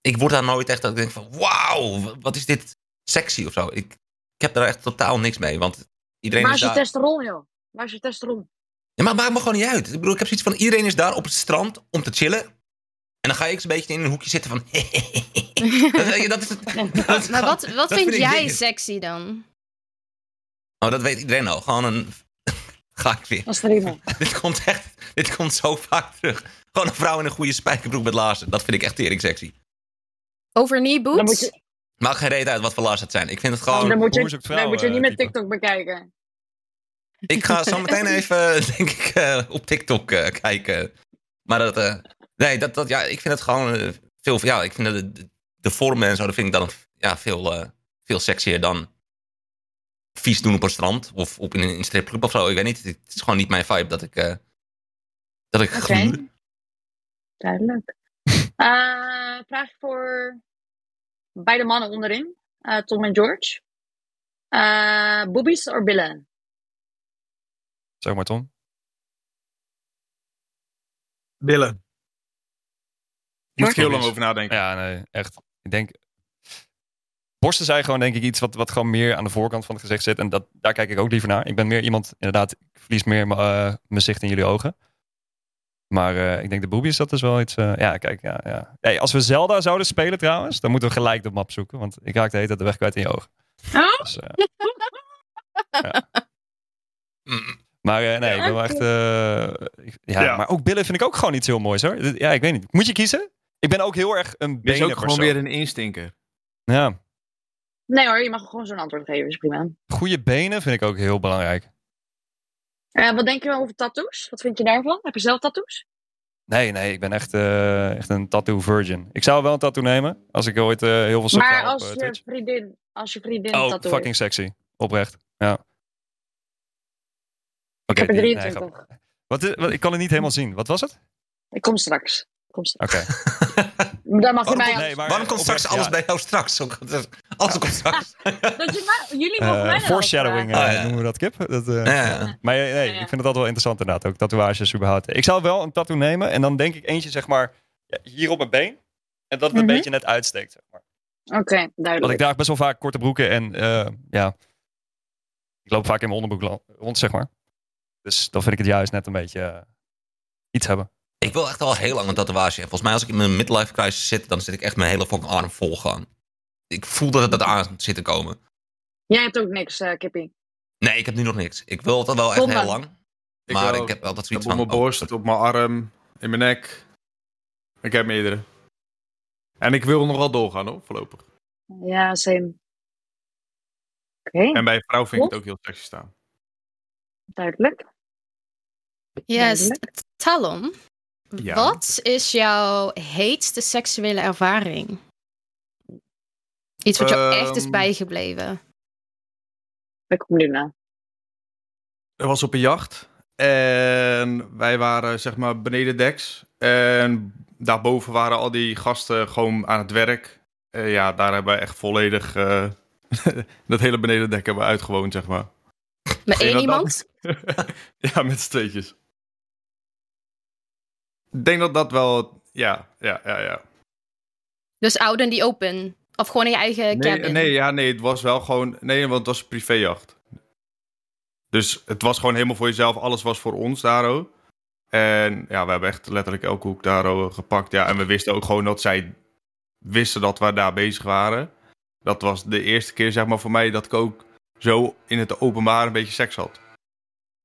ik word daar nooit echt dat ik denk van, wauw, wat is dit sexy of zo. Ik, ik heb daar echt totaal niks mee, want iedereen Waar is is je daar. testosteron, joh? Waar is je testosteron? Ja, maar het maakt me gewoon niet uit. Ik bedoel, ik heb zoiets van, iedereen is daar op het strand om te chillen. En dan ga ik eens een beetje in een hoekje zitten van... dat, dat is het, dat Maar wat, wat vind jij sexy dan? Oh, dat weet iedereen al. Gewoon een... Ga ik weer. Dat is prima. dit komt echt... Dit komt zo vaak terug. Gewoon een vrouw in een goede spijkerbroek met laarzen. Dat vind ik echt tering sexy. Over knee boots? je, Maakt geen reden uit wat voor laarzen het zijn. Ik vind het gewoon... dan moet je, dan vrouw, moet je eh, niet met type? TikTok bekijken. Ik ga zo meteen even, denk ik, eh, op TikTok eh, kijken. Maar dat... eh, nee, dat, dat... Ja, ik vind het gewoon... veel... Ja, ik vind de, de, de vormen en zo... Dat vind ik dan ja, veel, veel sexier dan... Vies doen op een strand. Of op in een, stripclub of zo. Ik weet niet. Het is gewoon niet mijn vibe dat ik... dat ik Oké. gluur. Duidelijk. Vraag voor beide mannen onderin. Tom en George. Boobies of billen? Zeg maar, Tom. Billen. Moet ik heel lang over nadenken. Ja, nee, echt. Ik denk... Borsten zijn gewoon denk ik iets wat, wat gewoon meer aan de voorkant van het gezicht zit. En dat, daar kijk ik ook liever naar. Ik ben meer iemand, inderdaad, ik verlies meer mijn, eh, mijn zicht in jullie ogen. Maar eh, ik denk de boobies, dat is wel iets... eh, ja, kijk, ja, ja. Hey, als we Zelda zouden spelen trouwens, dan moeten we gelijk de map zoeken. Want ik raak de hele tijd de weg kwijt in je ogen. Oh? Dus, ja. Maar eh, nee, ik ben wel echt... eh, ik- ja, Ja. maar ook billen vind ik ook gewoon iets heel moois hoor. Ja, ik weet niet. Moet je kiezen? Ik ben ook heel erg een Dit is ook gewoon weer een instinker. Ja, Nee hoor, je mag gewoon zo'n antwoord geven. Is prima. goede benen vind ik ook heel belangrijk. Eh, wat denk je over tattoos? Wat vind je daarvan? Heb je zelf tattoos? Nee, nee, ik ben echt, eh, echt een tattoo virgin. Ik zou wel een tattoo nemen als ik ooit eh, heel veel sub Maar op als je vriendin, als je vriendin een Oh, tattoo fucking heeft. sexy. Oprecht. Ja. Oké, Ik heb er die- nee, 23. grap. wat, is- wat, ik kan het niet helemaal zien. Wat was het? ik kom straks. Kom straks. Oké. Dan mag je Waarom mij komt- Nee, maar Waarom komt straks alles ja. bij jou straks? Alles komt straks. Dat je mij- jullie mogen Eh, mij dan foreshadowing eh, ja. noemen we dat, Kip. Dat, eh, Ja. Maar nee, Ja, ja. ik vind het altijd wel interessant inderdaad. Ook tatoeages überhaupt. Ik zou wel een tattoo nemen en dan denk ik eentje zeg maar hier op mijn been. En dat het een Mhm. beetje net uitsteekt. Zeg maar. Oké, Want ik duidelijk. draag best wel vaak korte broeken en eh, ja, ik loop vaak in mijn onderbroek rond zeg maar. Dus dan vind ik het juist net een beetje eh, iets hebben. Ik wil echt al heel lang een tatoeage. En volgens mij als ik in mijn midlife crisis zit, dan zit ik echt mijn hele fucking arm vol gewoon. Ik voel dat het dat aan zit te komen. Jij hebt ook niks, eh Kippie. Nee, ik heb nu nog niks. Ik wil het al wel echt heel lang. Ik Maar ik heb altijd Ik zoiets op van... mijn oh, borst, op mijn arm, in mijn nek. Ik heb meerdere. En ik wil nog wel doorgaan hoor, voorlopig. Ja, same. Oké, En bij een vrouw vind ik het ook heel sexy staan. duidelijk. Yes. Talon. Ja. Wat is jouw heetste seksuele ervaring? Iets wat jou echt is Ehm. bijgebleven. Ik kom nu naar. Er was op een jacht. En wij waren zeg maar beneden deks. En daarboven waren al die gasten gewoon aan het werk. Eh, ja, daar hebben we echt volledig eh, dat hele benedendek hebben we uitgewoond, zeg maar. Met één iemand? ja, met z'n tweetjes. Ik denk dat dat wel... Ja, ja, ja, ja. Dus out in die open. Of gewoon in je eigen Nee, cabin. nee, ja, nee, het was wel gewoon... Nee, want het was een privéjacht. Dus het was gewoon helemaal voor jezelf. Alles was voor ons daar ook. En ja, we hebben echt letterlijk elke hoek daar ook gepakt. Ja, en we wisten ook gewoon dat zij wisten dat we daar bezig waren. Dat was de eerste keer, zeg maar, voor mij dat ik ook zo in het openbaar een beetje seks had.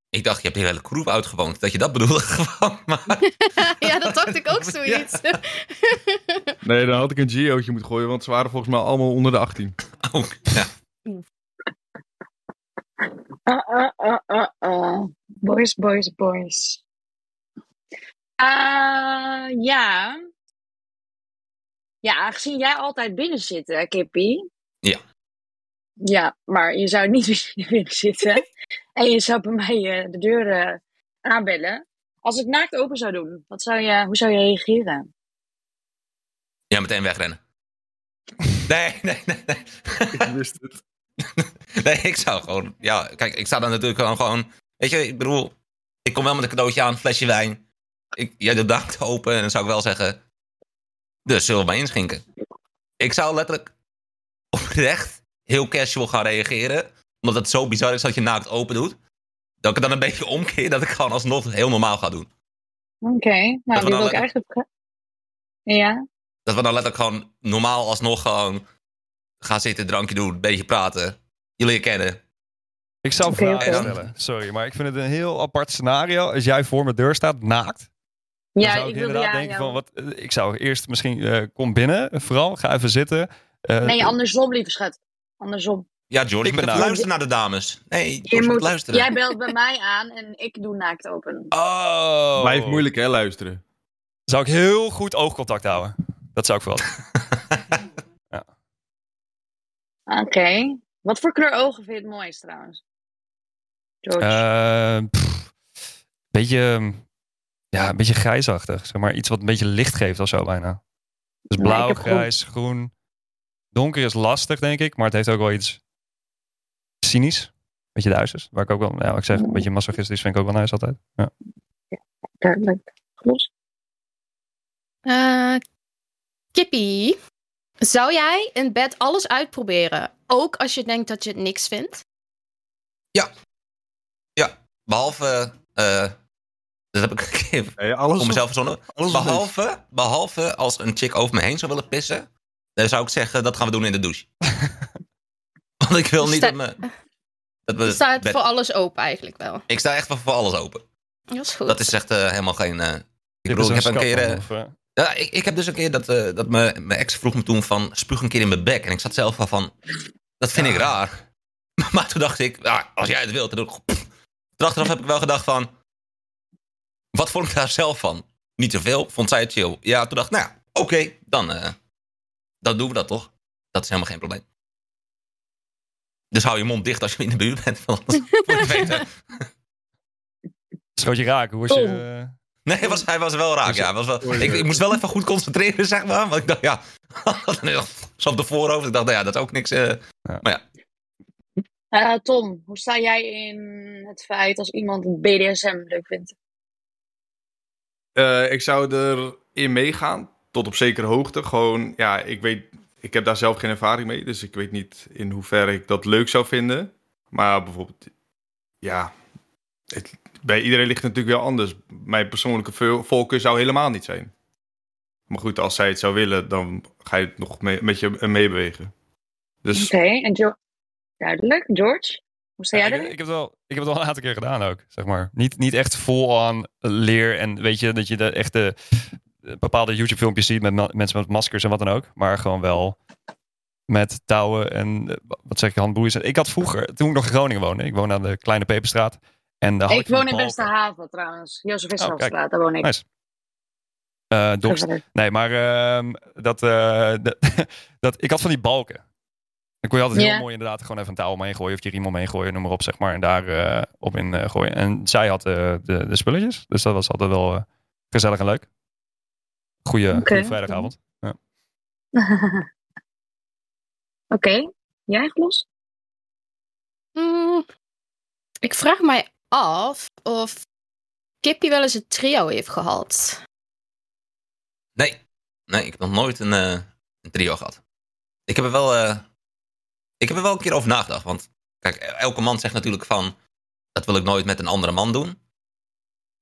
Ik dacht, je hebt die hele kroeg uitgewoond. Dat je dat bedoelde gewoon. Maar... ja, dat dacht ik ook zoiets. Nee, dan had ik een geootje moeten gooien, want ze waren volgens mij allemaal onder de 18. Oh, ja. Uh, uh, uh, uh, uh. Boys, boys, boys. Uh, ja. Ja, aangezien jij altijd binnen zit, hè, Kippie. Ja. Ja, maar je zou niet binnen zitten. en je zou bij mij eh, de deur eh, aanbellen. Als ik naakt open zou doen, wat zou je, hoe zou je reageren? ja, meteen wegrennen. Nee, nee, nee, nee. Ik wist het. Nee, ik zou gewoon... Ja, kijk, ik sta dan natuurlijk gewoon, gewoon... Weet je, ik bedoel... Ik kom wel met een cadeautje aan, een flesje wijn. Ik, jij doet dak open en dan zou ik wel zeggen... Dus zullen we maar inschinken. Ik zou letterlijk oprecht heel casual gaan reageren. Omdat het zo bizar is dat je naakt open doet. Dat ik het dan een beetje omkeer dat ik gewoon alsnog heel normaal ga doen. Oké, nou, die dan wil ik eigenlijk... Ja, Dat we dan letterlijk gewoon normaal alsnog gewoon gaan zitten, drankje doen, een beetje praten. Jullie je kennen. Ik zou Oké, vragen stellen. Sorry, maar ik vind het een heel apart scenario. Als jij voor mijn deur staat, naakt. Dan ja zou ik, ik wilde inderdaad ja, denken van, wat, eh, ik zou eerst misschien, eh, kom binnen, vooral, ga even zitten. Eh, Nee, andersom, lieve schat. Andersom. Ja, George, Ik ben even naakt. luisteren naar de dames. Nee, Je moet moet, luisteren. jij belt bij mij aan en ik doe naakt open. Oh. Blijft moeilijk, hè, luisteren. Zou ik heel goed oogcontact houden. Dat zou ik vooral. Oké. Wat voor kleur ogen vind je het mooist trouwens? George. Eh, pff, beetje, ehm, ja, een beetje grijsachtig. Zeg maar iets wat een beetje licht geeft of zo bijna. Dus blauw, grijs, groen. Donker is lastig, denk ik. Maar het heeft ook wel iets cynisch. Beetje duisters. Waar ik ook wel, ja, wat ik zeg, een beetje masochistisch vind ik ook wel nice altijd. Ja. Duidelijk. Goed. Eh, Kippie, zou jij in bed alles uitproberen? Ook als je denkt dat je het niks vindt? Behalve, eh, dat heb ik een keer Nee, alles voor mezelf verzonnen. alles Behalve, behalve als een chick over me heen zou willen pissen, dan zou ik zeggen, dat gaan we doen in de douche. Want ik wil niet Sta- dat me... Dat me Je staat bed- voor alles open eigenlijk wel. Ik sta echt voor, voor alles open. Dat is goed. Dat is echt eh, helemaal geen... eh, ik Dit bedoel, ik is heb een keer... eh, of, Ja, ik, ik heb dus een keer dat, eh, dat me- mijn ex vroeg me toen van... Spuug een keer in mijn bek. En ik zat zelf wel van... Dat vind ik raar. Maar toen dacht ik... Ja, als jij het wilt, dan doe ik... achteraf heb ik wel gedacht van... Wat vond ik daar zelf van? Niet zoveel. Vond zij het chill? Ja, toen dacht ik... Nou, ja, oké. dan, eh, dan doen we dat toch? Dat is helemaal geen probleem. Dus hou je mond dicht als je in de buurt bent. Het weten. Schoot je raken, hoe was je... Tom. eh, Nee, hij was, hij was wel raak. Ja, hij was wel, ik, ik moest wel even goed concentreren, zeg maar. Want ik dacht, ja. Zo op de voorhoofd. Ik dacht, nou ja, dat is ook niks. eh, Maar ja, Eh, Tom, hoe sta jij in het feit als iemand BDSM leuk vindt? Eh, ik zou erin meegaan, tot op zekere hoogte. Gewoon, ja, ik weet, ik heb daar zelf geen ervaring mee, dus ik weet niet in hoeverre ik dat leuk zou vinden. Maar bijvoorbeeld, ja, het, bij iedereen ligt het natuurlijk wel anders. Mijn persoonlijke vo- voorkeur zou helemaal niet zijn. Maar goed, als zij het zou willen, dan ga je het nog mee, met je meebewegen. Dus Oké, en Jo- duidelijk. George, hoe sta jij Ja, ik, heb het wel, ik heb het wel een aantal keer gedaan ook, zeg maar. Niet, niet echt vol aan leer en weet je, dat je de echte eh, bepaalde YouTube-filmpjes ziet met mensen met maskers en wat dan ook. Maar gewoon wel met touwen en, eh, wat zeg ik, handboeien. Ik had vroeger, toen ik nog in Groningen woonde, ik woonde aan de Kleine Peperstraat. En daar ik, Ik woon in die Beste Haven trouwens. Jozef Oh, Visserstraat, daar woon ik. Nice. Eh. Nee, maar ehm, dat, eh, dat, ik had van die balken. Dan kon je altijd heel mooi inderdaad gewoon even een touw omheen gooien. Of je riem omheen gooien, noem maar op, zeg maar. En daar eh, op in eh, gooien. En zij had eh, de, de spulletjes. Dus dat was altijd wel eh, gezellig en leuk. Goeie, vrijdagavond. Ja. Oké, jij Glos? Mm, ik vraag mij af of Kippy wel eens een trio heeft gehad. nee. Nee, ik heb nog nooit een, eh, een trio gehad. Ik heb er wel... eh, ik heb er wel een keer over nagedacht. Want kijk, elke man zegt natuurlijk van... Dat wil ik nooit met een andere man doen.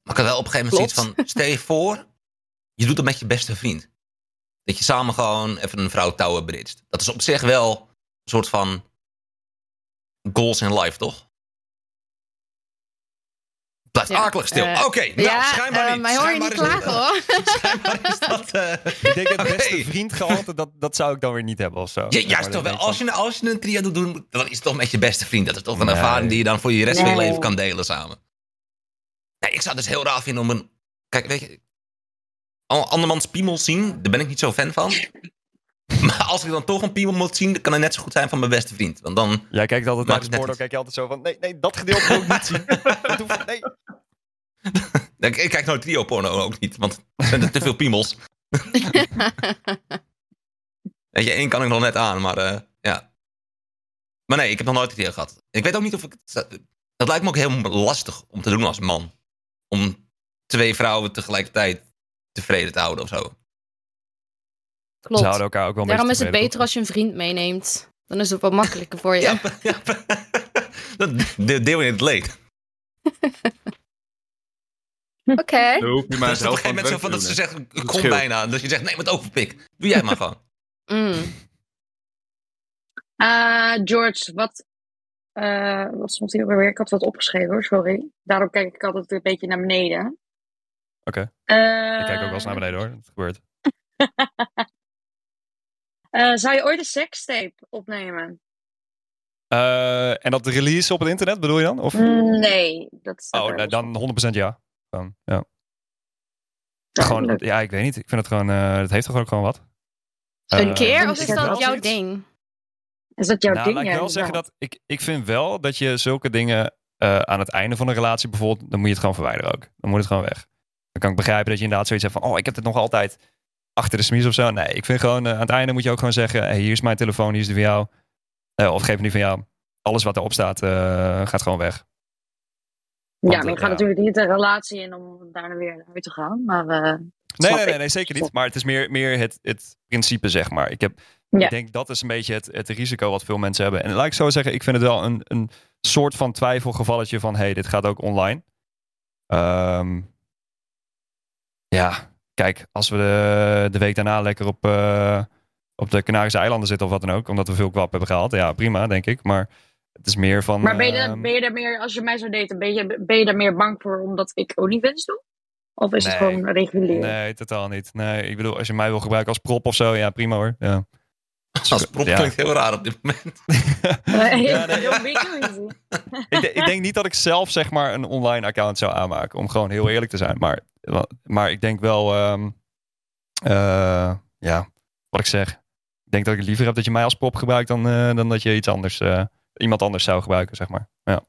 Maar ik had wel op een gegeven moment Klopt. zoiets van... Stel je voor, je doet het met je beste vriend. Dat je samen gewoon even een vrouw touwen bridgt. Dat is op zich wel een soort van... Goals in life, toch? Blijft Ja, akelig stil. eh, Oké, nou, ja, schijnbaar eh, niet. mij hoor je niet klagen hoor. Schijnbaar is dat... eh, Ik denk het beste Oké. vriendgehalte, dat, dat zou ik dan weer niet hebben of zo. Ja, maar, juist dat toch wel. Als je, als je een trio doet doen, dan is het toch met je beste vriend. Dat is toch een Nee. ervaring die je dan voor je rest van je leven kan delen samen. Nee, ik zou het dus heel raar vinden om een... Kijk, weet je... Andermans piemel zien, daar ben ik niet zo fan van. Maar als ik dan toch een piemel moet zien, dan kan het net zo goed zijn van mijn beste vriend. Want dan... Jij kijkt altijd naar het de porno, kijk je altijd zo van... Nee, nee, dat gedeelte wil ik niet zien. Dat hoeft- nee. Ik, ik kijk nooit trio porno ook niet, want er zijn er te veel piemels. Weet je, één kan ik nog net aan, maar eh, ja. Maar nee, ik heb nog nooit trio gehad. Ik weet ook niet of ik... het- Dat lijkt me ook heel lastig om te doen als man. Om twee vrouwen tegelijkertijd tevreden te houden of zo. Ze Klopt. houden elkaar ook wel Daarom is het beter als je een vriend meeneemt. Dan is het wat makkelijker voor je. Ja, ja. Dat de- deel je het leed. Oké. dan hoef je maar Dus de op een helft gegeven van moment zo het van werk dat ze zegt, ik kom bijna. Dat je zegt, nee, met overpik. Doe jij maar gewoon. Mm. Eh, George, wat, eh, wat stond hier weer? Ik had wat opgeschreven hoor, sorry. Daarom kijk ik altijd een beetje naar beneden. Oké. Eh, Ik kijk ook wel eens naar beneden hoor. Dat gebeurt. eh, zou je ooit een sekstape opnemen? Eh, en dat release op het internet bedoel je dan? Of? Nee, dat staat Oh, nee, dan 100% ja. Gewoon, ja. Gewoon, ja, ik weet niet. Ik vind het gewoon, eh het heeft toch ook gewoon wat. Een keer dan of is is het dat jouw ding? Is dat jouw nou, ding? laat ik Ja, zeggen ja. dat ik, ik vind wel dat je zulke dingen eh, aan het einde van een relatie bijvoorbeeld, dan moet je het gewoon verwijderen ook. Dan moet het gewoon weg. Dan kan ik begrijpen dat je inderdaad zoiets hebt van, oh, ik heb het nog altijd achter de smies of zo. Nee, ik vind gewoon, eh, aan het einde moet je ook gewoon zeggen, hey, hier is mijn telefoon, hier is die van jou. Eh, of geef me die van jou. Alles wat erop staat, eh, gaat gewoon weg. Ja, maar je gaat natuurlijk niet een relatie in om daarna weer uit te gaan. Maar Nee, nee, nee, nee, zeker niet. Maar het is meer, meer het, het principe, zeg maar. Ik, heb, Ja. ik denk dat is een beetje het, het risico wat veel mensen hebben. En laat ik zo zeggen, ik vind het wel een, een soort van twijfelgevalletje van... hey, dit gaat ook online. Ehm, ja, kijk, als we de, de week daarna lekker op, eh, op de Canarische eilanden zitten of wat dan ook... omdat we veel kwap hebben gehaald, ja, prima, denk ik. Maar het is meer van... Maar ben je, ehm, ben je er meer, als je mij zou daten, ben je, ben je daar meer bang voor omdat ik OnlyFans doe? Of is het gewoon regulier? Nee, totaal niet. Nee, ik bedoel, als je mij wil gebruiken als prop of zo, ja, prima hoor. Ja. Als prop Ja. klinkt heel raar op dit moment. Nee, Ja, nee, ik, ik denk niet dat ik zelf zeg maar een online account zou aanmaken. Om gewoon heel eerlijk te zijn. Maar, maar ik denk wel, ehm, eh, ja, wat ik zeg. Ik denk dat ik het liever heb dat je mij als prop gebruikt dan, eh, dan dat je iets anders, eh, iemand anders zou gebruiken, zeg maar. Ja,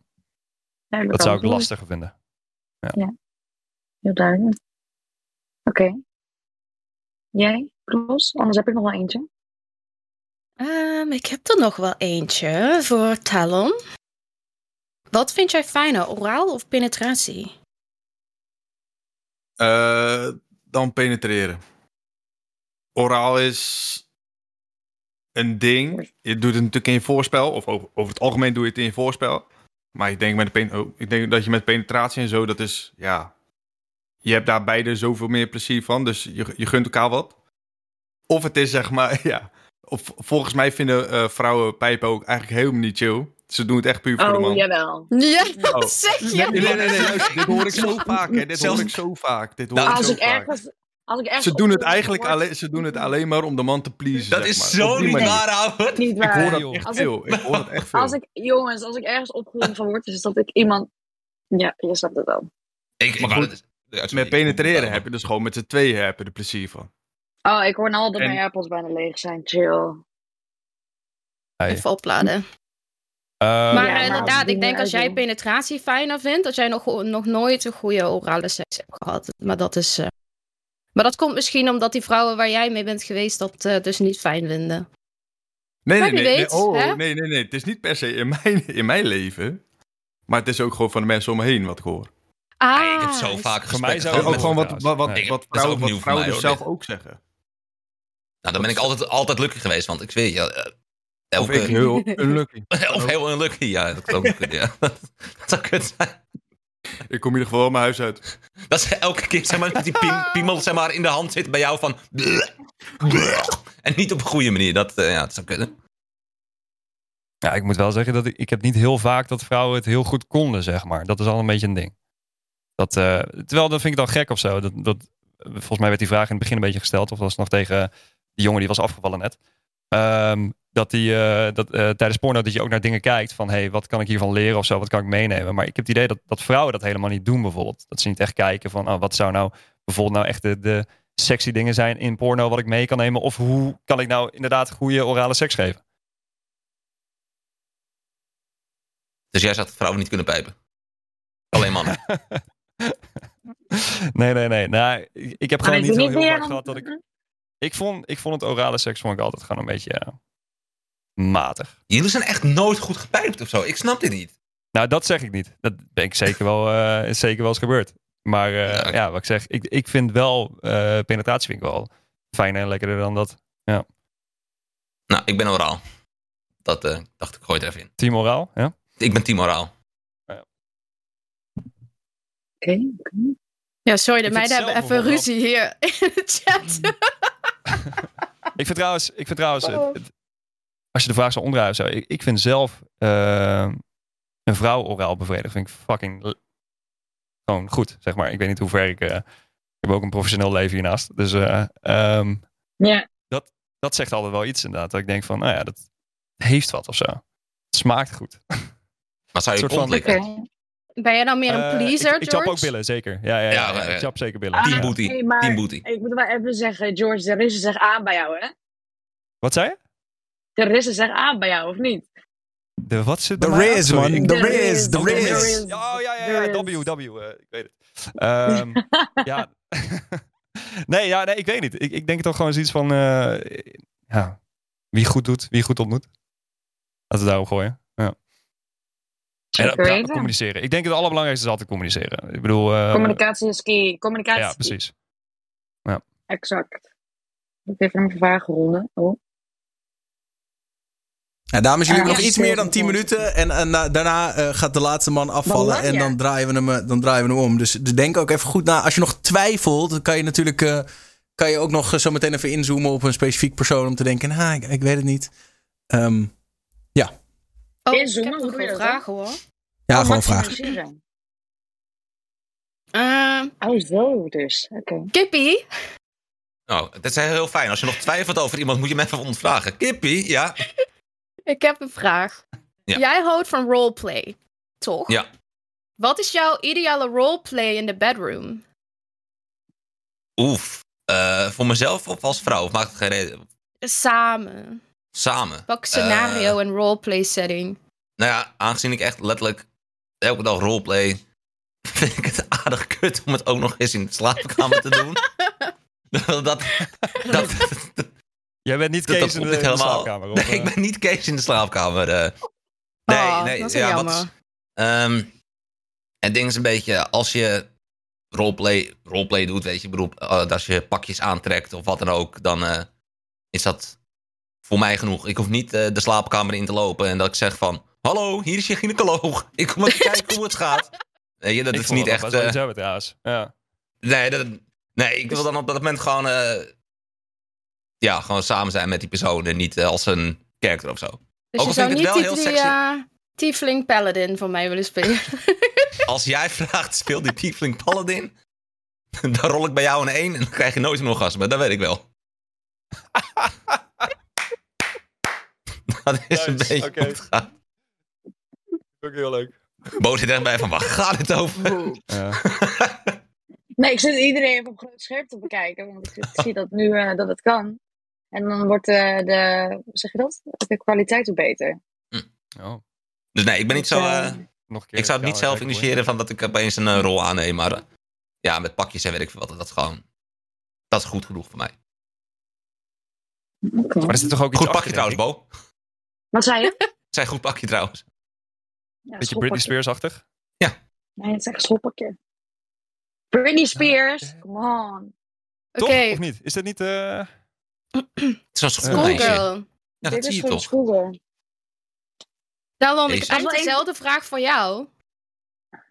Duidelijk dat zou ik lastiger vinden. Heel duidelijk. Oké. Jij, Kloos? Anders heb ik nog wel eentje. Ehm, ik heb er nog wel eentje voor Talon. Wat vind jij fijner, oraal of penetratie? Eh, dan penetreren. Oraal is een ding. Je doet het natuurlijk in je voorspel. Of over, over het algemeen doe je het in je voorspel. Maar ik denk, met de oh, ik denk dat je met penetratie en zo, dat is, ja... Je hebt daar beide zoveel meer plezier van. Dus je, je gunt elkaar wat. Of het is zeg maar, ja... Of, volgens mij vinden eh, vrouwen pijpen ook eigenlijk helemaal niet chill. Ze doen het echt puur voor de Oh, man. jawel. Ja, Oh. zeg je? Nee, nee, nee, nee, luister, dit hoor ik zo vaak, hè. Dit hoor ik zo vaak. Dit hoor ik Als zo ik vaak. ergens... Als ik ergens Ze doen het eigenlijk word- alleen, ze doen het alleen maar om de man te pleasen. Dat zeg is maar. zo niet waar, ouwe. Niet Ik waar. hoor dat joh. echt Als ik- veel. Ik hoor dat echt veel. Als ik, jongens, als ik ergens opgeroepen van word, is dat ik iemand... Ja, je snapt het wel. Ik, ik Maar wou goed, het- ja, sorry, Met ik- penetreren heb je dus gewoon met z'n tweeën heb je er plezier van. Oh, ik hoor nou al dat En- mijn AirPods bijna leeg zijn. Chill. Hey. Even opladen. Eh, maar Ja, maar inderdaad, ik denk als jij penetratie fijner vindt, dat jij nog, nog nooit een goede orale seks hebt gehad. Maar dat is. eh, Maar dat komt misschien omdat die vrouwen waar jij mee bent geweest dat eh, dus niet fijn vinden. Nee, nee, nee. weet, nee. Oh, nee, nee, nee. Het is niet per se in mijn, in mijn leven. Maar het is ook gewoon van de mensen om me heen wat ik hoor. Ah, Hey, ik heb zo vaak Voor mij gesprekken zou ook gewoon wat, wat, wat, Nee, vrouwen, wat mij, dus hoor, zelf ook zeggen. Nou, dan ben ik altijd, altijd lucky geweest, want ik zweer je... eh, Of heel unlucky. of heel unlucky, ja. Dat kan ook kunnen, ja. dat zou kut zijn. Ik kom in ieder geval wel mijn huis uit. Dat ze elke keer zeg maar, met die piem- piemel zeg maar, in de hand zit bij jou van... En niet op een goede manier. Dat, eh, ja, dat zou kunnen. Ja, ik moet wel zeggen dat ik, ik heb niet heel vaak dat vrouwen het heel goed konden, zeg maar. Dat is al een beetje een ding. Dat, eh, terwijl dat vind ik dan gek of zo. Dat, dat, volgens mij werd die vraag in het begin een beetje gesteld. Of was het nog tegen die jongen die was afgevallen net. Ehm, dat die, eh, dat, eh, tijdens porno dat je ook naar dingen kijkt. Van hey, wat kan ik hiervan leren of zo? Wat kan ik meenemen? Maar ik heb het idee dat, dat vrouwen dat helemaal niet doen bijvoorbeeld. Dat ze niet echt kijken van oh, wat zou nou bijvoorbeeld nou echt de, de sexy dingen zijn in porno wat ik mee kan nemen. Of hoe kan ik nou inderdaad goede orale seks geven? Dus jij zegt dat vrouwen niet kunnen pijpen. Alleen mannen. Nee, nee, nee. Nou, ik, heb gewoon ik niet zo heel vaak gehad dat ik... Ik vond, ik vond het orale seks vond ik altijd gewoon een beetje eh, matig. Jullie zijn echt nooit goed gepijpt of zo. Ik snap dit niet. Nou, dat zeg ik niet. Dat ben ik zeker wel, eh, is zeker wel eens gebeurd. Maar eh, Ja. ja, wat ik zeg, ik, ik vind wel, eh, penetratie vind ik wel fijner en lekkerder dan dat. Nou, ik ben oraal. Dat eh, dacht ik, gooi er even in. Team oraal, ja? Ik ben team oraal. Oké, oké. Ja, sorry, de meiden hebben even ruzie hier in de chat. Ik vind trouwens, ik vind trouwens Oh. het- het- als je de vraag zou omdraaien, zo, ik, ik vind zelf eh, een vrouw oraal bevredigen, vind ik fucking gewoon goed, zeg maar. Ik weet niet hoe ver ik, eh, ik heb ook een professioneel leven hiernaast. Dus eh, ehm, Ja. dat zegt altijd wel iets inderdaad. Dat ik denk van, nou ja, dat heeft wat of zo. Het smaakt goed. Maar zou je kont likken? Ben jij dan meer een Eh, pleaser, ik, ik chap ook billen, zeker. Ja, ja, ja, Ja, ja, ja, ja. ik chap zeker billen. Ah, Team booty. nee, maar Team booty. Ik moet wel even zeggen, George, de rissen zich aan bij jou, hè? Wat zei je? De rissen zich aan bij jou, of niet? De wat zit De er aan? Riz, man. De De Riz, de de Riz. Oh ja, ja, De ja. W, W. eh, ik weet het. Ehm, ja. nee, ja, nee, ik weet niet. Ik, ik denk toch gewoon zoiets van... eh, ja, wie goed doet, wie goed ontmoet. Laten we daarop gooien. Ja. En communiceren. Ik denk het allerbelangrijkste is altijd communiceren. Ik bedoel... eh, Communicatie is key. Communicatie Ja, precies. Exact. Ik even een vragen ronden. Oh. Ja, dames, jullie Ah, hebben nog ja, iets meer dan zeker. 10 minuten. En, en na- daarna eh, gaat de laatste man afvallen. En ja. dan draaien, we hem, eh, dan draaien we hem om. Dus, dus denk ook even goed na. Als je nog twijfelt, dan kan je natuurlijk eh, kan je ook nog eh, zo meteen even inzoomen op een specifiek persoon. Om te denken, nou, ik, ik weet het niet. Ehm, Oh, ik heb hoe nog doe je wel dat dan? vragen hoor. ja, Oh, gewoon vragen. Ehm, Oh, zo dus. Oké. Kippie, Nou, dat is heel fijn. Als je nog twijfelt over iemand, moet je hem even ontvragen. Kippie, ja. ik heb een vraag. Ja. Jij houdt van roleplay, toch? Ja. Wat is jouw ideale roleplay in de bedroom? Oef. Eh, voor mezelf of als vrouw? Of maakt het geen reden? Samen. Samen. Welk scenario Eh, en roleplay setting? nou ja, aangezien ik echt letterlijk elke dag roleplay... vind ik het aardig kut om het ook nog eens in de slaapkamer te doen. dat, dat, dat, Jij bent niet dat, Kees in de, in slaapkamer. Of, Nee, eh, ik ben niet Kees in de slaapkamer. eh. nee, Oh, nee. dat is ja, jammer. wat, ehm, het ding is een beetje, als je roleplay, roleplay doet, weet je, bedoel, eh, als je pakjes aantrekt of wat dan ook, dan eh, is dat voor mij genoeg. Ik hoef niet eh, de slaapkamer in te lopen en dat ik zeg van, hallo, hier is je gynaecoloog. Ik kom even kijken hoe het gaat. Weet je, dat ik is niet dat echt... wel eh, hebben trouwens. Ja. Nee, dat, nee, ik wil dan op dat moment gewoon. eh, ja, gewoon samen zijn met die persoon en niet als een character of zo. Dus Ook je al zou vind ik niet wel heel eh, Tiefling Paladin voor mij willen spelen. Als jij vraagt, speel die Tiefling Paladin. Dan rol ik bij jou een 1 en dan krijg je nooit een orgasme. Dat weet ik wel. dat is een beetje oké. hoe het gaat. Ook heel leuk. Bo zit echt bij van, waar gaat het over? Ja. Nee, ik zit iedereen even op groot scherm te bekijken. Want ik zie dat nu eh, dat het kan. En dan wordt eh, de, hoe zeg je dat? De kwaliteit ook beter. Oh, Dus nee, ik ben niet Dus, zo... eh, nog een keer ik zou het niet zelf initiëren van dat ik opeens een rol aanneem. Maar ja, met pakjes en weet ik veel wat. Dat is gewoon... Dat is goed genoeg voor mij. oké. Maar er zit toch ook iets Goed pakje trouwens? Bo. Wat zei je? Het zijn goed pakje trouwens. Ja, Beetje Britney. Spears-achtig. Nee, het is echt een schoolpakje. Britney Spears, come on. Oké, Toch? Of niet? Is dat niet... eh, Het is een schoolmeisje. Ja, dat Dit zie is je voor schoolgirl. Talon, ik heb eigenlijk dezelfde vraag voor jou.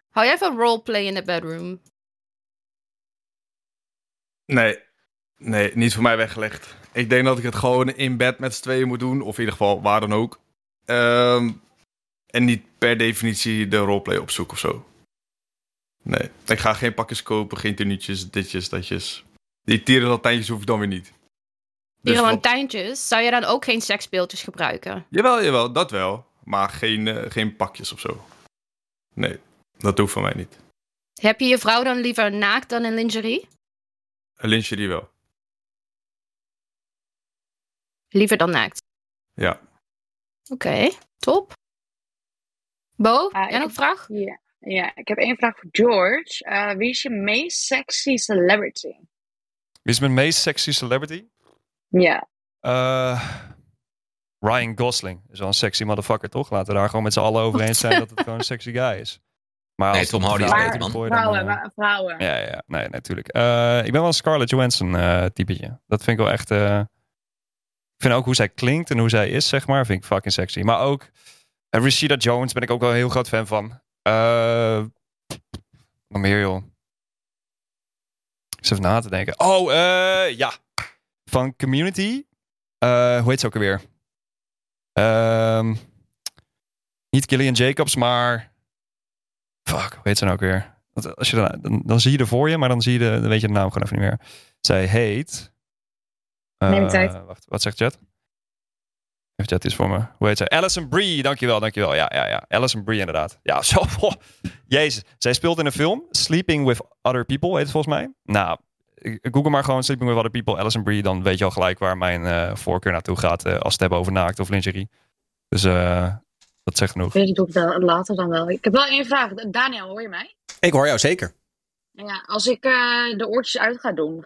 Hou jij van roleplay in de bedroom? Nee. Nee, niet voor mij weggelegd. Ik denk dat ik het gewoon in bed met z'n tweeën moet doen. Of in ieder geval waar dan ook. Ehm, en niet per definitie de roleplay opzoeken of zo. Nee, ik ga geen pakjes kopen, geen tenuutjes, ditjes, datjes. Die tierenlantijntjes hoef ik dan weer niet. Dus wat- Tierenlantijntjes, zou je dan ook geen seksspeeltjes gebruiken? Jawel, jawel, dat wel. Maar geen, eh, geen pakjes of zo. Nee, dat hoeft van mij niet. Heb je je vrouw dan liever naakt dan in lingerie? Een lingerie wel. Liever dan naakt. Ja. Oké, top. Bo, ik jij nog een vraag? Ja. ja, ik heb één vraag voor George. Eh, wie is je meest sexy celebrity? Wie is mijn meest sexy celebrity? Ja. Eh, Ryan Gosling is wel een sexy motherfucker, toch? Laten we daar gewoon met z'n allen over eens zijn dat het gewoon een sexy guy is. Maar Nee, als Tom het Hardy is beter, man. dan, Vrouwen, vrouwen. Ja, ja, nee, natuurlijk. Eh, ik ben wel een Scarlett Johansson eh typetje. Dat vind ik wel echt... ik vind ook hoe zij klinkt en hoe zij is, zeg maar, vind ik fucking sexy. Maar ook uh, Rashida Jones ben ik ook wel een heel groot fan van. Nog meer, joh. Ik even na te denken. Oh, eh, ja. Van Community. Eh, hoe heet ze ook alweer? Ehm niet Gillian Jacobs, maar... Fuck, hoe heet ze nou ook weer? Als je dan, dan, zie je er voor je, maar dan, zie je de, weet je de naam gewoon even niet meer. Zij heet... Neem eh, tijd. Wacht, wat zegt Jet? Even Jet is voor me. Hoe heet zij? Alison Brie, dankjewel, dankjewel. Ja, ja, ja. Alison Brie inderdaad. Ja, zo. oh, Jezus. Zij speelt in een film, Sleeping with Other People, heet het volgens mij. Nou, google maar gewoon Sleeping with Other People, Alison Brie. Dan weet je al gelijk waar mijn eh, voorkeur naartoe gaat eh, als het hebben over naakt of lingerie. Dus eh, dat zegt genoeg. Weet ik doe ik wel later dan wel. Ik heb wel één vraag. Daniel, hoor je mij? Ik hoor jou zeker. Ja, als ik eh, de oortjes uit ga doen,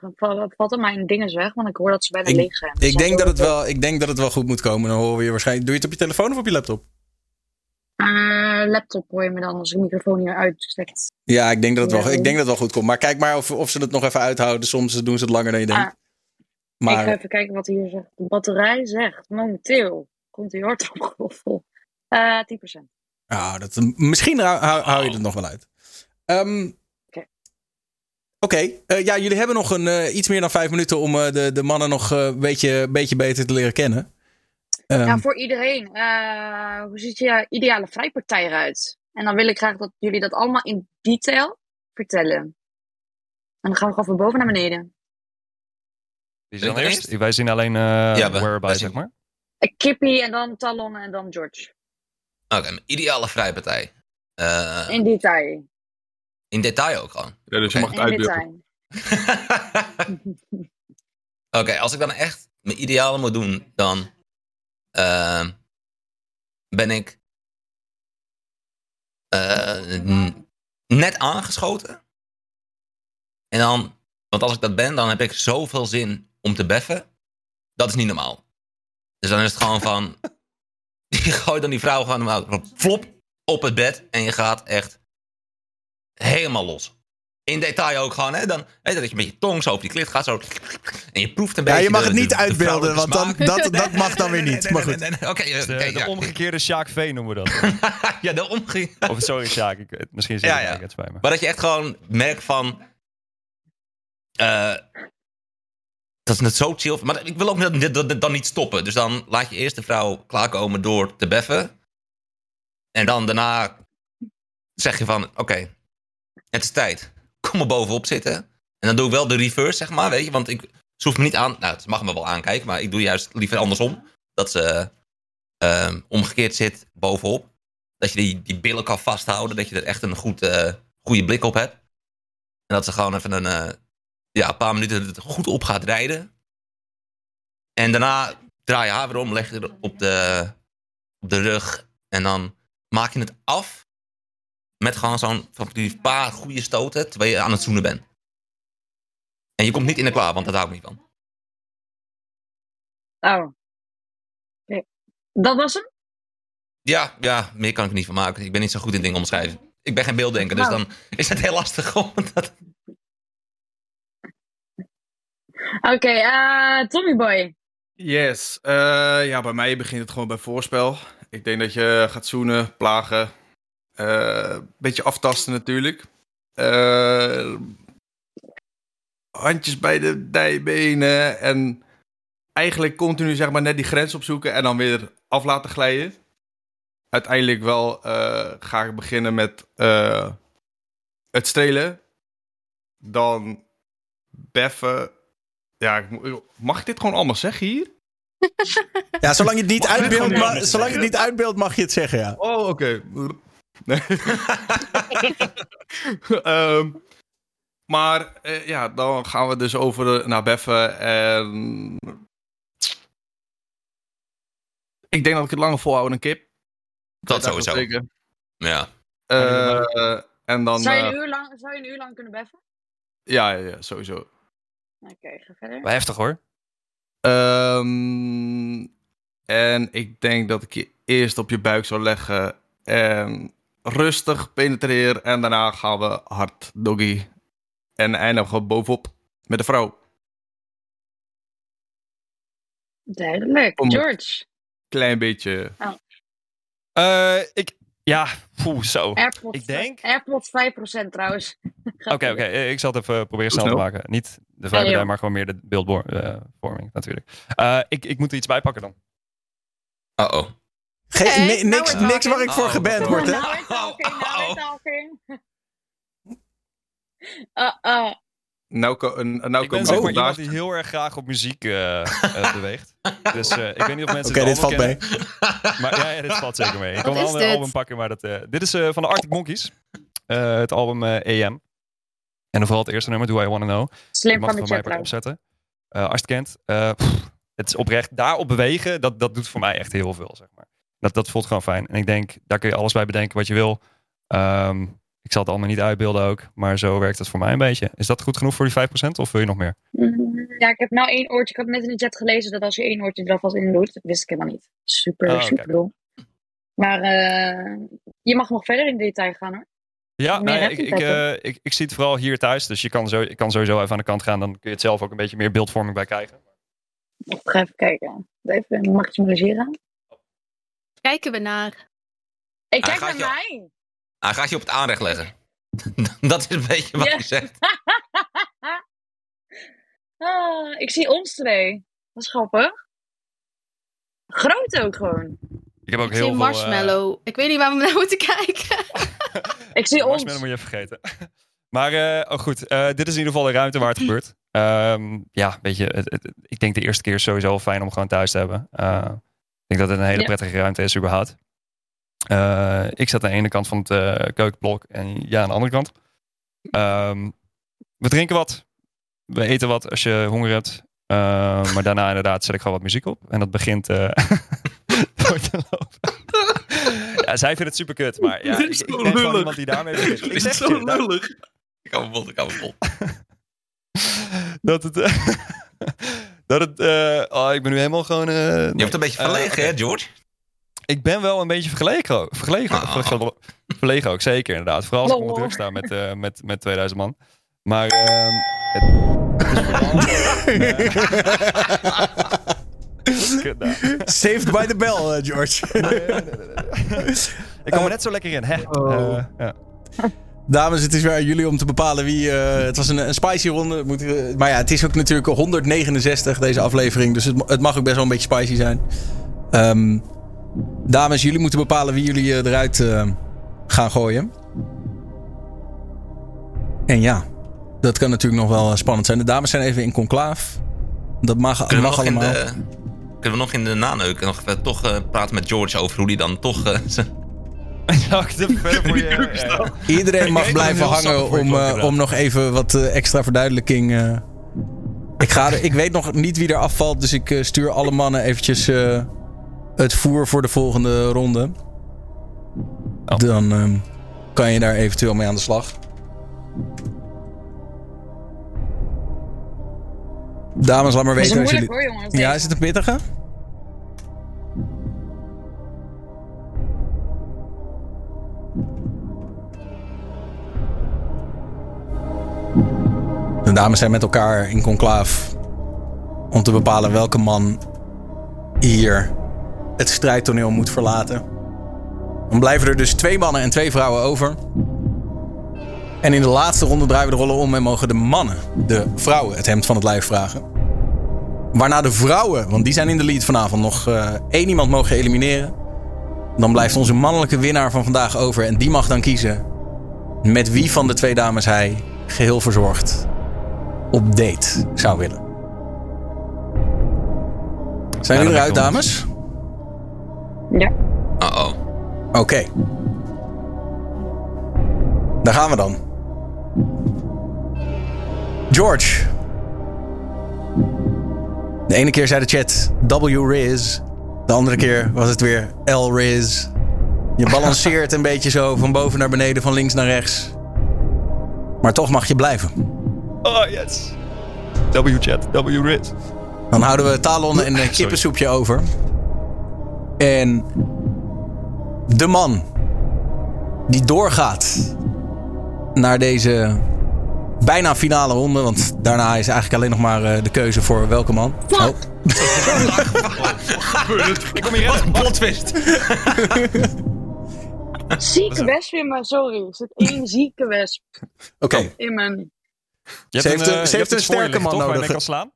dan mijn dingen weg, want ik hoor dat ze bijna Ik- leeg zijn. Dus Ik dan denk, dat het wel, ik denk dat het wel goed moet komen. Dan horen we je waarschijnlijk. Doe je het op je telefoon of op je laptop? Eh, laptop hoor je me dan als ik de microfoon hier uitstekt. Ja, ik denk dat het, wel, Ja. ik denk dat het wel goed komt. Maar kijk maar of, of ze het nog even uithouden. Soms doen ze het langer dan je denkt. Ah, Ik ga maar even kijken wat hier zegt. De batterij zegt momenteel, komt die hard opgeroffel. Eh 10%. ah, dat, misschien hou, hou, hou je het nog wel uit. Ehm, Oké. Eh, ja, jullie hebben nog een, eh, iets meer dan vijf minuten om eh, de, de mannen nog eh, een beetje, beetje beter te leren kennen. Ehm, Ja, voor iedereen. eh, hoe ziet je ideale vrijpartij eruit? En dan wil ik graag dat jullie dat allemaal in detail vertellen. En dan gaan we gewoon van boven naar beneden. Wie is dan eerst? Wij zien alleen eh Ja, we- Whereby, zeg maar. Kippy en dan Talon en dan George. Oké, mijn ideale vrijpartij. Eh, In detail. In detail ook gewoon. Ja, dus je Oké. mag het uitbeelden. Oké, als ik dan echt mijn ideale moet doen, dan eh, ben ik eh, net aangeschoten. En dan Want als ik dat ben, dan heb ik zoveel zin om te beffen. Dat is niet normaal. Dus dan is het gewoon van... Je gooit dan die vrouw gewoon flop op het bed. En je gaat echt helemaal los. In detail ook gewoon, hè? Dan, hè, dat je met je tong zo op die klit gaat. Zo, en je proeft een Ja, beetje je mag het niet de- de uitbeelden, want dan, dat, dat mag dan weer niet. Maar goed. Oké, eh, De, ja. omgekeerde Sjaak V noemen we dat. Ja, de omgekeerde. Of sorry Sjaak, ik, eh, misschien zeg Ja, ik ja. het het spijt me. Maar dat je echt gewoon merkt van... eh, dat is net zo chill. Maar ik wil ook net- dat- dan niet stoppen. Dus dan laat je eerst de vrouw klaarkomen door te beffen. En dan daarna zeg je van... Oké, het is tijd. Kom er bovenop zitten. En dan doe ik wel de reverse, zeg maar. Weet je, want ik, ze hoeft me niet aan... Nou, ze mag me wel aankijken. Maar ik doe juist liever andersom. Dat ze eh, omgekeerd zit bovenop. Dat je die, die billen kan vasthouden. Dat je er echt een goed, eh, goede blik op hebt. En dat ze gewoon even een, eh, ja, een paar minuten het goed op gaat rijden. En daarna draai je haar weer om, leg je er op de, op de rug. En dan maak je het af. Met gewoon zo'n van die paar goede stoten. Terwijl je aan het zoenen bent. En je komt niet in de klaar, want dat hou ik niet van. Oh. Oké. Dat was hem? Ja, ja, meer kan ik er niet van maken. Ik ben niet zo goed in dingen omschrijven. Ik ben geen beelddenker, dus Nou. dan is het heel lastig dat... Oké, eh Tommy Boy. Yes. eh, ja, bij mij begint het gewoon bij voorspel. Ik denk dat je gaat zoenen, plagen. Een beetje aftasten natuurlijk. Eh, handjes bij de dijbenen. En eigenlijk continu zeg maar net die grens opzoeken en dan weer af laten glijden. Uiteindelijk wel eh, ga ik beginnen met eh, het strelen. Dan beffen. Ja, mag ik dit gewoon allemaal zeggen hier? Ja, zolang je het niet uitbeeldt, ma- niet zolang je het niet uitbeeldt, mag je het zeggen, ja. Oh, oké. Nee. Ehm, maar eh, ja, dan gaan we dus over naar beffen. En ik denk dat ik het langer volhoud dan een kip. Dat sowieso. zeker. Ja. Eh, en dan... zou, je eh, een uur lang, zou je een uur lang kunnen beffen? ja, ja, ja, sowieso. Oké, ga verder. Wel heftig hoor. Ehm, en ik denk dat ik je eerst op je buik zou leggen. En rustig penetreer. En daarna gaan we hard doggy. En eindigen we bovenop met de vrouw. Duidelijk. Om- George. Klein beetje. Eh, ik, ja, poeh, zo. AirPods, Ik denk- AirPods 5% trouwens. Oké, oké. eh, Ik zal het even proberen snel te maken. Niet de joh. maar gewoon meer de beeldvorming natuurlijk. Eh, ik, ik moet er iets bij pakken dan. Uh-oh. Ge- Oké, ni- nou niks, niks waar ik voor Oh, geband oh, word, hè? Now we're talking, now we're talking. Uh, uh, Nou, ko- een- nou ik ben zeg maar iemand die heel erg graag op muziek eh, eh, beweegt. Dus eh, ik weet niet of mensen Oké, het dit valt album mee. kennen. Maar ja, ja, dit valt zeker mee. Ik Wat een ander album pakken, maar dat, eh, dit is eh, van de Arctic Monkeys. Eh, het album eh, AM. En dan vooral het eerste nummer, Do I Wanna Know. Je slim mag van de mij opzetten. Eh, als je het kent. eh, pff, het is oprecht. Daarop bewegen, dat, dat doet voor mij echt heel veel, zeg maar. Dat, dat voelt gewoon fijn. En ik denk, daar kun je alles bij bedenken wat je wil. Ehm, ik zal het allemaal niet uitbeelden ook. Maar zo werkt het voor mij een beetje. Is dat goed genoeg voor die 5% of wil je nog meer? Mm, Ja, ik heb nou één oortje. Ik had net in de chat gelezen dat als je één oortje er alvast in doet, dat wist ik helemaal niet. Super, Oh, oké. super dom. Maar eh, je mag nog verder in detail gaan hoor. Ja, nou ja, ik, eh, ik, ik zie het vooral hier thuis. Dus je kan, zo, je kan sowieso even aan de kant gaan. Dan kun je het zelf ook een beetje meer beeldvorming bij krijgen. Ik ga even kijken. Even maximaliseren. Kijken we naar. Ik Hij kijk naar mij. Hij gaat je op het aanrecht leggen. dat is een beetje wat Ja. je zegt. ah, ik zie ons twee. Dat is grappig. Groot ook gewoon. Ik heb ook Ik heel zie veel... eh, marshmallow. Ik weet niet waar we naar moeten kijken. Ik zie ons. marshmallow moet je even vergeten. maar eh, oh goed, eh, dit is in ieder geval de ruimte waar het gebeurt. Ehm, ja, weet je, het, het- ik denk de eerste keer is sowieso fijn om gewoon thuis te hebben. Ik denk dat het een hele Ja. prettige ruimte is überhaupt. Eh, ik zat aan de ene kant van het eh, keukenblok en ja aan de andere kant. Ehm, we drinken wat. We eten wat als je honger hebt. Eh, maar daarna inderdaad zet ik gewoon wat muziek op. En dat begint eh, door te lopen. ja, zij vindt het super kut. Maar ja, Dit ik, is ben gewoon lullig. iemand die daarmee begint. Ik zeg is zo je, daar- lullig. Ik hou me vol, ik hou me vol. dat het... eh, dat het... eh, oh, ik ben nu helemaal gewoon... eh, Je nee. hebt een beetje Eh, verlegen, oké. hè, George? Ik ben wel een beetje vergelegen, vergelegen, Ah. verlegen ook, zeker inderdaad. Vooral als ik onder druk sta met, eh, met, met 2000 man. Maar ehm, het, het is vooral... Kut. Saved by the bell, eh, George. Ik kom er net zo lekker in, hè? Eh, ja. Dames, het is weer aan jullie om te bepalen wie. eh, het was een, een spicy ronde. Moeten we- maar ja, het is ook natuurlijk 169 deze aflevering. Dus het, het mag ook best wel een beetje spicy zijn. Ehm, dames, jullie moeten bepalen wie jullie eh, eruit eh, gaan gooien. En ja, dat kan natuurlijk nog wel eh, spannend zijn. De dames zijn even in conclaaf. Dat mag, Kunnen mag allemaal. de, kunnen we nog in de naneuken nog even toch eh, praten met George over hoe die dan toch... eh, zijn- Verder voor je... ja, ja. Iedereen mag blijven hangen om, eh, om nog even wat eh, extra verduidelijking. eh. ik, ga er, ik weet nog niet wie er afvalt, dus ik eh, stuur alle mannen eventjes eh, het voer voor de volgende ronde. Oh. Dan ehm, kan je daar eventueel mee aan de slag. Dames, laat maar is weten als moeilijk jullie... hoor, jongens. Ja, is het een pittige? De dames zijn met elkaar in conclaaf om te bepalen welke man hier het strijdtoneel moet verlaten. Dan blijven er dus twee mannen en twee vrouwen over. En in de laatste ronde draaien we de rollen om en mogen de mannen de vrouwen het hemd van het lijf vragen. Waarna de vrouwen, want die zijn in de lead vanavond, nog eh, één iemand mogen elimineren. Dan blijft onze mannelijke winnaar van vandaag over. En die mag dan kiezen met wie van de twee dames hij geheel verzorgd op date zou willen. Zijn jullie eruit, dames? Ja. Uh-oh. Oké. Daar gaan we dan. George. De ene keer zei de chat W-Riz. De andere keer was het weer L-Riz. Je balanceert een beetje zo van boven naar beneden, van links naar rechts. Maar toch mag je blijven. Oh, yes. W-chat, W-rit. Dan houden we talon en een kippensoepje over. En de man die doorgaat naar deze bijna finale ronde. Want daarna is eigenlijk alleen nog maar eh, de keuze voor welke man. Oh, Ik kom hier. Plot twist. Zieke wesp in me, sorry. Er zit één zieke wesp Oké, in mijn... Je Ze hebt heeft een- eh, ze heeft een sterke man toch, waar je nodig. mee kan slaan.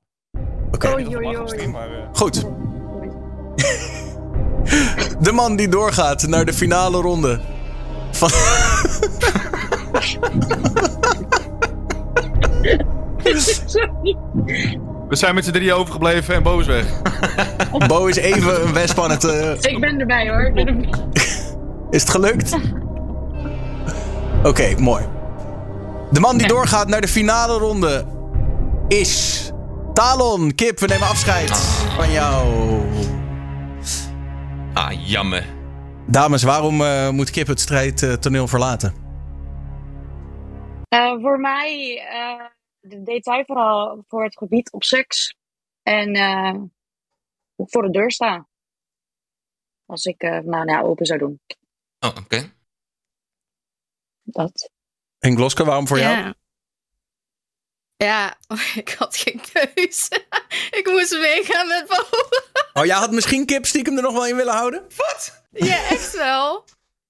oké. Oei. Maar, eh, Goed. De man die doorgaat naar de finale ronde. Van... We zijn met z'n drieën overgebleven en Bo is weg. Bo is even een wesp aan het... eh, Ik ben erbij hoor. Ik ben erbij. Is het gelukt? Oké, mooi. De man die doorgaat naar de finale ronde is Talon. Kip, we nemen afscheid van jou. Ah, jammer. Dames, waarom eh, moet Kip het strijdtoneel verlaten? Eh, voor mij eh de detail vooral voor het gebied op seks. En eh, voor de deur staan. Als ik eh nou, nou open zou doen. Oh, oké. Dat. En Gloske, waarom voor jou? Ja. Ja, ik had geen keuze. ik moest meegaan met Bo. Oh, jij had misschien Kip stiekem er nog wel in willen houden? ja, echt wel.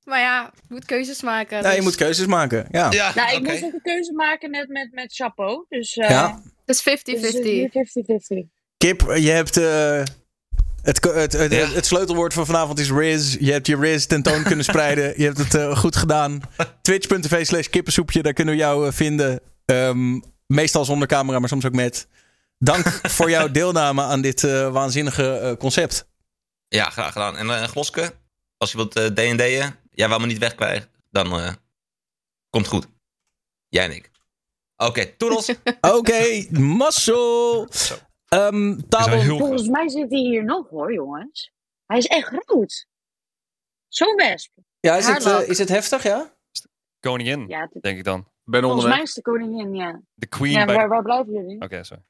Maar ja, ik moet keuzes maken. Nee, je dus- moet keuzes maken. Ja. Ja, Nou, ik moest ook een keuze maken net met, met Chapeau. Dus, eh Ja. Dus 50-50. dus het is 50-50. Kip, je hebt... eh, het, het, het, Ja. het sleutelwoord van vanavond is Riz. Je hebt je Riz tentoon kunnen spreiden. Je hebt het eh, goed gedaan. Twitch.tv slash kippensoepje, daar kunnen we jou eh, vinden. Ehm, meestal zonder camera, maar soms ook met. Dank voor jouw deelname aan dit eh, waanzinnige concept. Ja, graag gedaan. En Gloske, als je wilt D&D'en, jij wou me niet wegkrijgen, dan komt goed. Jij en ik. Oké, toedels. Oké, mazzel. Ehm Talon, heel Volgens mij zit hij hier nog hoor, jongens. Hij is echt groot. Zo'n wesp. ja, is, het, eh, is het heftig, ja? koningin, Ja, het- denk ik dan. Ben Volgens onderweg. mij is de koningin, ja. De queen Ja, bij... waar, waar blijven jullie? Oké, sorry.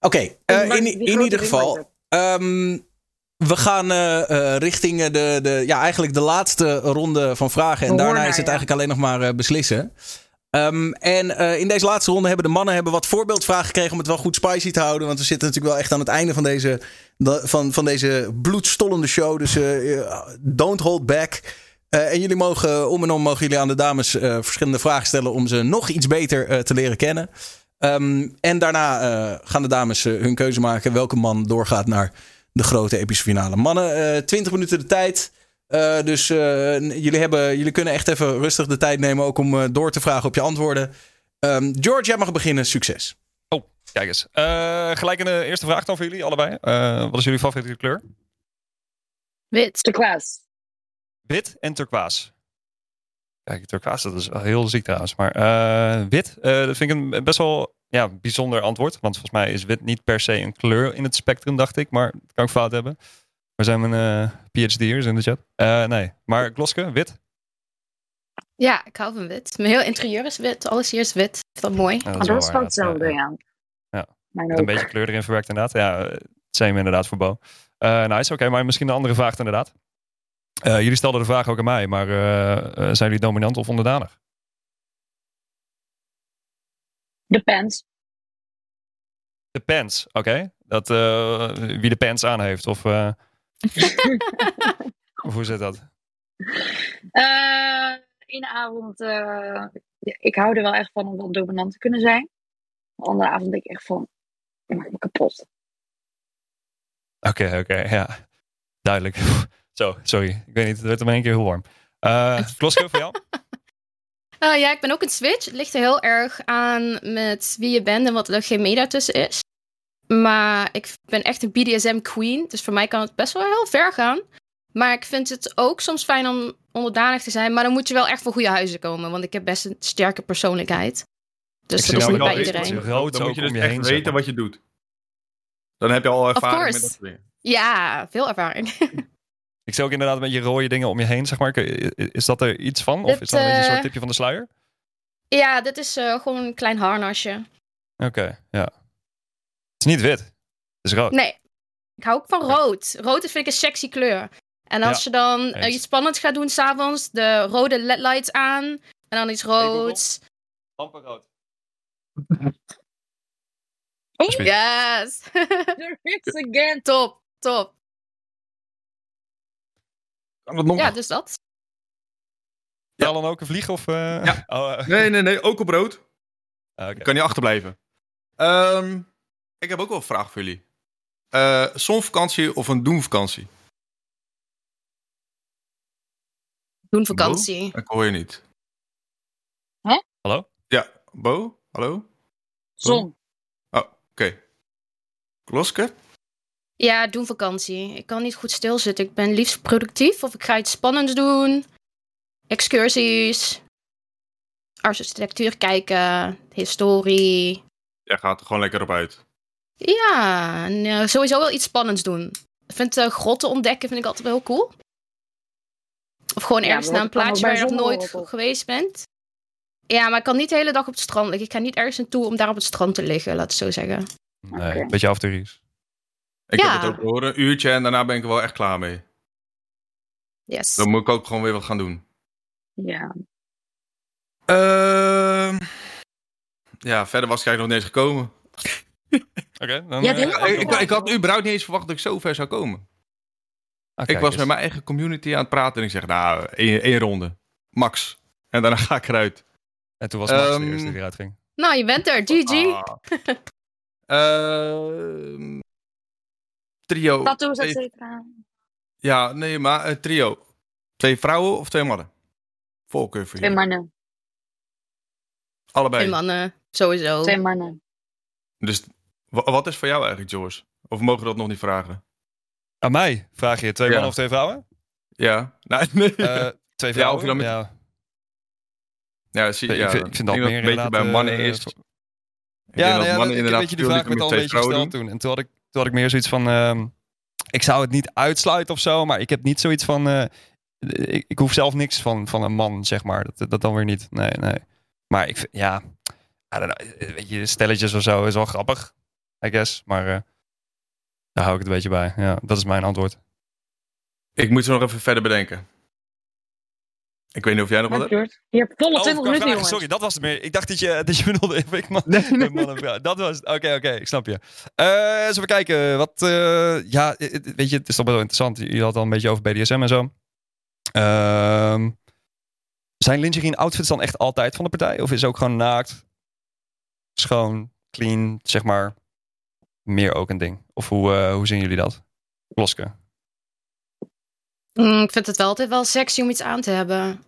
Oké, eh, in, in ieder geval. ehm, we gaan eh, eh, richting de, de, ja, eigenlijk de laatste ronde van vragen. En daarna is het eigenlijk alleen nog maar beslissen. Ehm, en eh, in deze laatste ronde hebben de mannen hebben wat voorbeeldvragen gekregen om het wel goed spicy te houden. Want we zitten natuurlijk wel echt aan het einde van deze, van, van deze bloedstollende show. Dus eh, eh, don't hold back. En jullie mogen, om en om mogen jullie aan de dames verschillende vragen stellen om ze nog iets beter te leren kennen. Ehm, en daarna gaan de dames hun keuze maken welke man doorgaat naar de grote epische finale. Mannen, eh 20 minuten de tijd. Eh, dus eh, jullie, hebben, jullie kunnen echt even rustig de tijd nemen ook om eh, door te vragen op je antwoorden. Ehm, George, jij mag beginnen. Succes. Kijk eens. Eh, gelijk een eerste vraag dan voor jullie, allebei. Eh, wat is jullie favoriete kleur? Wit. Turquoise. Wit en turquoise. Kijk, turquoise, dat is wel heel ziek trouwens. Maar eh, wit, eh, dat vind ik een best wel ja, bijzonder antwoord. Want volgens mij is wit niet per se een kleur in het spectrum, dacht ik. Maar dat kan ik fout hebben. Waar zijn mijn eh PhD'ers in de chat? Eh, nee, maar Gloske, wit? Ja, ik hou van wit. Mijn heel interieur is wit. Alles hier is wit. Ik vind dat mooi. Ja, Maar wel dat is waar, hetzelfde, Ja, Met een beetje kleur erin verwerkt inderdaad. Ja, eh, same inderdaad voor Bo. Eh nice, oké, maar misschien een andere vraag inderdaad. Eh, jullie stelden de vraag ook aan mij, maar zijn jullie dominant of onderdanig? Depends. De pants, oké. Dat eh, wie de pants aan heeft, of, eh, of hoe zit dat? Eh ene avond, eh, ik hou er wel echt van om wel dominant te kunnen zijn. De andere avond denk ik echt van, ik maak me kapot. Oké, oké, ja. Duidelijk. Zo, sorry. Ik weet niet, het werd er maar één keer heel warm. Eh Kloske, voor jou? Ja, ik ben ook een switch. Het ligt er heel erg aan met wie je bent en wat er geen media tussen is. Maar ik ben echt een BDSM queen. Dus voor mij kan het best wel heel ver gaan. Maar ik vind het ook soms fijn om onderdanig te zijn. Maar dan moet je wel echt van goede huizen komen. Want ik heb best een sterke persoonlijkheid. Dus dat is niet bij iedereen. dan moet je dus om je echt heen, weten wat je doet. Dan heb je al ervaring met dat soort dingen. Ja, veel ervaring. Ik zie ook inderdaad met je rode dingen om je heen, zeg maar. Is dat er iets van? Of Dit, is dat een beetje een soort eh, tipje van de sluier? ja, dit is eh, gewoon een klein harnasje. Oké, ja. Het is niet wit. Het is rood. Nee, ik hou ook van rood. Rood vind ik een sexy kleur. En als Ja, je dan eh, eens. iets spannends gaat doen s'avonds, de rode ledlights aan en dan iets roods. Amper rood. Yes! There is again. top, top. Kan dat nog? Ja, dus dat. Ja. dan ook een vlieg of... eh, Ja. Oh, eh, Nee, nee, nee. Ook op rood. ah, oké. Kan je achterblijven. Ehm, ik heb ook wel een vraag voor jullie. Eh zonvakantie of een doenvakantie? Doen vakantie. Ik hoor je niet. Hallo? Ja, Bo? Hallo? Zon. Oh, oké. Kloske? Ja, doen vakantie. Ik kan niet goed stilzitten. Ik ben liefst productief of ik ga iets spannends doen. Excursies. Architectuur kijken. Historie. Jij gaat er gewoon lekker op uit. Ja, en, eh, sowieso wel iets spannends doen. Ik vind eh, grotten ontdekken vind ik altijd wel heel cool. Of gewoon ergens naar een plaatsje waar je nog nooit geweest bent. Ja, maar ik kan niet de hele dag op het strand liggen. Ik ga niet ergens naartoe om daar op het strand te liggen, laat het zo zeggen. Nee, een beetje Ries. Ik Ja. heb het ook horen, een uurtje en daarna ben ik er wel echt klaar mee. Yes. Dan moet ik ook gewoon weer wat gaan doen. Ja. Ehm ja, verder was ik eigenlijk nog niet eens gekomen. Oké. Ja, eh, ik, ik, ik had überhaupt niet eens verwacht dat ik zo ver zou komen. ah, ik was eens. met mijn eigen community aan het praten en ik zeg, nou, één, één ronde. Max. En daarna ga ik eruit. En toen was Max de Ehm, eerste die eruit ging. Nou, je bent er. GG. Ah. Ehm, trio. Tattoos, et cetera. Ja, nee, maar een trio. Twee vrouwen of twee mannen? Voorkeur voor Twee je. mannen. Allebei. Twee mannen. Sowieso. Twee mannen. Dus wat is voor jou eigenlijk, George? Of mogen we dat nog niet vragen? Aan mij vraag je twee Ja. mannen of twee vrouwen? Ja. Nee, nee. Eh, twee Ja, vrouwen? dan met- ja. ja, zie, Ik ja, vind- ik vind dat meer een beetje bij mannen eh, voor- Ik Ja, ja, mannen ik inderdaad weet je, die vraag werd al een met beetje gesteld doen. toen. En toen had ik, toen had ik meer zoiets van... ehm, ik zou het niet uitsluiten of zo, maar ik heb niet zoiets van... eh, ik, ik hoef zelf niks van, van een man, zeg maar. Dat, dat dan weer niet. Nee, nee. Maar ik vind, ja, know, weet je, stelletjes of zo is wel grappig, I guess. Maar eh, daar hou ik het een beetje bij. Ja, dat is mijn antwoord. Ik moet ze nog even verder bedenken. Ik weet niet of jij nog wat hebt. Je hebt volle Oh, 20 qua minuten, jongens. Sorry, dat was het meer. Ik dacht dat je, dat je bedoelde. Ik, man, Nee, nee. man. Dat was het. Oké, oké, ik snap je. Eh eens even kijken. Wat, eh, ja, eh, eh, weet je, het is toch wel interessant. Je had het al een beetje over BDSM en zo. Ehm, zijn lingerie outfits dan echt altijd van de partij? Of is het ook gewoon naakt, schoon, clean, zeg maar, meer ook een ding? Of hoe, eh, hoe zien jullie dat? Kloske. Mm, ik vind het wel altijd wel sexy om iets aan te hebben.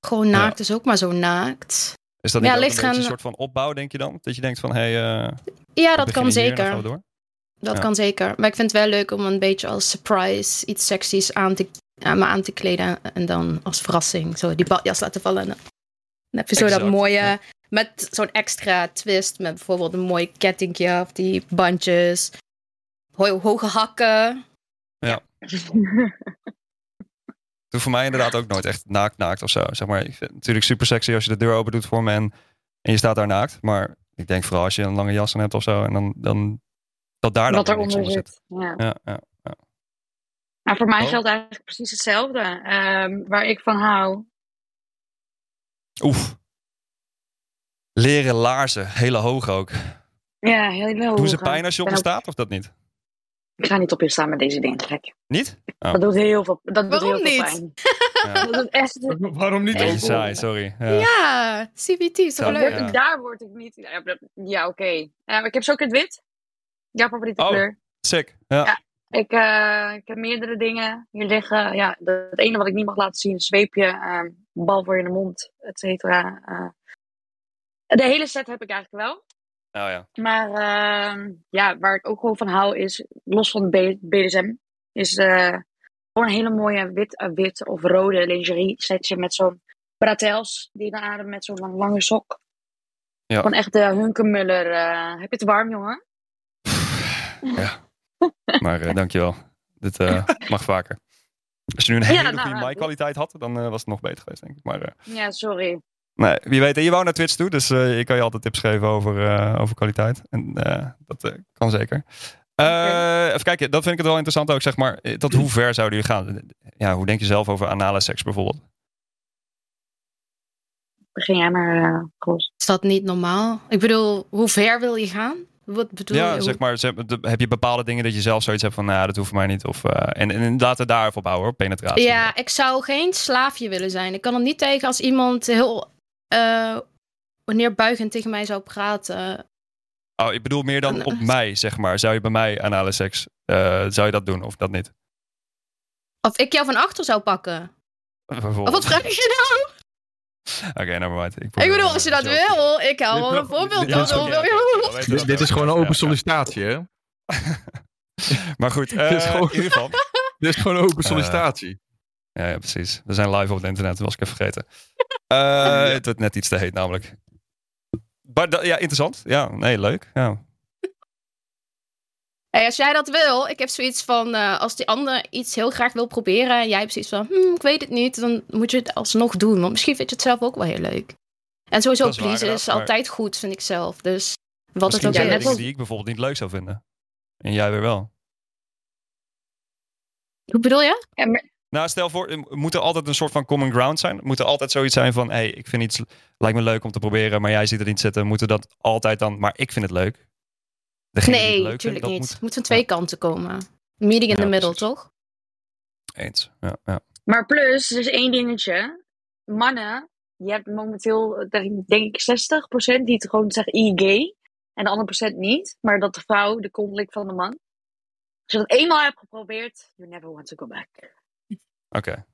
Gewoon naakt is ook maar zo naakt. Is dat niet Ja, ook een beetje een gaan- soort van opbouw, denk je dan? Dat je denkt van, hé, hey, eh, Ja, dat kan zeker. gaan door? Dat Ja. kan zeker. Maar ik vind het wel leuk om een beetje als surprise iets seksies aan te, aan me aan te kleden. En dan als verrassing zo die badjas laten vallen. Dan heb je zo dat mooie, ja. met zo'n extra twist. Met bijvoorbeeld een mooi kettingje of die bandjes. Ho- hoge hakken. Het hoeft voor mij inderdaad ook nooit echt naakt naakt of zo. Zeg maar, ik vind het natuurlijk super sexy als je de deur open doet voor me en, en je staat daar naakt. Maar ik denk vooral als je een lange jas aan hebt of zo. En dan, dan dat daar dan niks onder zit. Ja. Ja, ja, ja. Maar voor mij Oh. geldt eigenlijk precies hetzelfde. Ehm, waar ik van hou. Oef. Leren laarzen, hele hoog ook. Ja, heel heel Doen ze hoog. pijn als je op me staat of dat niet? Ik ga niet op je staan met deze dingen, gek. Niet? Oh. Dat doet heel veel, dat doet Waarom heel veel niet? pijn. Ja. Dat doet echt... Waarom niet? Echt? saai, sorry. Ja. Ja, CBT is toch Zo, leuk? ja. Daar word ik niet... Ja, oké. Ik heb zo ook het wit. Jouw favoriete Oh. kleur. Sick. Ja. Ja. Ik, eh, ik heb meerdere dingen hier liggen. Ja, het ene wat ik niet mag laten zien, een zweepje, ehm, bal voor je in de mond, et cetera. Eh, de hele set heb ik eigenlijk wel. Oh ja. Maar ehm, ja, waar ik ook gewoon van hou is, los van B- BDSM, is eh, gewoon een hele mooie wit, eh, wit of rode lingerie setje met zo'n bratels die je dan ademt met zo'n lang- lange sok. Ja. Gewoon echt de Hunkemuller. heb je het warm, jongen? Maar eh, dankjewel. Dit mag vaker. Als je nu een hele Ja, nou, goede nou, mic-kwaliteit had, dan eh, was het nog beter geweest, denk ik. Maar eh, Ja, sorry. Nee, wie weet. En je wou naar Twitch toe, dus eh, ik kan je altijd tips geven over, eh, over kwaliteit. En eh, dat eh, kan zeker. Eh, Even kijken, dat vind ik het wel interessant ook, zeg maar. eh, Tot hoe ver zouden jullie gaan? Ja, hoe denk je zelf over anale seks bijvoorbeeld? Begin jij maar, eh Gros. Is dat niet normaal? Ik bedoel, hoe ver wil je gaan? Wat bedoel ja, je? zeg maar, zeg- de- heb je bepaalde dingen dat je zelf zoiets hebt van, nou, ja, dat hoeft mij niet. Of, eh, en, en laten we daarop bouwen, hoor, penetratie. Ja, ik zou geen slaafje willen zijn. Ik kan er niet tegen als iemand heel eh neerbuigend tegen mij zou praten. Oh, ik bedoel meer dan op mij, zeg maar. Zou je bij mij anale seks, eh, zou je dat doen of dat niet? Of ik jou van achter zou pakken. Of wat vraag je nou? Oké, nevermind. Ik, Ik probeer, bedoel, eh, als je dat zo- wil, ik hou wel een voorbeeld. dit- dit- is gewoon een open sollicitatie, hè? Maar goed, eh, Dit is gewoon- in ieder geval. Dit is gewoon een open sollicitatie. Ja, ja, precies. We zijn live op het internet, dat was ik even vergeten. Eh, Het wordt net iets te heet namelijk. Maar ja, interessant. Ja, nee, leuk. Ja. Hey, als jij dat wil, ik heb zoiets van, eh, als die ander iets heel graag wil proberen en jij hebt zoiets van, hm, ik weet het niet, dan moet je het alsnog doen. Want misschien vind je het zelf ook wel heel leuk. En sowieso is waar, is maar- altijd goed, vind ik zelf. Dus wat het ook zijn er is. dingen die ik bijvoorbeeld niet leuk zou vinden. En jij weer wel. Hoe bedoel je? Ja, maar- Nou, stel voor, er moet er altijd een soort van common ground zijn? Moet er altijd zoiets zijn van, hé, hey, ik vind iets, lijkt me leuk om te proberen, maar jij ziet er niet zitten. Moeten dat altijd dan, maar ik vind het leuk? Nee, natuurlijk niet. Het moet van twee kanten komen. Meeting in Ja, the middle, precies. toch? moet eens. Ja, ja. Maar plus, er is één dingetje. Mannen, je hebt momenteel, denk ik, 60% die het gewoon zeggen i-gay. En de andere procent niet. Maar dat de vrouw de kont likt van de man. Als je dat eenmaal hebt geprobeerd, you never want to go back. Oké. En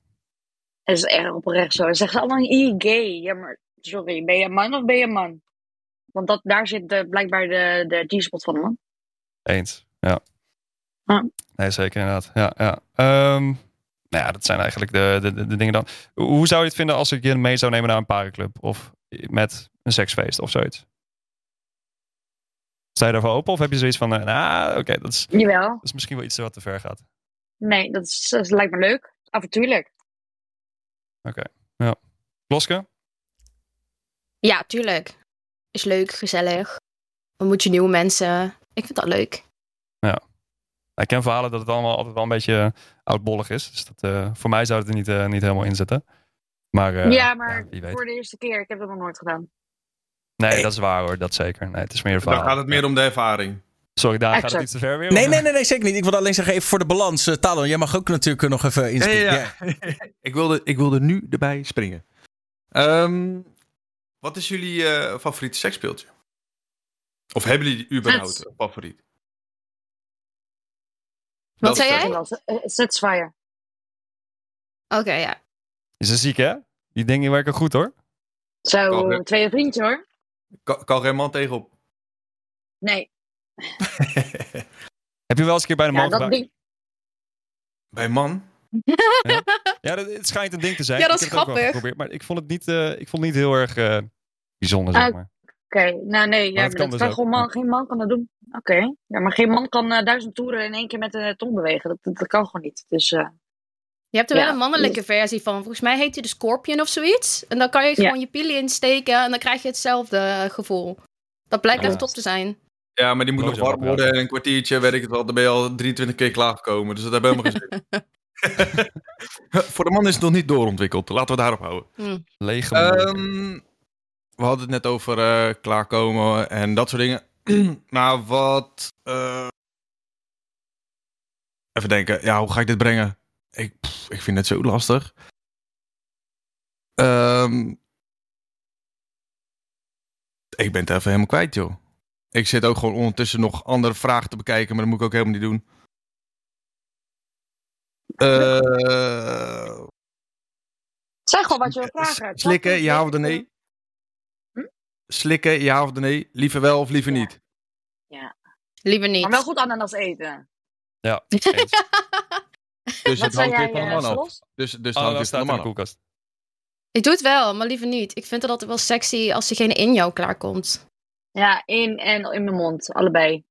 dat is echt oprecht zo. Dan zeggen ze allemaal i-gay. Ja, maar sorry, ben je een man of ben je een man? Want dat, daar zit de, blijkbaar de, de G-spot van man. Eens, ja. Ja. Nee, zeker inderdaad. Ja, ja. Ehm, nou ja, dat zijn eigenlijk de, de, de, de dingen dan. Hoe zou je het vinden als ik je mee zou nemen naar een parenclub? Of met een seksfeest of zoiets? Sta je daarvoor open? Of heb je zoiets van, eh, nou, oké, dat, is, Jawel. dat is misschien wel iets wat te ver gaat. Nee, dat, is, dat lijkt me leuk. Avontuurlijk. Kloske? Ja, tuurlijk. Is leuk, gezellig. Dan moet je nieuwe mensen. Ik vind dat leuk. Ik ken verhalen dat het allemaal altijd wel een beetje oudbollig is. Dus dat, eh, voor mij zou het er niet, eh, niet helemaal in zitten. Maar, eh, ja, maar wie weet. voor de eerste keer. Ik heb dat nog nooit gedaan. Nee, dat is waar hoor. Dat zeker. Nee, het is meer een Dan gaat het meer om de ervaring. Sorry, daar gaat het iets te ver weer. Nee, nee, nee, nee, zeker niet. Ik wil alleen zeggen, even voor de balans. eh, Talon, jij mag ook natuurlijk nog even inspringen. Ja, ja, ja. ik, wilde, ik wilde nu erbij springen. Ehm, wat is jullie eh, favoriete seksspeeltje? Of hebben jullie überhaupt Sets. een favoriet? Wat zei jij? Wel, eh, Satisfyer. Oké, ja. Is dat ziek, hè? Die dingen werken goed, hoor. Zo, twee vriendjes hoor. Kan, kan geen man tegenop. Nee. Heb je wel eens een keer bij een man dat. Bij man? Ja, dat, het schijnt een ding te zijn. Ja, dat Ik is het ook wel grappig. geprobeerd, maar ik vond het niet, eh, ik vond het niet heel erg eh, bijzonder, zeg Ah, maar. Oké, nou nee, ja, het maar kan dat dus kan gewoon man, geen man kan dat doen. Oké, ja, maar geen man kan eh, duizend toeren in één keer met de tong bewegen. Dat, dat, dat kan gewoon niet. Dus eh, Je hebt er Ja. wel een mannelijke versie van. Volgens mij heet die de Scorpion of zoiets. En dan kan je Ja. gewoon je pielen insteken en dan krijg je hetzelfde gevoel. Dat blijkt Ja. echt top te zijn. Ja, maar die moet nog warm worden en een kwartiertje, weet ik het wel. Dan ben je al 23 keer klaargekomen. Dus dat hebben we helemaal geen zin. Voor de man is het nog niet doorontwikkeld. Laten we daarop houden. Lege monniken. Ehm, we hadden het net over eh, klaarkomen en dat soort dingen. maar wat... eh, Even denken, ja, hoe ga ik dit brengen? Ik, pff, ik vind het zo lastig. Ehm, ik ben het even helemaal kwijt, joh. Ik zit ook gewoon ondertussen nog andere vragen te bekijken, maar dat moet ik ook helemaal niet doen. Eh, zeg gewoon wat je wil vragen. Slikken, ja of nee? Hm? Slikken, ja of nee? Liever wel of liever Ja. niet? Liever niet. Maar wel goed ananas eten. Ja. Dus wat het hangt weer van de eh, man af. Dus, dus het Oh, hangt weer van staat de in de man af. koelkast. Ik doe het wel, maar liever niet. Ik vind het altijd wel sexy als diegene in jou klaarkomt. Ja, in en in mijn mond. Allebei.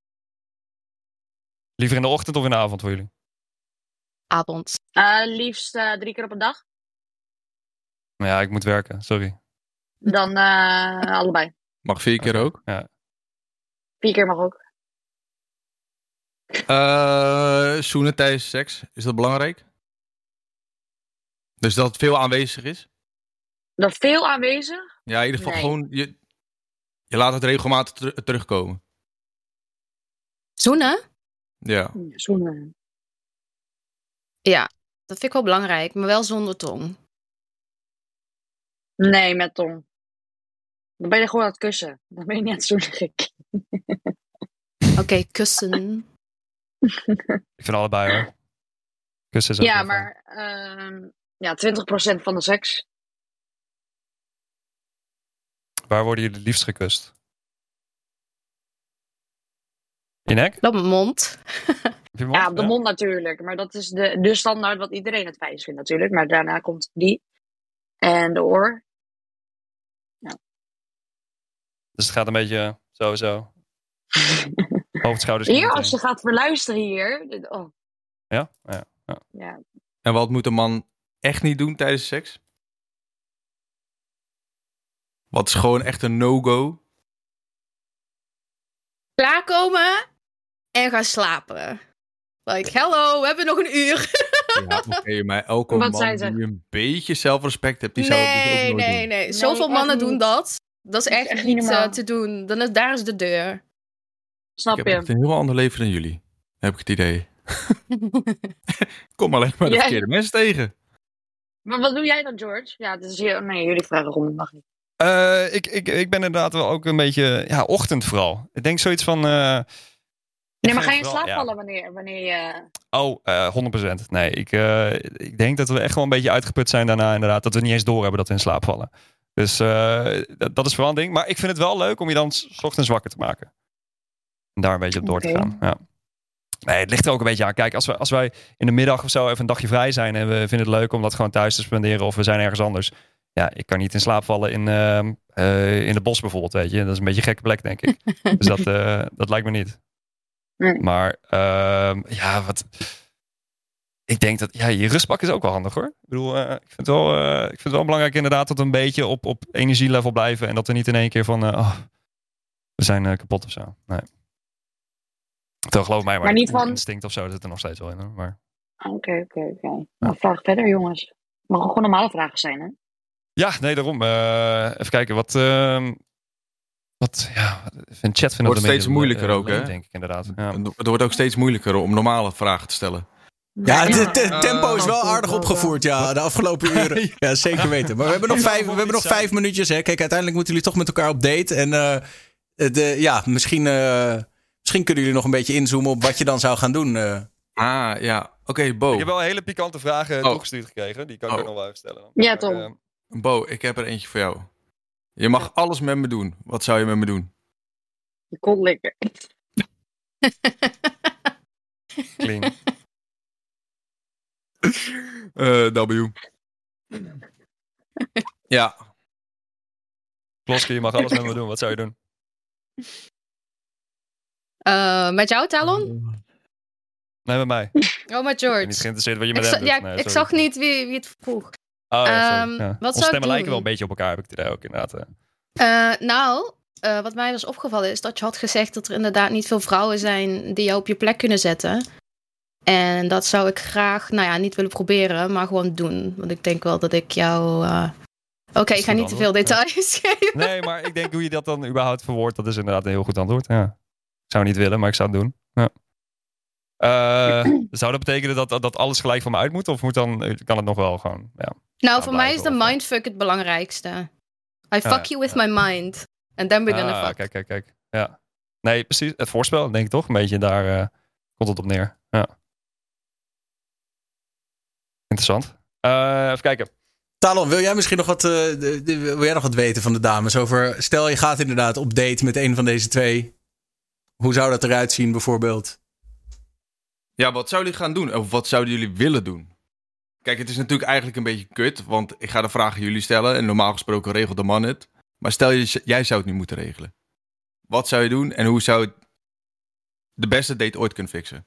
Liever in de ochtend of in de avond voor jullie? Avond. Eh, liefst eh, drie keer op een dag. Maar ja, ik moet werken, sorry. Dan eh, allebei. Mag vier keer ook. Vier keer mag ook. Eh zoenen tijdens seks, is dat belangrijk? Dus dat het veel aanwezig is? Dat veel aanwezig? Ja, in ieder geval Nee. gewoon, je, je laat het regelmatig ter- terugkomen. Zoenen? Ja. Zoenen. Ja, dat vind ik wel belangrijk, maar wel zonder tong. Nee, met tong. Dan ben je gewoon aan het kussen. Dan ben je niet aan het zoenen, gek. Oké, kussen. Ik vind allebei hoor. Kussen is ook Ja, maar ehm ja, 20% van de seks. Waar worden jullie het liefst gekust? Je nek? Dat mijn mond. Ja, op de mond natuurlijk. Maar dat is de, de standaard wat iedereen het fijnst vindt natuurlijk. Maar daarna komt die. En de oor. Dus het gaat een beetje sowieso. Hoofd, schouders, Hier, als je gaat verluisteren hier. dit- Oh, Ja? Ja. ja. ja. En wat moet een man echt niet doen tijdens seks? Wat is gewoon echt een no-go? Klaarkomen en gaan slapen. Like, hello, we hebben nog een uur. Ja, oké, maar elke Wat man die een beetje zelfrespect hebt, die zou het dus nee, ook nooit nee, doen. nee. Nee, Zoveel mannen niet. doen dat. Dat is echt, echt niet niet normaal. eh, te doen. Dan is, daar is de deur. Snap Ik heb je? echt een heel ander leven dan jullie. Heb ik het idee. Ik Kom alleen maar de Jij- verkeerde mensen tegen. Maar wat doe jij dan, George? Ja, hier. Nee, jullie vragen om. Mag niet. Eh, ik, ik, ik ben inderdaad wel ook een beetje, ja, ochtend vooral. Ik denk zoiets van... eh, ik Nee, maar ga je in slaap ja. vallen wanneer, wanneer je. Oh, eh 100%. Nee, ik, eh, ik denk dat we echt wel een beetje uitgeput zijn daarna inderdaad. Dat we niet eens doorhebben dat we in slaap vallen. Dus eh, dat, dat is wel een ding. Maar ik vind het wel leuk om je dan s ochtends wakker te maken. En daar een beetje op door te gaan. Ja. Nee, het ligt er ook een beetje aan. Kijk, als, we, als wij in de middag of zo even een dagje vrij zijn... en we vinden het leuk om dat gewoon thuis te spenderen... of we zijn ergens anders. Ja, ik kan niet in slaap vallen in, ehm, eh, in het bos bijvoorbeeld, weet je. Dat is een beetje een gekke plek, denk ik. dus dat, eh, dat lijkt me niet. Nee. Maar ehm, ja, wat... ik denk dat ja, je rustpak is ook wel handig hoor. Ik bedoel, eh, ik, vind het wel, eh, ik vind het wel belangrijk inderdaad dat we een beetje op, op energielevel blijven. En dat we niet in één keer van, eh, oh, we zijn kapot of zo. Nee. Toch geloof mij maar, Maar niet van- instinct of zo zit er nog steeds wel in. Hoor. Maar Oké, oké, oké. Nou, vraag verder, jongens. Het mogen gewoon normale vragen zijn, hè? ja, nee, daarom. even kijken, wat... ehm, wat ja, in chat vinden Wordt steeds beetje moeilijker le- ook, hè? Denk ik inderdaad. Ja. Het wordt ook steeds moeilijker om normale vragen te stellen. Ja, het het tempo is wel aardig opgevoerd, ja, de afgelopen uren. Ja, zeker weten. Maar we hebben nog vijf, we hebben nog vijf minuutjes, hè. Kijk, uiteindelijk moeten jullie toch met elkaar op date. En eh, de, ja, misschien, eh, misschien kunnen jullie nog een beetje inzoomen op wat je dan zou gaan doen. eh. Ah, ja. Oké, Bo. Ik heb wel hele pikante vragen Oh. toegestuurd gekregen. Die kan ik Oh. ook nog wel even stellen. Ja, Tom. eh, Bo, ik heb er eentje voor jou. Je mag alles met me doen. Wat zou je met me doen? Je kon lekker. clean. Eh W. ja. Kloske, je mag alles met me doen. Wat zou je doen? Eh, met jou, Talon? Nee, met mij. Oh, met Ik ben niet George. geïnteresseerd wat je Ik, met hem doet. ja, Nee, ik zag niet wie, wie het vroeg. Oh, ja. Ehm, Ja. wat Onze zou ik stemmen lijken wel een beetje op elkaar, heb ik idee ook inderdaad. eh. Eh, nou, eh, wat mij was opgevallen is dat je had gezegd dat er inderdaad niet veel vrouwen zijn die jou op je plek kunnen zetten. En dat zou ik graag, nou ja, niet willen proberen, maar gewoon doen. Want ik denk wel dat ik jou. Oké, ik ga niet te veel ja. details geven. Nee, maar ik denk hoe je dat dan überhaupt verwoordt, dat is inderdaad een heel goed antwoord. Ja. Ik zou niet willen, maar ik zou het doen. Ja. Zou dat betekenen dat, dat, dat alles gelijk van me uit moet? Of moet dan, kan het nog wel gewoon... Ja. Nou, voor mij is de mindfuck het belangrijkste. I fuck ja, you with my mind. And then we're gonna Ah, fuck. kijk, kijk, kijk. Ja. Nee, precies. Het voorspel, denk ik toch? Een beetje daar eh, komt het op neer. Ja. Interessant. Eh, even kijken. Talon, wil jij misschien nog wat, eh, de- de- wil jij nog wat weten van de dames? Over, stel je gaat inderdaad op date met een van deze twee. Hoe zou dat eruit zien bijvoorbeeld? Ja, wat zouden jullie gaan doen? Of wat zouden jullie willen doen? Kijk, het is natuurlijk eigenlijk een beetje kut, want ik ga de vragen jullie stellen en normaal gesproken regelt de man het. Maar stel je, jij zou het nu moeten regelen. Wat zou je doen en hoe zou het de beste date ooit kunnen fixen?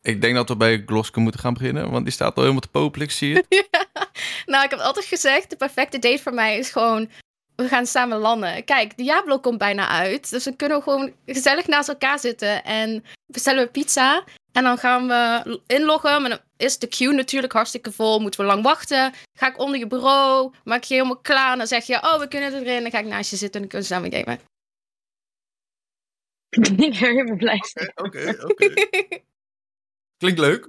Ik denk dat we bij Gloske moeten gaan beginnen, want die staat al helemaal te popelen, ik zie het. Nou, ik heb altijd gezegd, de perfecte date voor mij is gewoon... We gaan samen landen. Kijk, Diablo komt bijna uit. Dus dan kunnen we gewoon gezellig naast elkaar zitten. En bestellen we pizza. En dan gaan we inloggen. Maar dan is de queue natuurlijk hartstikke vol. Moeten we lang wachten. Ga ik onder je bureau. Maak je helemaal klaar. En dan zeg je, oh, we kunnen erin. Dan ga ik naast je zitten en dan kunnen we samen gamen. Ik ben helemaal blij. Oké, oké. Klinkt leuk.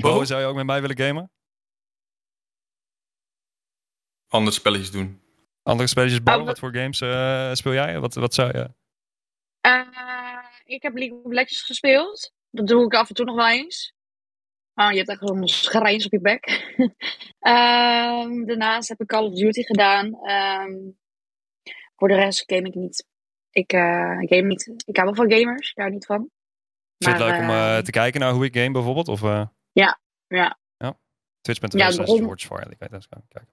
Bo, zou je ook met mij willen gamen? Andere spelletjes doen. Andere spelletjes, Bo? Oh, wat- wat voor games eh, speel jij? Wat, wat zou je... Eh, ik heb League of Legends gespeeld. Dat doe ik af en toe nog wel eens. Oh, je hebt echt een schrijns op je bek. Ehm, daarnaast heb ik Call of Duty gedaan. Ehm, voor de rest game ik niet. Ik eh, game niet. Ik hou wel van gamers, daar niet van. Vind je het Maar, leuk om eh, eh, te kijken naar hoe ik game bijvoorbeeld? Of, eh Ja, ja. Twitch.tv Ja, slash begon- George Farley. Kijken.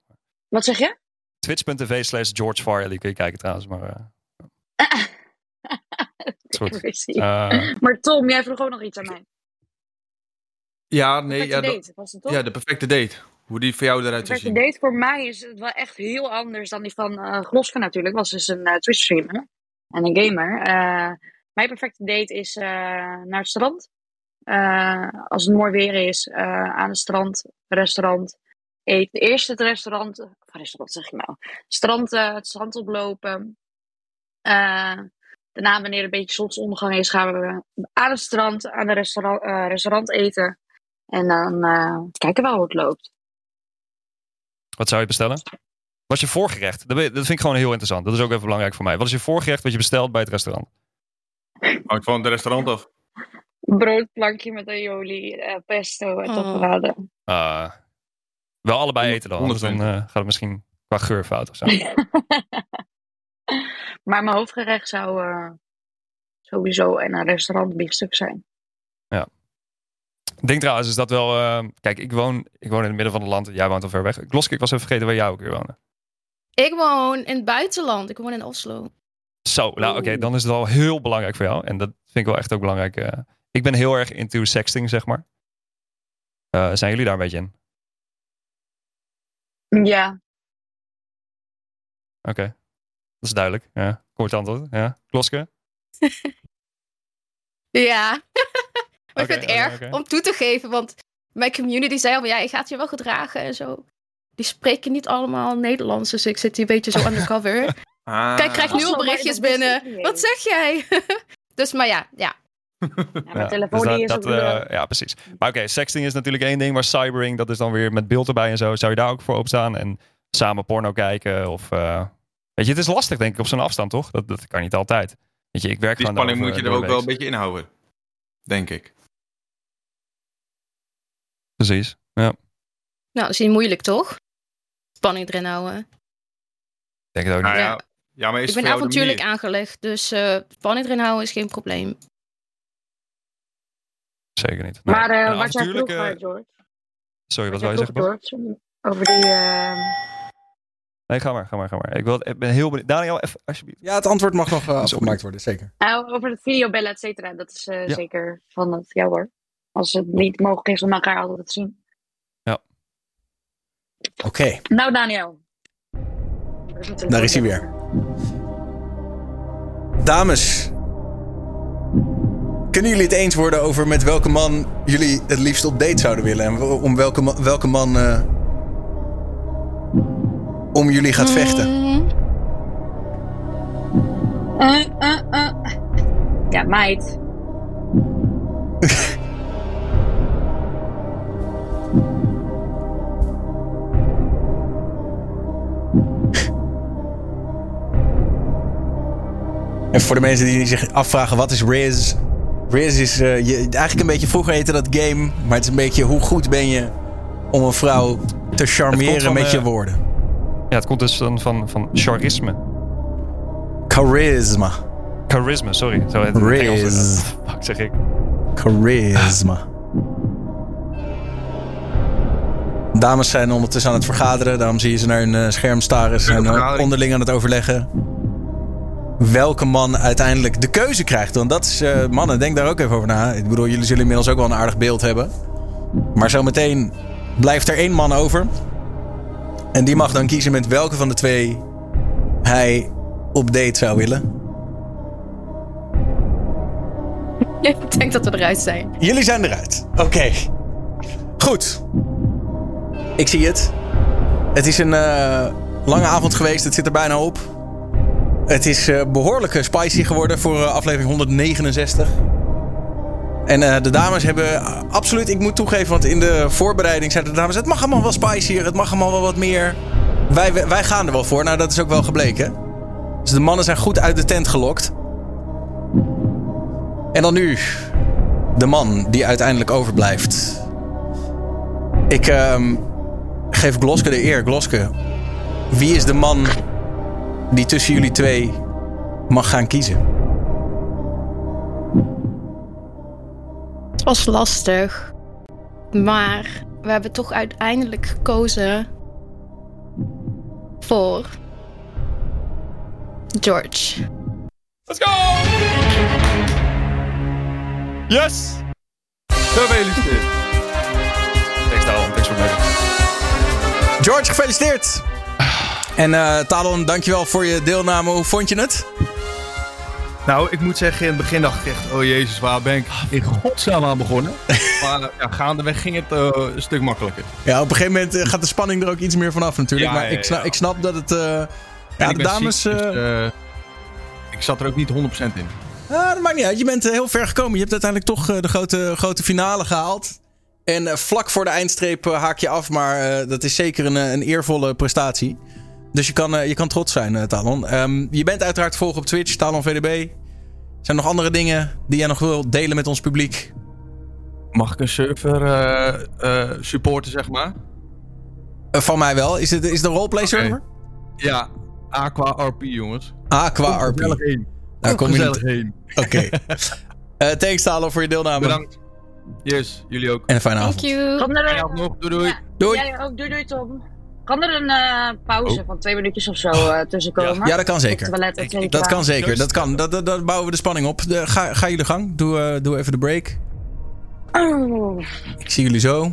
Wat zeg je? Twitch.tv slash George Farley kun je kijken trouwens. Maar, eh, maar Tom, jij vroeg ook nog iets aan mij. Ja, nee, Perfecte ja, dat- date, was het toch? ja, de perfecte date. Hoe die voor jou eruit zou perfecte zien. date voor mij is het wel echt heel anders dan die van eh Gloske natuurlijk. Was dus een eh, Twitch streamer en een gamer. Eh, mijn perfecte date is eh, naar het strand. Eh, als het mooi weer is, eh, aan het strand, restaurant. Eten. Eerst het restaurant, of restaurant zeg ik nou. Strand, eh, het strand oplopen. Eh, daarna, wanneer een beetje zonsondergang is, gaan we aan het strand, aan het restaurant, eh, restaurant eten. En dan eh, kijken we wel hoe het loopt. wat zou je bestellen? Wat is je voorgerecht? Dat, vind ik gewoon heel interessant. Dat is ook even belangrijk voor mij. Wat is je voorgerecht wat je bestelt bij het restaurant? Hangt van het restaurant af. broodplankje met aioli, eh, pesto en Oh. tapenade. Ah, wel allebei eten dan. Anders dan 100%. eh, gaat het misschien qua geur fout of zo. maar mijn hoofdgerecht zou eh, sowieso in een restaurant biefstuk zijn. Ik denk trouwens is dat wel... eh, kijk, ik woon, ik woon in het midden van het land. Jij woont al ver weg. Gloske, ik was even vergeten waar jij ook weer woonde. Ik woon in het buitenland. Ik woon in Oslo. Zo, nou oké, dan is het wel heel belangrijk voor jou. En dat vind ik wel echt ook belangrijk. eh, Ik ben heel erg into sexting, zeg maar. Eh, zijn jullie daar een beetje in? Ja. Oké. Dat is duidelijk. Ja. Kort antwoord. Ja. Kloske? Ja. maar ik vind het erg om toe te geven, want mijn community zei al, ja, je gaat je wel gedragen en zo. Die spreken niet allemaal Nederlands, dus ik zit hier een beetje zo undercover. Ah. Kijk, ik krijg nu al berichtjes binnen. Wat zeg jij? dus, maar ja, ja. Ja, telefoon dus dat- die is dat, eh, ja, precies. Maar oké, sexting is natuurlijk één ding, maar cybering, dat is dan weer met beeld erbij en zo. Zou je daar ook voor opstaan en samen porno kijken? Of, eh, weet je, het is lastig denk ik op zo'n afstand, toch? Dat, dat kan niet altijd. Weet je, ik werk Die gewoon spanning moet je er ook wel een beetje inhouden. Denk ik. Precies, ja. Nou, dat is niet moeilijk, toch? Spanning erin houden. Ik denk het ook niet. Nou ja, Ja. maar is Ik ben avontuurlijk aangelegd, dus eh spanning erin houden is geen probleem. Zeker niet. Maar eh wat jij vroeg, eh, George. Sorry, wat Wat je zeggen? George. Over die... Nee, ga maar, ga maar, ga maar. Ik, wil, ik ben heel benieuwd. Daniel, even, alsjeblieft. Ja, het antwoord mag nog eh, afgemaakt worden, zeker. nou, over het videobellen, et cetera. Dat is eh, Ja. zeker van het jou hoor. Als het niet mogelijk is om elkaar altijd te zien. Oké, Nou, Daniel. daar is hij weer. Dames, kunnen jullie het eens worden over met welke man jullie het liefst op date zouden willen? En om welke, welke man eh, om jullie gaat vechten? Eh, eh, eh. Ja, meid. En voor de mensen die zich afvragen, wat is Riz? Riz is eh, je, eigenlijk een beetje, vroeger heette dat game, maar het is een beetje hoe goed ben je om een vrouw te charmeren met je woorden. Ja, het komt dus dan van, van charisme. Charisma. Charisma, sorry. Zo heet het Engels. Fuck, zeg ik. Charisma. Dames zijn ondertussen aan het vergaderen. Daarom zie je ze naar hun eh, scherm staren. Ze zijn eh, onderling aan het overleggen. Welke man uiteindelijk de keuze krijgt. Want dat is... eh, mannen, denk daar ook even over na. Ik bedoel, jullie zullen inmiddels ook wel een aardig beeld hebben. Maar zometeen blijft er één man over. En die mag dan kiezen met welke van de twee hij op date zou willen. ik denk dat we eruit zijn. Jullie zijn eruit. Oké. Goed. Ik zie het. Het is een eh, lange avond geweest. Het zit er bijna op. Het is eh, behoorlijk eh, spicy geworden voor aflevering 169. En eh, de dames hebben absoluut, ik moet toegeven, want in de voorbereiding zeiden de dames: het mag allemaal wel spicier, het mag allemaal wel wat meer. Wij, wij gaan er wel voor. Nou, dat is ook wel gebleken. Dus de mannen zijn goed uit de tent gelokt. En dan nu de man die uiteindelijk overblijft. Ik ehm, geef Gloske de eer. Gloske, wie is de man die tussen jullie twee mag gaan kiezen? Het was lastig. Maar we hebben toch uiteindelijk gekozen voor George. Let's go! Yes! Gefeliciteerd. Thanks, Talon. Thanks voor het George, gefeliciteerd! En eh Talon, dankjewel voor je deelname. Hoe vond je het? Nou, ik moet zeggen, in het begin dacht ik echt, oh jezus, waar ben ik in godsnaam aan begonnen? maar ja, gaandeweg ging het eh, een stuk makkelijker. Ja, op een gegeven moment eh, gaat de spanning er ook iets meer vanaf natuurlijk. Ja, maar ja, ik, snap, ik snap dat het... eh, ja, de dames... ziek, dus, ik zat er ook niet 100% in. Ah, dat maakt niet uit. Je bent heel ver gekomen. Je hebt uiteindelijk toch de grote, grote finale gehaald. En vlak voor de eindstreep haak je af. Maar dat is zeker een, een eervolle prestatie. Dus je kan, eh, je kan trots zijn, eh, Talon. Ehm, je bent uiteraard te volgen op Twitch, Talon VDB. Zijn er nog andere dingen die jij nog wil delen met ons publiek? Mag ik een server eh, eh, supporten, zeg maar? Van mij wel. Is het, is het een roleplay server? Ja, Aqua RP, jongens. Aqua Kom RP. gezellig heen. Daar Kom kom je gezellig niet- heen. Oké. Eh, thanks Talon voor je deelname. Bedankt. Yes, jullie ook. En een fijne Thank avond. you. Tot naar. Doei doei. Ja, Doei. Jij ook. Doei doei Tom. Kan er een eh, pauze van twee minuutjes of zo eh, tussen komen? Ja, dat kan zeker. Toilet, et cetera. Dat kan zeker. Dat kan. Dat, dat, dat bouwen we de spanning op. De, ga, ga jullie gang. Doe, eh, doe even de break. Oh. Ik zie jullie zo.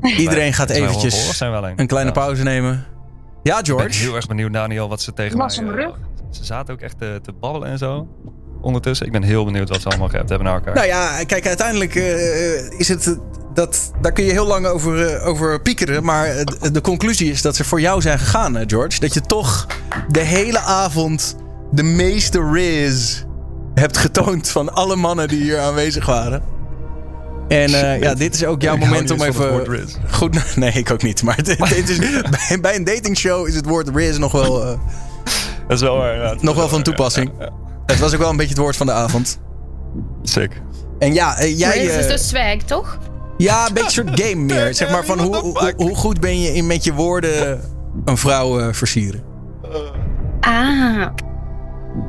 Iedereen gaat eventjes een kleine pauze nemen. Ja, Ik ben George? heel erg benieuwd, Daniel, wat ze tegen Last mij... ze zaten ook echt te, te babbelen en zo. Ondertussen. Ik ben heel benieuwd wat ze allemaal geappt hebben naar elkaar. Nou ja, kijk, uiteindelijk eh, is het. dat, daar kun je heel lang over, eh, over piekeren. Maar de, conclusie is dat ze voor jou zijn gegaan, George. Dat je toch de hele avond de meeste Riz hebt getoond van alle mannen die hier aanwezig waren. En eh, ja, dit is ook jouw Ik moment om even. woord Riz. Goed, nee, ik ook niet. Maar dit, dit is, bij, bij een datingshow is het woord Riz nog wel, Dat is wel waar, nog wel van toepassing. Ja, ja, Het was ook wel een beetje het woord van de avond. Sick. En ja, eh, jij. Is eh, dus swag, toch? Ja, een beetje een soort game meer. Zeg maar van hoe, hoe, hoe goed ben je in met je woorden een vrouw eh, versieren. Ah,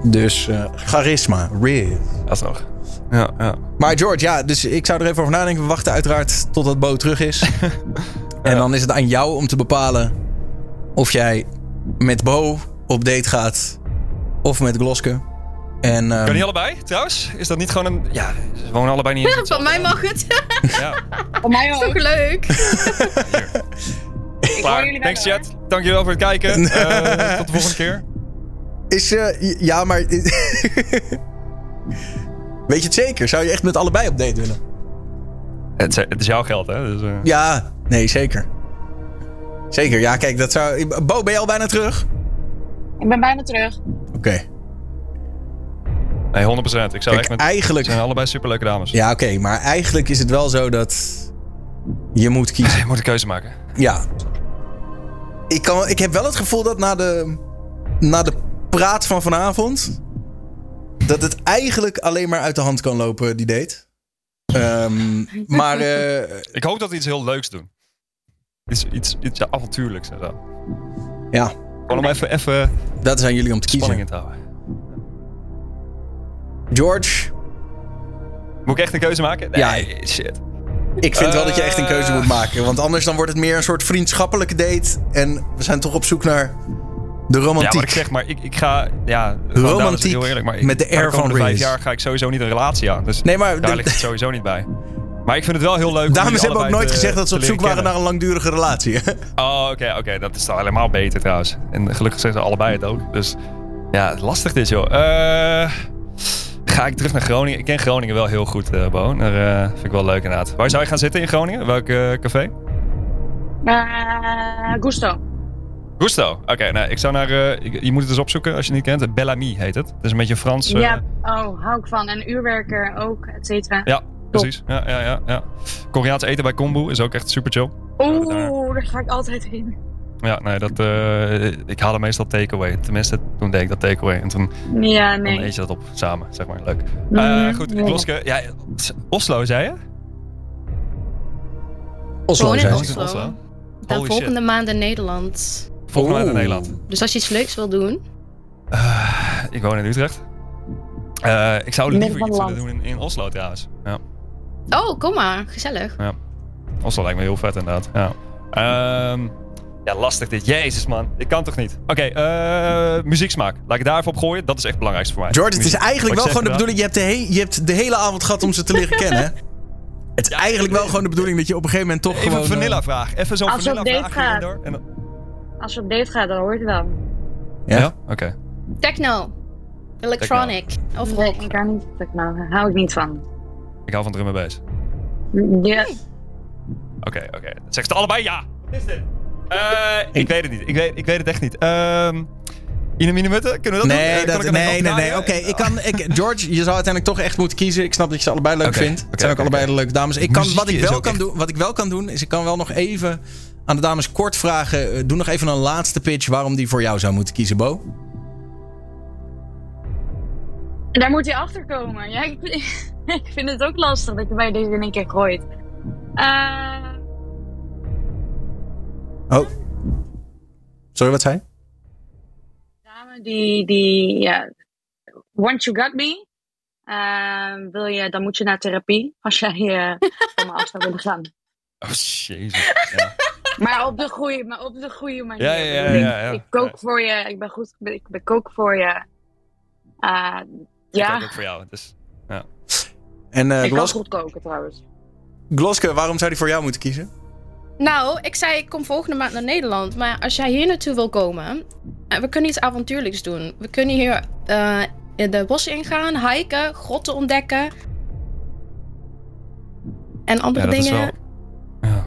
Dus eh, charisma, Riz. Alsnog. Ja, ja. Maar George, ja, dus ik zou er even over nadenken. We wachten uiteraard totdat Bo terug is. En dan is het aan jou om te bepalen of jij met Bo op date gaat of met Gloske. En ehm, Kan niet allebei, trouwens? Is dat niet gewoon een... Ja, ze wonen allebei niet in van mij mag het. Ja, Voor mij is toch ook. leuk? Klaar. jullie Thanks, wel, chat. Dankjewel voor het kijken. Eh, tot de volgende keer. is... eh, ja, maar... Weet je het zeker? Zou je echt met allebei op date willen? Het, is- het is jouw geld, hè? Dus, eh, Ja, nee, zeker. Zeker, ja, kijk, dat zou... Bo, ben je al bijna terug? Ik ben bijna terug. Oké. Nee, 100%. Ik zou Kijk, echt met... eigenlijk... Zijn allebei superleuke dames. Ja, oké, maar eigenlijk is het wel zo dat je moet kiezen. Je moet een keuze maken. Ja. Ik, kan, ik heb wel het gevoel dat na de, na de praat van vanavond... dat het eigenlijk alleen maar uit de hand kan lopen, die date. Ehm, maar eh, Ik hoop dat we iets heel leuks doen. Iets, iets, iets ja, avontuurlijks en zo. ja, Gewoon om even, even dat is aan jullie om te spanning kiezen. in te houden. George, Moet ik echt een keuze maken? Nee, Ja. shit. ik vind wel dat je echt een keuze Eh. moet maken. Want anders dan wordt het meer een soort vriendschappelijke date. En we zijn toch op zoek naar de romantiek. Ja, wat ik zeg, maar ik, ik ga... Ja, Romantiek heel eerlijk, maar ik, met de air van vijf Riz. jaar ga ik sowieso niet een relatie aan. Dus Nee, maar daar de- ligt het sowieso niet bij. Maar ik vind het wel heel leuk Dames hebben ook nooit te- gezegd dat ze op zoek waren naar een langdurige relatie. Oh, oké, oké. Dat is dan helemaal beter trouwens. En gelukkig zeggen ze allebei het ook. Dus ja, lastig dit joh. Eh, ga ik terug naar Groningen? Ik ken Groningen wel heel goed, eh Bo. Daar eh, vind ik wel leuk inderdaad. Waar zou je gaan zitten in Groningen? Welk eh, café? Gusto. Gusto. Oké, nou, ik zou naar... ik- je moet het eens opzoeken als je het niet kent. Bellamy heet het. Het is een beetje Frans... Ja, oh, hou ik van. En uurwerker ook, et cetera. Ja, precies. Ja, ja, ja, ja. Koreaans eten bij Kombu is ook echt super chill. Oeh, daar ga ik altijd heen. Ja, nee, dat, eh, ik haalde meestal takeaway. Tenminste, toen deed ik dat takeaway. En toen Ja, dan nee. eet je dat op samen, zeg maar. Leuk. Mhm, Eh, goed, ja. Kloske. Ja, Oslo, zei je? Oslo, zei in Oslo. Oslo? Dan Holy volgende shit. maand in Nederland. Volgende maand in. Nederland. Dus als je iets leuks wil doen. Eh, ik woon in Utrecht. Eh, ik zou liever iets willen doen in, in Oslo trouwens. Ja. Oh, kom maar. Gezellig. Oslo lijkt me heel vet inderdaad. Ja. Ehm, ja, lastig dit. Jezus man, ik kan toch niet. Oké, eh, muzieksmaak. Laat ik daar even op gooien. Dat is echt het belangrijkste voor mij. George, het is eigenlijk wel gewoon de bedoeling. Je hebt, de he- je hebt de hele avond gehad om ze te leren kennen. hè? Het is eigenlijk wel gewoon de bedoeling dat je op een gegeven moment toch Even gewoon... een eh, vanilla vraag. Even zo'n Als je op vanilla date vraag gaat. door. En dan... Als je op date gaat, dan hoort het wel. Ja? Ja? Oké. Techno. Electronic. Of Nee, rock. ik hou niet. Nou, daar hou ik niet van. Ik hou van drum en bass. Ja, Oké, oké. Zeg ze allebei ja. Wat is dit? Eh, ik weet het niet. Ik weet, ik weet het echt niet. Ehm Ine Mine Mutten, kunnen we dat? Nee, Eh, dat, ik nee, nog nee, nee. Oké, ik kan, ik, George, je zou uiteindelijk toch echt moeten kiezen. Ik snap dat je ze allebei leuk vindt. oké, het zijn ook allebei de leuke dames. Ik kan, wat, ik wel kan echt- doen, wat ik wel kan doen, is ik kan wel nog even aan de dames kort vragen. eh, Doe nog even een laatste pitch waarom die voor jou zou moeten kiezen, Bo. daar moet je achter komen. Ja, ik, ik vind het ook lastig dat je bij deze in één keer gooit. Eh, Oh. Sorry, wat zei je? dame die, die, ja, once you got me, eh, wil je, dan moet je naar therapie als jij eh van me af zou willen gaan. Oh, jezus. Ja. Maar op de goede, maar op de goede manier. Ja, ja, ja, Ik bedoel, ja, ja. Ik kook voor je, ik ben goed, ik ben kook voor je. Eh, Ik ja, ook voor jou. Dus, ja. En eh, ik kan Glos goed koken trouwens. Gloske, waarom zou hij voor jou moeten kiezen? Nou, ik zei ik kom volgende maand naar Nederland. Maar als jij hier naartoe wil komen, eh, we kunnen iets avontuurlijks doen. We kunnen hier eh, in de bos ingaan, hiken, grotten ontdekken. En andere Ja, dat is dingen. wel... Ja.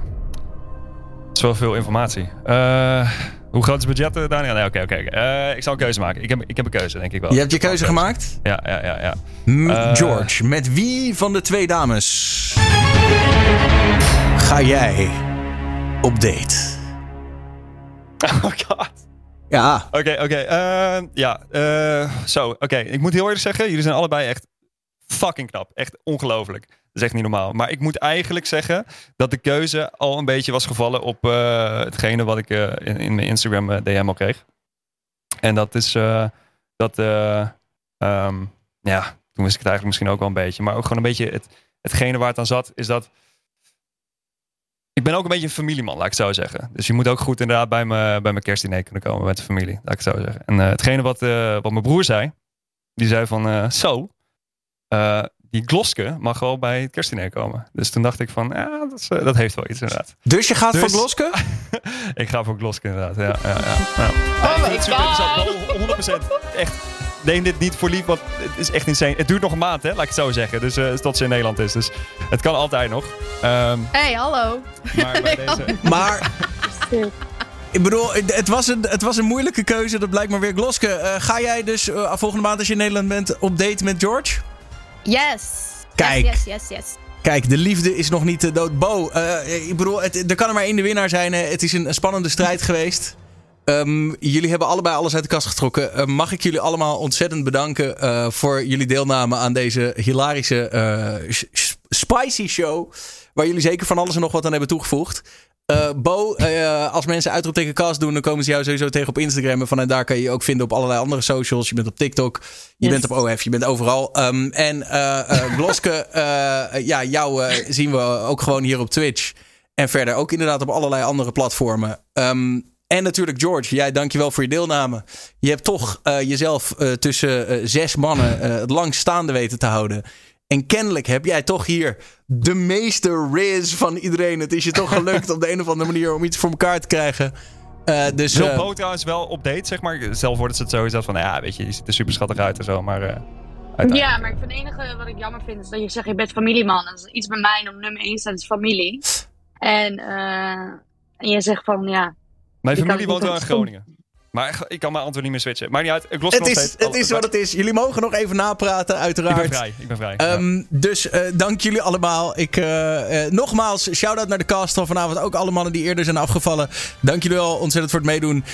Dat is wel veel informatie. Eh, hoe groot is het budget, eh, Daniel? Nee, oké, oké. Eh, ik zal een keuze maken. Ik heb, ik heb een keuze, denk ik wel. Je hebt je keuze gemaakt? Ja, ja, ja. ja. M- Eh, George, met wie van de twee dames ga jij op date? Oh god. Ja, Oké, oké. eh, ja, eh, zo. Oké, ik moet heel eerlijk zeggen, jullie zijn allebei echt fucking knap. Echt ongelooflijk. Dat is echt niet normaal. Maar ik moet eigenlijk zeggen dat de keuze al een beetje was gevallen op eh, hetgene wat ik eh, in, in mijn Instagram DM al kreeg. En dat is eh, dat, eh, ehm, ja, toen wist ik het eigenlijk misschien ook wel een beetje. Maar ook gewoon een beetje het, hetgene waar het aan zat, is dat ik ben ook een beetje een familieman, laat ik het zo zeggen. Dus je moet ook goed inderdaad bij, me, bij mijn kerstdiner kunnen komen met de familie, laat ik het zo zeggen. En eh, hetgene wat, eh, wat mijn broer zei, die zei van eh, zo, eh, die Gloske mag wel bij het kerstdiner komen. Dus toen dacht ik van, ja, dat, is, dat heeft wel iets inderdaad. dus je gaat Dus- voor Gloske? ik ga voor Gloske inderdaad, ja. ja, ja, ja. Oh ik my vind het super God. interessant, wel 100%. Echt, neem dit niet voor lief, want het is echt insane. Het duurt nog een maand, hè, laat ik het zo zeggen. Dus eh, tot ze in Nederland is. Dus het kan altijd nog. Ehm, hey, hallo. maar bij deze... Maar ik bedoel, het was, een, het was een moeilijke keuze. Dat blijkt maar weer Gloske. Eh, ga jij dus eh, volgende maand als je in Nederland bent op date met George? Yes. Kijk. Yes, yes, yes, yes. Kijk, de liefde is nog niet dood. Bo, eh, ik bedoel, het, er kan er maar één de winnaar zijn. hè. Het is een, een spannende strijd geweest. Ehm, jullie hebben allebei alles uit de kast getrokken. Eh, mag ik jullie allemaal ontzettend bedanken eh, voor jullie deelname aan deze hilarische eh, spicy show. Waar jullie zeker van alles en nog wat aan hebben toegevoegd. Eh, Bo, als mensen uitroepteken cast doen, dan komen ze jou sowieso tegen op Instagram. En vanuit daar kan je je ook vinden op allerlei andere socials. Je bent op TikTok, je Yes. bent op OF, je bent overal. Ehm, en Gloske, eh, ja, jou zien we ook gewoon hier op Twitch. En verder ook inderdaad op allerlei andere platformen. Ehm, en natuurlijk George, jij dankjewel voor je deelname. Je hebt toch eh, jezelf eh, tussen eh, zes mannen eh, het langst staande weten te houden. En kennelijk heb jij toch hier de meeste riz van iedereen. Het is je toch gelukt op de een of andere manier om iets voor elkaar te krijgen. Eh, dus Wil eh, Bo trouwens wel op date, zeg maar? Stel voor dat ze het sowieso van, ja, weet je, je ziet er super schattig uit en zo, maar... eh, uiteindelijk- Ja, maar ik vind het enige wat ik jammer vind is dat je zegt je bent familieman. Dat is iets bij mij op nummer 1 staat is familie. En, eh, en je zegt van ja. Mijn familie woont wel in Groningen. Maar echt, ik kan mijn antwoord niet meer switchen. Maar niet uit, ik los het nog is, het is wat het is. Jullie mogen nog even napraten, Ik uiteraard. ben vrij, ik ben vrij. ja. Ehm, Dus eh, dank jullie allemaal. Ik, eh, eh, nogmaals, shout-out naar de cast van vanavond. Ook alle mannen die eerder zijn afgevallen. Dank jullie wel ontzettend voor het meedoen.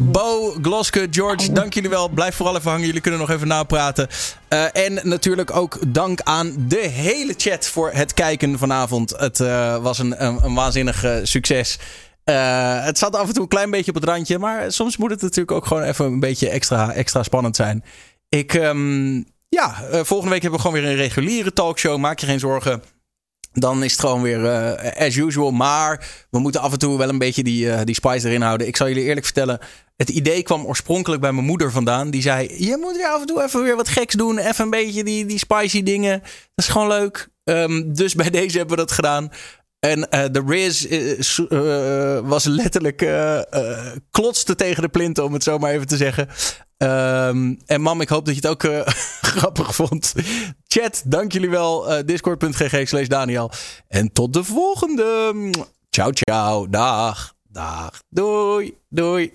Bo, Gloske, George, dank jullie wel. Blijf vooral even hangen. Jullie kunnen nog even napraten. Eh, en natuurlijk ook dank aan de hele chat voor het kijken vanavond. Het eh, was een, een, een waanzinnig succes. Eh, het zat af en toe een klein beetje op het randje. Maar soms moet het natuurlijk ook gewoon even een beetje extra, extra spannend zijn. Ik, ehm, ja, eh, volgende week hebben we gewoon weer een reguliere talkshow. Maak je geen zorgen. Dan is het gewoon weer eh, as usual. Maar we moeten af en toe wel een beetje die, die spice erin houden. Ik zal jullie eerlijk vertellen. Het idee kwam oorspronkelijk bij mijn moeder vandaan. Die zei: Je moet weer af en toe even weer wat geks doen. Even een beetje die, die spicy dingen. Dat is gewoon leuk. Ehm, dus bij deze hebben we dat gedaan. En eh, de Riz eh, eh, was letterlijk klotste tegen de plinten, om het zo maar even te zeggen. Ehm, en mam, ik hoop dat je het ook grappig vond. Chat, dank jullie wel. Discord.gg slash Daniel. En tot de volgende. Ciao, ciao. Dag. Dag. Doei. Doei.